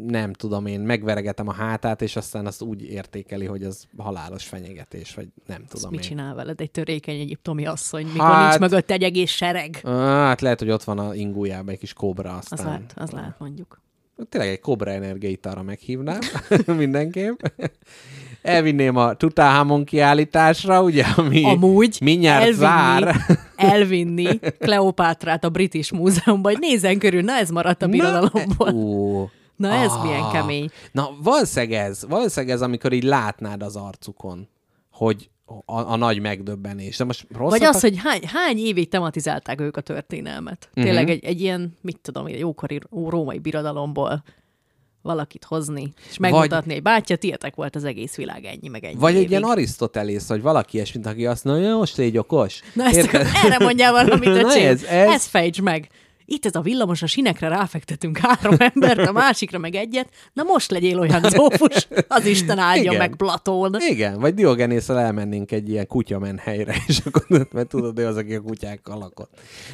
nem tudom én, megveregetem a hátát, és aztán azt úgy értékeli, hogy az halálos fenyegetés, vagy nem Azt tudom mit csinál veled egy törékeny egyiptomi asszony, mikor Hát- nincs mögött egy egész sereg? Hát lehet, hogy ott van a ingújában egy kis kobra, Az aztán... lehet, az lehet mondjuk. Tényleg egy kobra energiaitalra meghívnám mindenképp. Elvinném a Tutahamon kiállításra, ugye, ami Amúgy mindjárt elvinni, zár. elvinni Kleopátrát a British Múzeumban, hogy nézzen körül, na ez maradt a birodalomból. Ú, Na ez ah. milyen kemény. Na, valószínűleg ez, valószínűleg ez, amikor így látnád az arcukon, hogy a, a nagy megdöbbenés. De most rossz Vagy az, hogy hány, hány évig tematizálták ők a történelmet. Tényleg egy, egy ilyen, mit tudom, én, jókori római birodalomból valakit hozni, és megmutatni, hogy bátya, tietek volt az egész világ ennyi, meg ennyi Vagy egy évig. ilyen Arisztotelész, vagy valaki ilyesmit, aki azt mondja, "Ja, most légy okos. Na ezt Érted? erre mondjál valamit, Na öcsém. ez- ez- Ezt fejtsd meg. Itt ez a villamos, a sinekre ráfektetünk három embert, a másikra meg egyet. Na most legyél olyan zófus, az Isten áldja Igen. meg Platón. Igen, vagy Diogenésszel elmennénk egy ilyen kutyamen helyre, és akkor mert tudod, ő az, aki a kutyákkal lakott.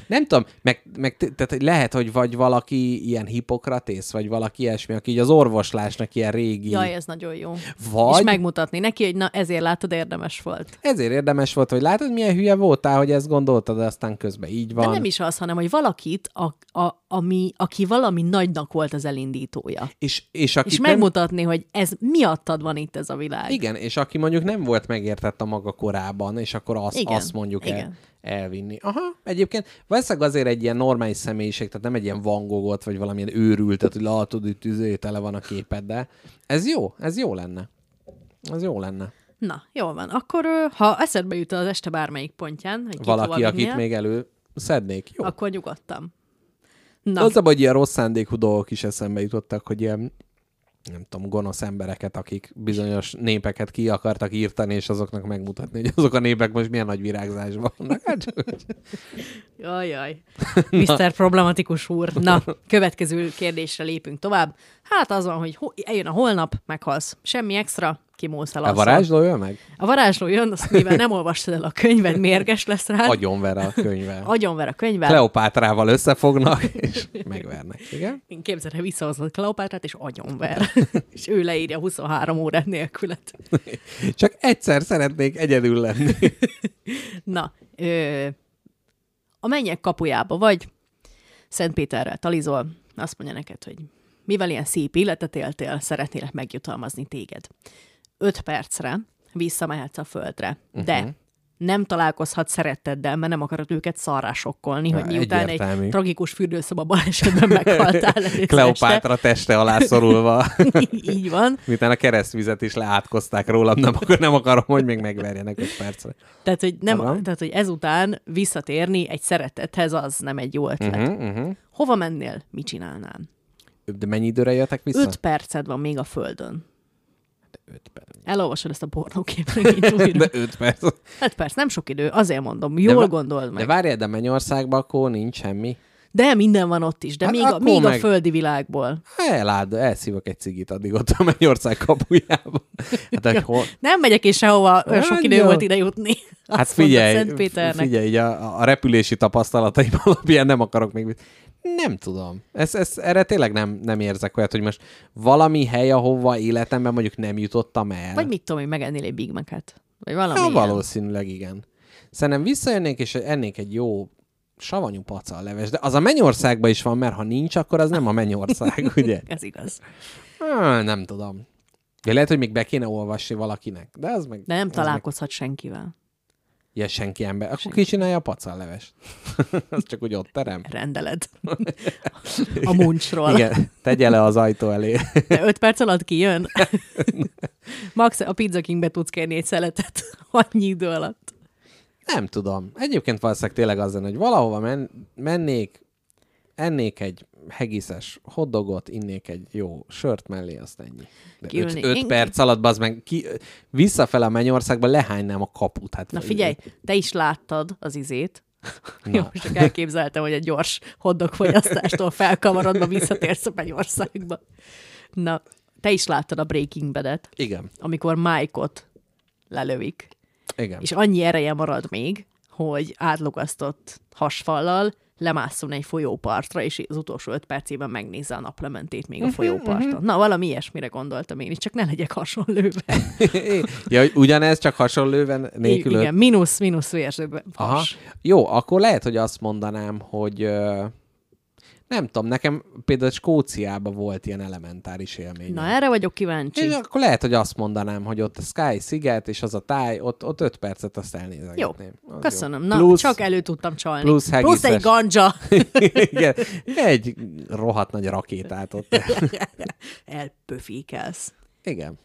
Nem tudom, meg, meg tehát lehet, hogy vagy valaki ilyen hipokratész, vagy valaki ilyesmi, aki így az orvoslásnak ilyen régi. Jaj, ez nagyon jó. Vagy- És megmutatni neki, hogy na ezért látod, érdemes volt. Ezért érdemes volt, hogy látod, milyen hülye voltál, hogy ezt gondoltad, de aztán közben így van. De nem is az, hanem hogy valakit, a, a, ami, aki valami nagynak volt az elindítója. És, és, akit És nem... megmutatni, hogy ez miattad van itt ez a világ. Igen, és aki mondjuk nem volt megértett a maga korában, és akkor azt, Igen, azt mondjuk el, igen. elvinni. Aha, egyébként valószínűleg azért egy ilyen normális személyiség, tehát nem egy ilyen vangogot, vagy valamilyen őrültet, hogy látod, hogy tüzé, tele van a képed, de ez jó, ez jó lenne. Ez jó lenne. Na, jól van. Akkor, ha eszedbe jut az este bármelyik pontján, hogy Valaki, akit még elő szednék. Jó. akkor nyugodtan. Na, Az a baj, hogy ilyen rossz szándékú dolgok is eszembe jutottak, hogy ilyen nem tudom, gonosz embereket, akik bizonyos népeket ki akartak írtani, és azoknak megmutatni, hogy azok a népek most milyen nagy virágzásban vannak. Hát Jaj, jaj. Mr. Problematikus úr. Na, következő kérdésre lépünk tovább. Hát az van, hogy ho- eljön a holnap, meghalsz. Semmi extra, kimúlsz el a varázsló jön meg? A varázsló jön, azt mivel nem olvastad el a könyved, mérges lesz rá. Agyonver a könyvvel. Agyonver a könyvvel. Kleopátrával összefognak, és megvernek. Igen? Én képzelem, visszahozod Kleopátrát, és agyonver. és ő leírja 23 órát nélkület. Csak egyszer szeretnék egyedül lenni. Na, ö, a mennyek kapujába vagy, Szentpéterrel talizol, azt mondja neked, hogy mivel ilyen szép életet éltél, szeretnélek megjutalmazni téged. Öt percre visszamehetsz a földre, uh-huh. de nem találkozhat szeretteddel, mert nem akarod őket szarrá sokkolni, hogy Ja, miután egyértelmű. egy tragikus fürdőszoba balesetben meghaltál Kleopátra teste alá szorulva. este. Így van. Miután a keresztvizet is leátkozták rólam, nem, akkor nem akarom, hogy még megverjenek öt percre. Tehát, hogy, nem, Aha. tehát, hogy ezután visszatérni egy szeretethez, az nem egy jó ötlet. Uh-huh, uh-huh. Hova mennél? Mit csinálnál? De mennyi időre jöttek vissza? Öt perced van még a földön. Öt perc. Elolvasod ezt a pornóképregényt. De öt perc. Hát persze, nem sok idő, azért mondom, jól va- gondold meg. De várjál, de Mennyországban akkor nincs semmi. De minden van ott is, de Hát még, a, még a meg- földi világból. Eláld, elszívok egy cigit addig ott a Mennyország kapujába. Hát, hogy hol... Nem megyek én sehova, olyan sok Hát idő jó. volt ide jutni. hát Azt figyelj, így a, a repülési tapasztalataim alapján nem akarok még... Nem tudom. Ez, ez, erre tényleg nem, nem érzek olyat, hogy most valami hely, ahova életemben mondjuk nem jutottam el. Vagy mit tudom én, megennél egy Big Mac-et. Vagy valami Ja, ilyen. valószínűleg igen. Szerintem visszajönnék, és ennék egy jó savanyú pacalleves. De az a Mennyországban is van, mert ha nincs, akkor az nem a Mennyország, ugye? Ez igaz. Ah, nem tudom. De lehet, hogy még be kéne olvasni valakinek. De az meg... De nem az meg... találkozhat senkivel. Ja, senki ember. Akkor ki csinálja a pacallevest? az csak úgy ott terem. Rendeled. a muncsról. Igen, tegye le az ajtó elé. De öt perc alatt kijön. Max, a Pizza Kingbe tudsz kérni egy szeletet annyi idő alatt. Nem tudom. Egyébként valószínűleg tényleg az lenne, hogy valahova men- mennék, ennék egy hegiszes hotdogot, innék egy jó sört mellé, azt ennyi. De Kiülni. öt, öt Én- perc alatt, az meg ki, visszafele a Mennyországba lehánynám a kaput. Hát Na figyelj, te is láttad az izét. Na. Jó, csak elképzeltem, hogy egy gyors hoddog fogyasztástól felkavarodva visszatérsz a Mennyországba. Na, te is láttad a Breaking Bad-et, Igen, amikor Mike-ot lelövik, igen. és annyi ereje marad még, hogy átlogasztott hasfallal lemásszon egy folyópartra, és az utolsó öt percében megnézze a naplementét még a Mhm, folyóparton. Na, valami ilyesmire gondoltam én is, csak ne legyek hasonlőve. ja, ugyanez, csak hasonlőven nélkül. Igen, mínusz, mínusz vérzőben. Aha. Jó, akkor lehet, hogy azt mondanám, hogy ö, nem tudom, nekem például Skóciában volt ilyen elementáris élmény. Na, erre vagyok kíváncsi. És akkor lehet, hogy azt mondanám, hogy ott a Sky sziget, és az a táj, ott, ott öt percet azt elnézegetném. Jó, Az köszönöm. jó. Na, Plusz, csak elő tudtam csalni. plusz plusz egy hegiszes. ganja. igen, egy rohadt nagy rakétát ott. Elpöfékelsz. Igen.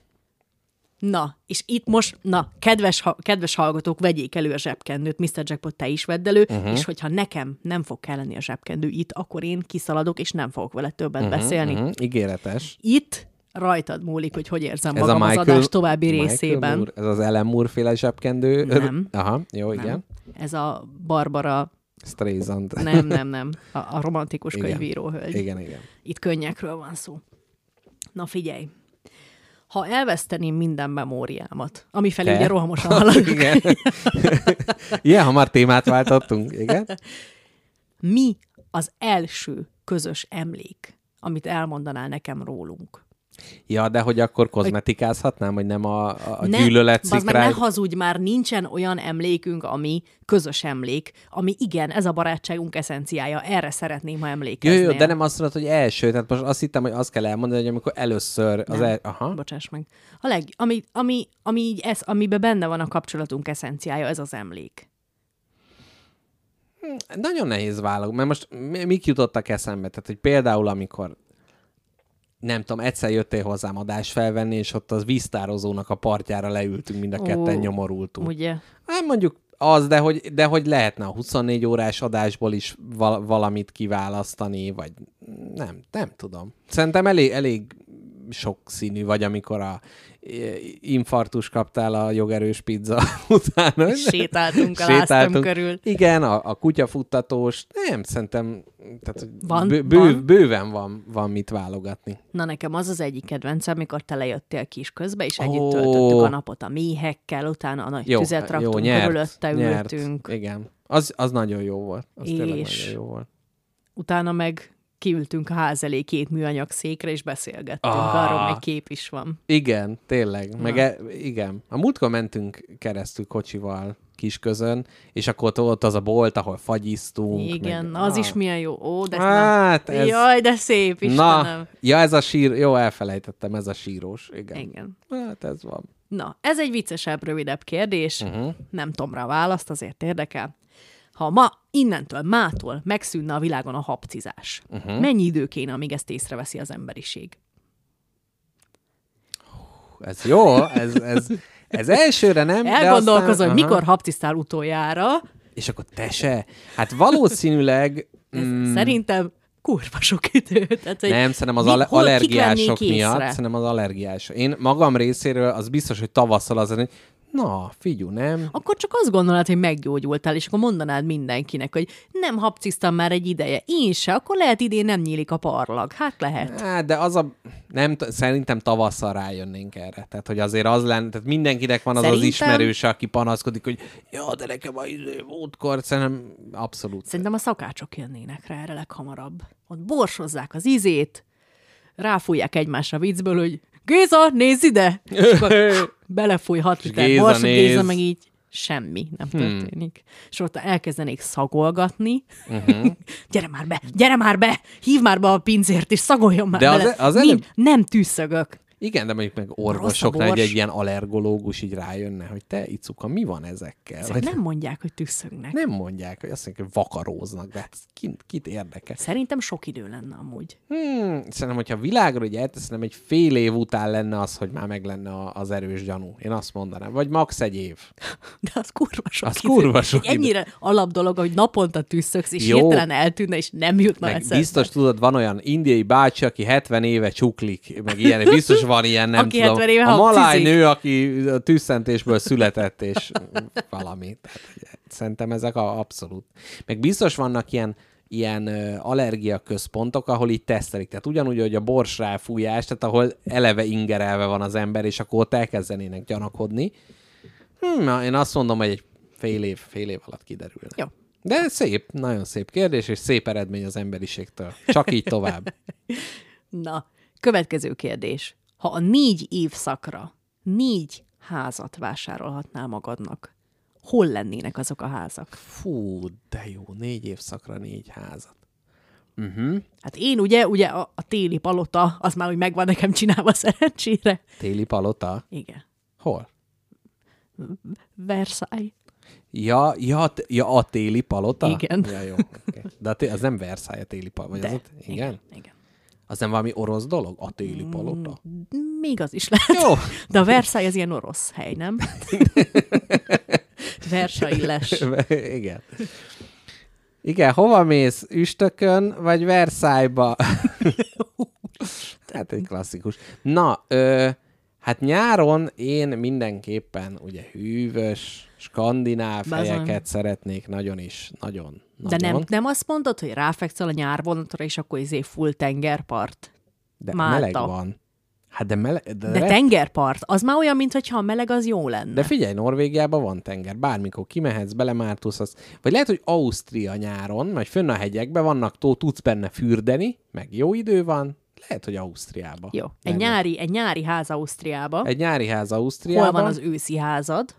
Na, és itt most, na, kedves, ha- kedves hallgatók, vegyék elő a zsebkendőt, Mr. Jackpot, te is vedd elő, uh-huh. és hogyha nekem nem fog kelleni a zsebkendő itt, akkor én kiszaladok, és nem fogok vele többet uh-huh, beszélni. Uh-huh. Ígéretes. Itt rajtad múlik, hogy hogy érzem Ez a magam Michael, az adás további Michael részében. Moore, ez az Ellen Moore féle zsebkendő. Nem. Aha, jó, igen. Nem. Ez a Barbara, Streisand. nem, nem, nem, a, a romantikus Igen. könyvíróhölgy. Igen, igen. Itt könnyekről van szó. Na figyelj, ha elveszteném minden memóriámat, ami felé Te? ugye rohamosan haladok, igen. Ilyen hamar témát váltottunk, igen. mi az első közös emlék, amit elmondanál nekem rólunk? Ja, de hogy akkor kozmetikázhatnám, hogy nem a, a Ne- gyűlölet bazd meg, ne hazudj már, nincsen olyan emlékünk, ami közös emlék, ami igen, ez a barátságunk eszenciája, erre szeretném, ha Jó, emlékeznél. jó, de nem azt mondod, hogy első. Tehát most azt hittem, hogy azt kell elmondani, hogy amikor először az Nem. el... Aha. Bocsáss meg. A leg, ami, ami, ami így ez, amiben benne van a kapcsolatunk eszenciája, ez az emlék. Nagyon nehéz válogatni, mert most mi- mik jutottak eszembe? Tehát, hogy például amikor nem tudom, egyszer jöttél hozzám adást felvenni, és ott az víztározónak a partjára leültünk, mind a ketten Ó, nyomorultunk. Ugye? Hát mondjuk az, de hogy, de hogy lehetne a 24 órás adásból is val- valamit kiválasztani, vagy nem, nem tudom. Szerintem elég, elég sokszínű, vagy amikor a infartus kaptál a jogerős pizza utána. Sétáltunk a láztöm körül. Igen, a, a kutyafuttatós. Nem, szerintem tehát, Van, bő, bő, van. bőven van, van mit válogatni. Na nekem az az egyik kedvencem, amikor te lejöttél kis közbe, és együtt Ó. töltöttük a napot a méhekkel, utána a nagy Jó, tüzet jó, raktunk, nyert, körülötte nyert. ültünk, Igen. Az, az nagyon jó volt. Az tényleg És- nagyon jó volt. utána meg kiültünk a ház elé két műanyag székre, és beszélgettünk. Ah. Arról egy kép is van. Igen, tényleg. Meg e, igen. A múltkor mentünk keresztül kocsival kisközön, és akkor ott, az a bolt, ahol fagyiztunk. Igen, meg, az Ah. is milyen jó. Ó, de Hát, na, ez- Jaj, de szép, Istenem. Na, ja, ez a sír, jó, elfelejtettem, ez a sírós. Igen. Igen. Hát ez van. Na, ez egy viccesebb, rövidebb kérdés. Uh-huh. Nem tudom rá a választ, azért érdekel. Ha ma, innentől, mától megszűnne a világon a habcizás, uh-huh. mennyi idő kéne, amíg ezt észreveszi az emberiség? Ez jó, ez, ez, ez elsőre nem, de Elgondolkozol, aztán, hogy aha. mikor habciztál utoljára, És akkor te se? Hát valószínűleg... mm, szerintem kurva sok idő. Tehát, hogy Nem, szerintem az mi- kik allergiások miatt. észre? Szerintem az allergiás. Én magam részéről az biztos, hogy tavasszal az, hogy na, figyú, nem? Akkor csak azt gondolod, hogy meggyógyultál, és akkor mondanád mindenkinek, hogy nem habciztam már egy ideje. Én se, akkor lehet idén nem nyílik a parlag. Hát lehet. Hát, de az a... Nem, szerintem tavasszal rájönnénk erre. Tehát, hogy azért az lenne, tehát mindenkinek van az Szerintem- az ismerőse, aki panaszkodik, hogy ja, de nekem a izé, múltkor, szerintem abszolút. Szerintem a szakácsok jönnének rá erre leghamarabb. Ott borsozzák az izét, ráfújják egymásra viccből, hogy Géza, nézz ide! És akkor belefúj hat liter Géza bors. Géza meg így semmi nem Hmm. történik. És ott elkezdenék szagolgatni. Mhm. gyere már be, gyere már be, hív már be a pincért, és szagoljon már De az- bele. az előbb- Nem tűszögök. Igen, de mondjuk meg orvosoknál egy, egy ilyen allergológus így rájönne, hogy te, Icuka, mi van ezekkel? Ezek Vagy nem mondják, hogy tüsszögnek. nem mondják, hogy azt mondják, hogy vakaróznak, de hát kit, kit érdekel? Szerintem sok idő lenne amúgy. Hmm, szerintem, hogyha világra így elteszem, egy fél év után lenne az, hogy már meg lenne az erős gyanú. Én azt mondanám. Vagy max. egy év. De az kurva sok Az idő. kurva sok Egy Ennyire alap dolog, hogy naponta tüsszögsz, és Jó. hirtelen eltűnne, és nem jutna Meg eszedbe. biztos tudod, van olyan indiai bácsi, aki 70 éve csuklik, meg ilyen, biztos van ilyen, nem Aki tudom. 70 éve a maláj nő, aki a tüsszentésből született, és valami. Tehát, szerintem ezek a abszolút. Meg biztos vannak ilyen ilyen allergia központok, ahol így tesztelik. Tehát ugyanúgy, hogy a bors ráfújás, tehát ahol eleve ingerelve van az ember, és akkor ott elkezdenének gyanakodni. Hm, én azt mondom, hogy egy fél év, fél év alatt kiderülne. Jó. De szép, nagyon szép kérdés, és szép eredmény az emberiségtől. Csak így tovább. Na, következő kérdés. Ha a négy évszakra négy házat vásárolhatnál magadnak, hol lennének azok a házak? Fú, de jó, négy évszakra négy házat. Hát én ugye, ugye a, a téli palota, az már úgy megvan nekem csinálva szerencsére. Téli palota? Igen. Hol? Versailles. Ja, ja, ja a téli palota? Igen. Ja, jó. Okay. De az nem Versailles a téli palota, vagy De, az ott? Igen? Igen. Az nem valami orosz dolog? A téli palota? Még az is lehet. Jó. De a Versailles az ilyen orosz hely, nem? Versailles. Igen. Igen, hova mész? Üstökön, vagy Versailles-ba? hát egy klasszikus. Na, ö, hát nyáron én mindenképpen ugye hűvös, skandináv Bazony. helyeket szeretnék nagyon is, nagyon, De nagyon. nem, nem azt mondod, hogy ráfekszel a nyárvonatra, és akkor izé full tengerpart? de Málta. meleg van. Hát de meleg, de, De de, tengerpart, az már olyan, mintha a meleg az jó lenne. de figyelj, Norvégiában van tenger, bármikor kimehetsz, belemártózhatsz. Vagy lehet, hogy Ausztria nyáron, vagy fönn a hegyekben vannak tó, tudsz benne fürdeni, meg jó idő van, lehet, hogy Ausztriában. Jó. Egy lenne. nyári, egy nyári ház Ausztriába. Egy nyári ház Ausztriában. Hol van az őszi házad?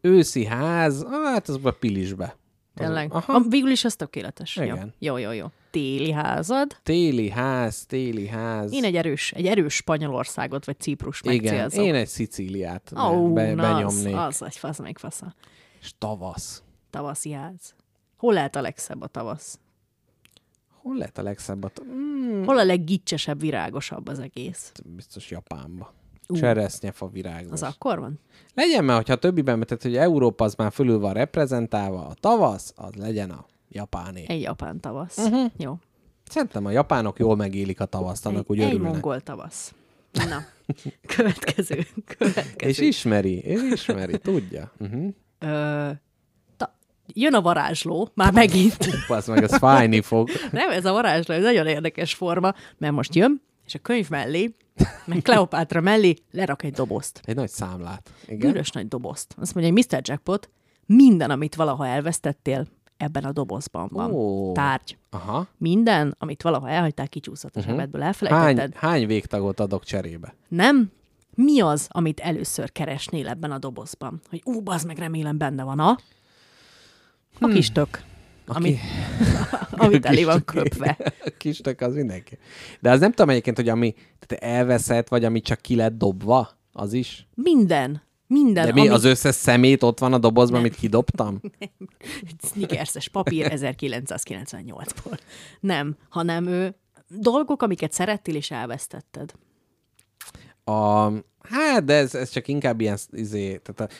Őszi ház, hát az a Pilisbe. Tényleg. Aha. Ah, végül is az tökéletes. Igen. Jó, jó, jó. jó. Téli házad. Téli ház, téli ház. Én egy erős, egy erős Spanyolországot vagy Ciprus Igen, megcélzom. én egy Szicíliát oh, be, na, benyomnék. Az, az egy fasz, meg fasza. És tavasz. Tavaszi ház. Hol lehet a legszebb a tavasz? Hol lehet a legszebb? a t- Mm, Hol a leggicsesebb, virágosabb az egész? biztos Japánba. Ú. Cseresznyefa virágos. Az akkor van? Legyen már, hogyha a többiben, tehát hogy Európa az már fölül van reprezentálva, a tavasz, az legyen a japáné. Egy japán tavasz. Uh-huh. Jó. Szerintem a japánok jól megélik a tavaszt, annak Egy, úgy egy örülnek. mongol tavasz. Na, következő. következő. És ismeri, és ismeri, tudja. Uh-huh. Ö, ta, jön a varázsló, már megint. Az meg, az fájni fog. Nem, ez a varázsló, ez nagyon érdekes forma, mert most jön, és a könyv mellé, meg Kleopátra mellé lerak egy dobozt. Egy nagy számlát. Igen? Bűnös nagy dobozt. Azt mondja, hogy Mr. Jackpot, minden, amit valaha elvesztettél, ebben a dobozban van. Ó. Tárgy. Aha. Minden, amit valaha elhagytál, kicsúszott a uh-huh. zsebedből, Hány, elfelejtetted. hány végtagot adok cserébe? Nem? Mi az, amit először keresnél ebben a dobozban? Hogy ú, bazd meg, remélem benne van a... A kis tök. Ami, amit elé van köpve. A kis tök az mindenki. De az nem tudom egyébként, hogy ami tehát elveszett, vagy ami csak ki lett dobva, az is. Minden. Minden, De mi, ami... az összes szemét ott van a dobozban, amit kidobtam? Snickerses papír 1998-ból. Nem, hanem ő dolgok, amiket szerettél és elvesztetted. A, hát, de ez, ez csak inkább ilyen, izé, tehát a,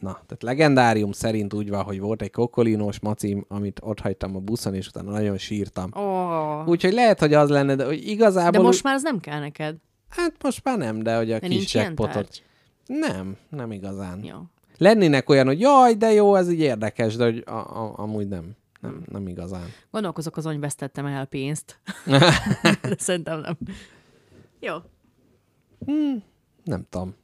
na, tehát legendárium szerint úgy van, hogy volt egy kokolinós macim, amit ott hagytam a buszon, és utána nagyon sírtam. Oh. Úgyhogy lehet, hogy az lenne, de hogy igazából... De most már az nem kell neked. Hát most már nem, de hogy a De kis jackpotot... Nem, nem igazán. Jó. Lennének olyan, hogy jaj, de jó, ez így érdekes, de hogy a, a, amúgy nem. Nem, nem igazán. Gondolkozok azon, hogy vesztettem el pénzt. De szerintem nem. Jó. Nem tudom.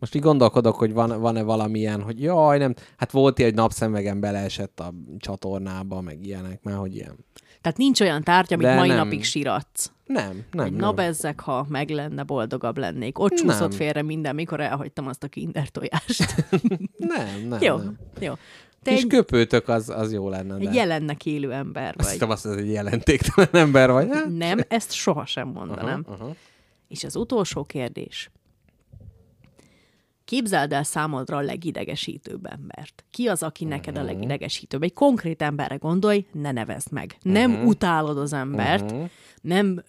Most így gondolkodok, hogy van, van-e valamilyen, hogy jaj, nem, hát volt ilyen, hogy napszemvegen beleesett a csatornába, meg ilyenek, már hogy ilyen. Tehát nincs olyan tárgy, amit De mai nem. napig siratsz. Nem, nem, Hogy nem. na bezzek, ha meg lenne, boldogabb lennék. Ott csúszott Nem. félre minden, mikor elhagytam azt a kinder tojást. Nem, nem, jó, nem. jó. Te Kis egy, köpőtök az, az jó lenne, de... egy jelennek élő ember Azt vagy. azt, hogy egy jelentéktelen ember vagy. Hát? Nem, ezt sohasem mondanám. Aha, aha. És az utolsó kérdés. Képzeld el számodra a legidegesítőbb embert. Ki az, aki neked Mhm. a legidegesítőbb? Egy konkrét emberre gondolj, ne nevezd meg. Nem Mhm. utálod az embert, nem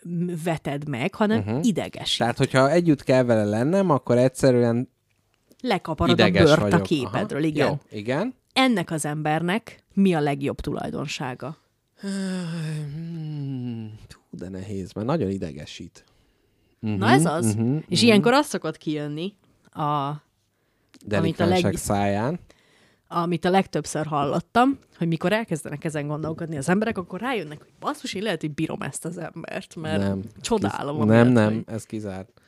veted meg, hanem idegesít. Tehát, hogyha együtt kell vele lennem, akkor egyszerűen Lekaparod ideges a bört vagyok. a képedről, Aha. igen. Jó, igen. Ennek az embernek mi a legjobb tulajdonsága? Hú, de nehéz, mert nagyon idegesít. Uh-huh, Na ez az. Uh-huh, És ilyenkor az szokott kijönni, a, Delikánság leg- száján. amit a legtöbbször hallottam, hogy mikor elkezdenek ezen gondolkodni az emberek, akkor rájönnek, hogy basszus, én lehet, hogy bírom ezt az embert, mert nem. csodálom. Kiz- Nem, nem, Hogy... ez kizárt.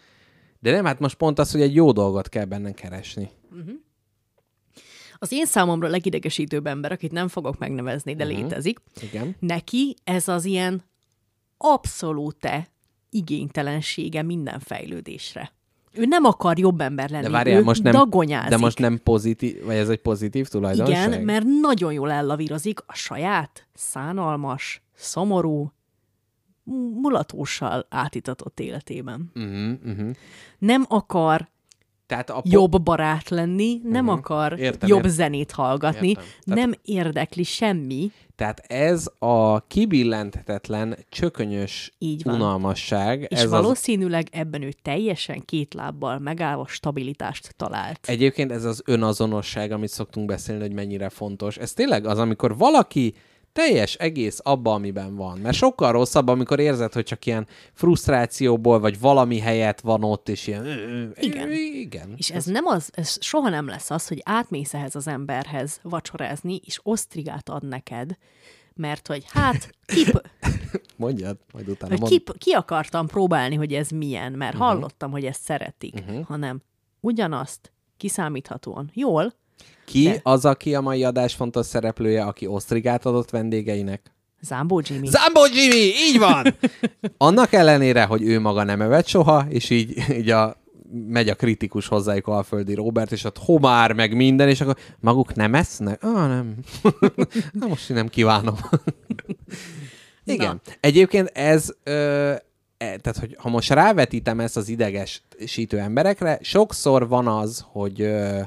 De nem, hát most pont az, hogy egy jó dolgot kell benne keresni. Az én számomra legidegesítőbb ember, akit nem fogok megnevezni, de uh-huh. létezik, Igen. neki ez az ilyen abszolút igénytelensége minden fejlődésre. Ő nem akar jobb ember lenni, De várjál, ő most nem, dagonyázik. de most nem pozitív, vagy ez egy pozitív tulajdonság? Igen, mert nagyon jól ellavírozik a saját, szánalmas, szomorú, mulatóssal átítatott életében. Uh-huh, uh-huh. Nem akar Tehát a po- jobb barát lenni, nem akar Mhm. Értem, jobb értem. zenét hallgatni, Értem. Tehát- nem érdekli semmi, Tehát ez a kibillenthetetlen, csökönyös Így van. unalmasság. és ez az, valószínűleg ebben ő teljesen két lábbal megállva stabilitást talált. Egyébként ez az önazonosság, amit szoktunk beszélni, hogy mennyire fontos. Ez tényleg az, amikor valaki teljes egész abba, amiben van. Mert sokkal rosszabb, amikor érzed, hogy csak ilyen frusztrációból, vagy valami helyet van ott, és ilyen... Igen. Igen. És ez nem az, ez soha nem lesz az, hogy átmész ehhez az emberhez vacsorázni, és osztrigát ad neked, mert hogy hát ki, Mondjad, majd utána mond. ki, ki akartam próbálni, hogy ez milyen, mert uh-huh. hallottam, hogy ezt szeretik, uh-huh. hanem ugyanazt kiszámíthatóan jól, Ki de- az, aki a mai adás fontos szereplője, aki osztrigát adott vendégeinek? Zámbó Jimmy. Zambó Jimmy, így van! Annak ellenére, hogy ő maga nem evett soha, és így, így a, megy a kritikus hozzájuk Alföldi Robert, és ott homár, meg minden, és akkor maguk nem esznek? Ah, nem. Na most én nem kívánom. Igen. Na. Egyébként ez, ö, e, tehát hogy ha most rávetítem ezt az idegesítő emberekre, sokszor van az, hogy ö,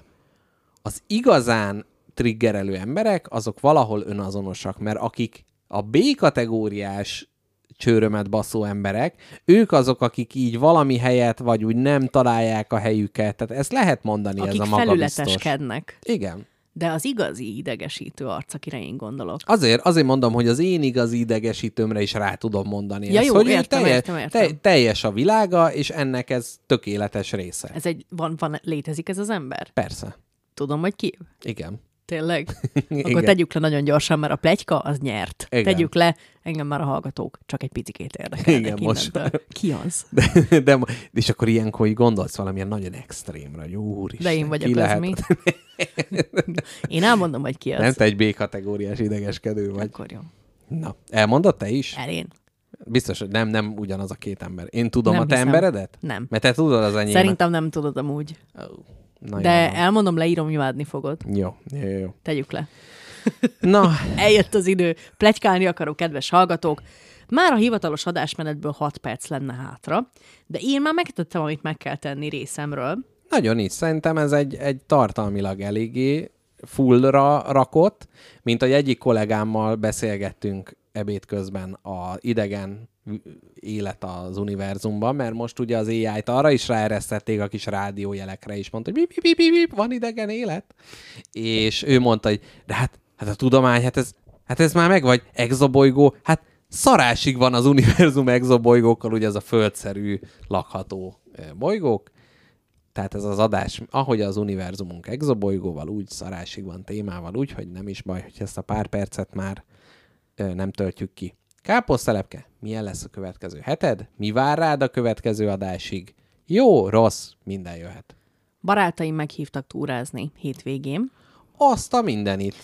az igazán triggerelő emberek, azok valahol önazonosak, mert akik a B kategóriás csőrömet baszó emberek, ők azok, akik így valami helyet, vagy úgy nem találják a helyüket. Tehát ezt lehet mondani, akik ez a magabiztos. felületeskednek. Igen. De az igazi idegesítő arc, akire én gondolok. Azért, azért mondom, hogy az én igazi idegesítőmre is rá tudom mondani Ja, ezt, jó, hogy értem, teljes, értem, értem. Te, teljes a világa, és ennek ez tökéletes része. Ez egy, van, van, létezik ez az ember? Persze. Tudom, hogy ki? Igen. Tényleg? Akkor Igen. tegyük le nagyon gyorsan, mert a plegyka az nyert. Igen. Tegyük le, engem már a hallgatók csak egy picikét érdekelnek Igen, most. Ki az? De, de, és akkor ilyenkor így gondolsz valamilyen nagyon extrémre, hogy úristen, De én vagyok, ki lehet? mi? Én elmondom, hogy ki az. Nem te egy B-kategóriás idegeskedő vagy. Akkor jó. Na, elmondod te is? Elén. Biztos, hogy nem, nem ugyanaz a két ember. Én tudom Nem a te hiszem. emberedet? Nem. Mert te tudod az enyémet. Szerintem nem tudod amúgy. Oh, na De jó, elmondom, leírom, imádni fogod. Jó, jó, jó, jó. Tegyük le. Na, Eljött az idő. Plegykálni akaró, kedves hallgatók. Már a hivatalos adásmenetből 6 perc lenne hátra, de én már megtettem, amit meg kell tenni részemről. nagyon is. Szerintem ez egy, egy tartalmilag eléggé fullra rakott, mint hogy egyik kollégámmal beszélgettünk ebéd közben a idegen élet az univerzumban, mert most ugye az AI-t arra is ráeresztették a kis rádiójelekre is, mondta, hogy bip, bip, bip, bip, van idegen élet. És ő mondta, hogy de hát, hát a tudomány, hát ez, hát ez már meg vagy, exobolygó, hát szarásig van az univerzum exobolygókkal, ugye az a földszerű lakható bolygók, tehát ez az adás, ahogy az univerzumunk exobolygóval, úgy szarásig van témával, úgy, hogy nem is baj, hogy ezt a pár percet már nem töltjük ki. Káposztelepke, milyen lesz a következő heted? Mi vár rád a következő adásig? Jó, rossz, minden jöhet. Barátaim meghívtak túrázni hétvégén. Azt a mindenit.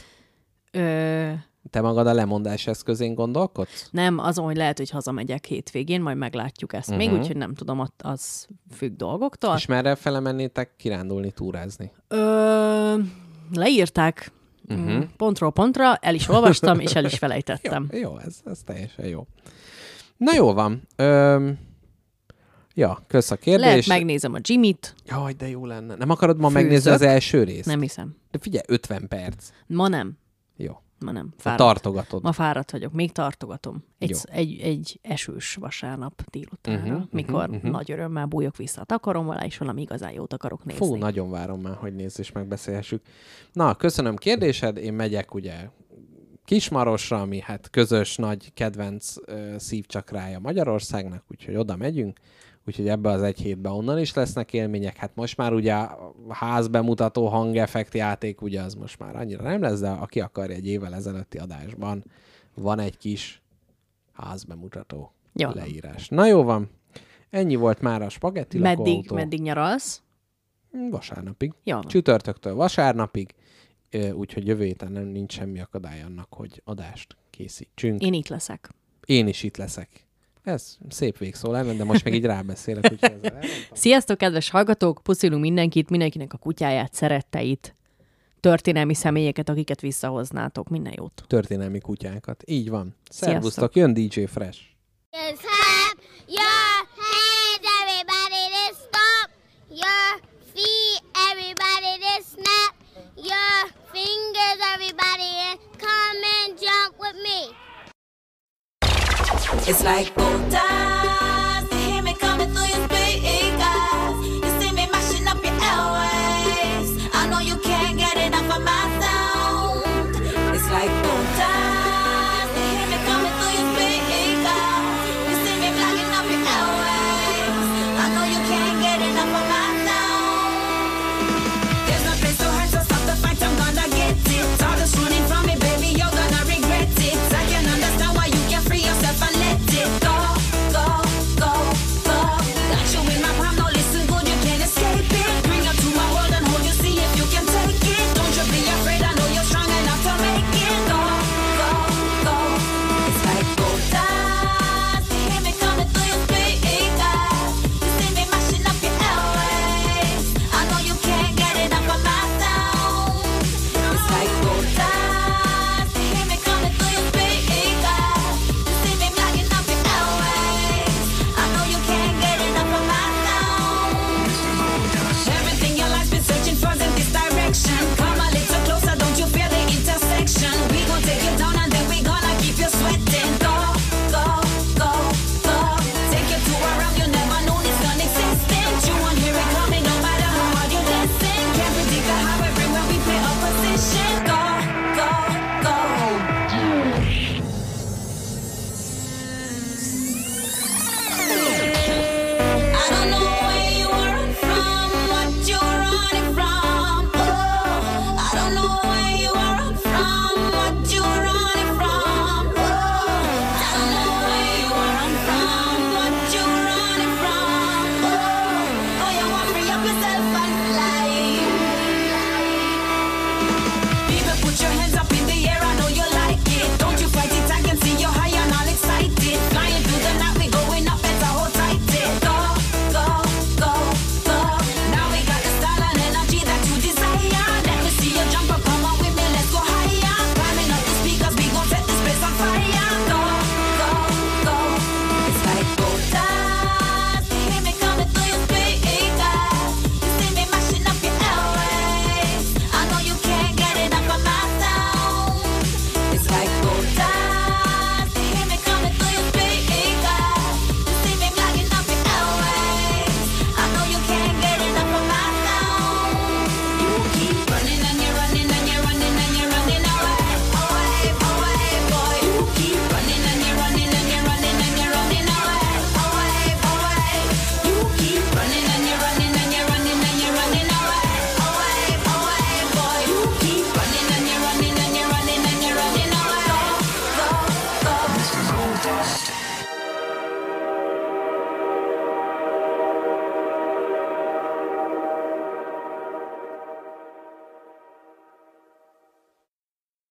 Ö, Te magad a lemondás eszközén gondolkodsz? nem, azon, hogy lehet, hogy hazamegyek hétvégén, majd meglátjuk ezt. Uh-huh. Még úgyhogy nem tudom, az függ dolgoktól. És merre felemennétek kirándulni, túrázni? Ö, leírták uh-huh. pontról pontra, el is olvastam, és el is felejtettem. Jó, jó ez, ez teljesen jó. Na jó van. Öm, ja, kösz a kérdés. Lehet megnézem a Jimmy-t, Jaj, de jó lenne. Nem akarod ma Főzök. megnézni az első részt? nem hiszem. De figyelj, 50 perc. Ma nem. Ma nem. Fáradt. tartogatod. Ma fáradt vagyok, még tartogatom. Egy, egy, egy esős vasárnap délutánra, Mhm, uh-huh, mikor mhm, uh-huh, mhm. nagy örömmel bújok vissza a takarom alá, és valami igazán jót akarok nézni. Fú, nagyon várom már, hogy nézz és megbeszélhessük. Na, köszönöm kérdésed. Én megyek ugye Kismarosra, ami hát közös nagy kedvenc ö, szívcsakrája Magyarországnak, úgyhogy oda megyünk. Úgyhogy ebbe az egy hétben onnan is lesznek élmények. Hát most már ugye a házbemutató hangeffekt játék, ugye az most már annyira nem lesz, de aki akarja egy évvel ezelőtti adásban, van egy kis házbemutató Jó. leírás. Na jó van. Ennyi volt már a spagetti meddig, lakóautó. meddig nyaralsz? Vasárnapig. Jó van. Csütörtöktől vasárnapig, úgyhogy jövő héten nem nincs semmi akadály annak, hogy adást készítsünk. Én itt leszek. Én is itt leszek. Ez szép végszó lenne, de most meg így rábeszélek, úgyhogy ezzel elmondtam. Sziasztok, kedves hallgatók! Puszilunk mindenkit, mindenkinek a kutyáját, szeretteit, történelmi személyeket, akiket visszahoznátok. Minden jót! Történelmi kutyákat. Így van. Sziasztok. Szervusztok, jön DJ Fresh. Your hands, everybody. Then stomp your feet, everybody. Then snap your fingers, everybody. It's like boom dies. You hear me coming through your speakers. You see me mashing up your airways. I know you can't get enough of my sound.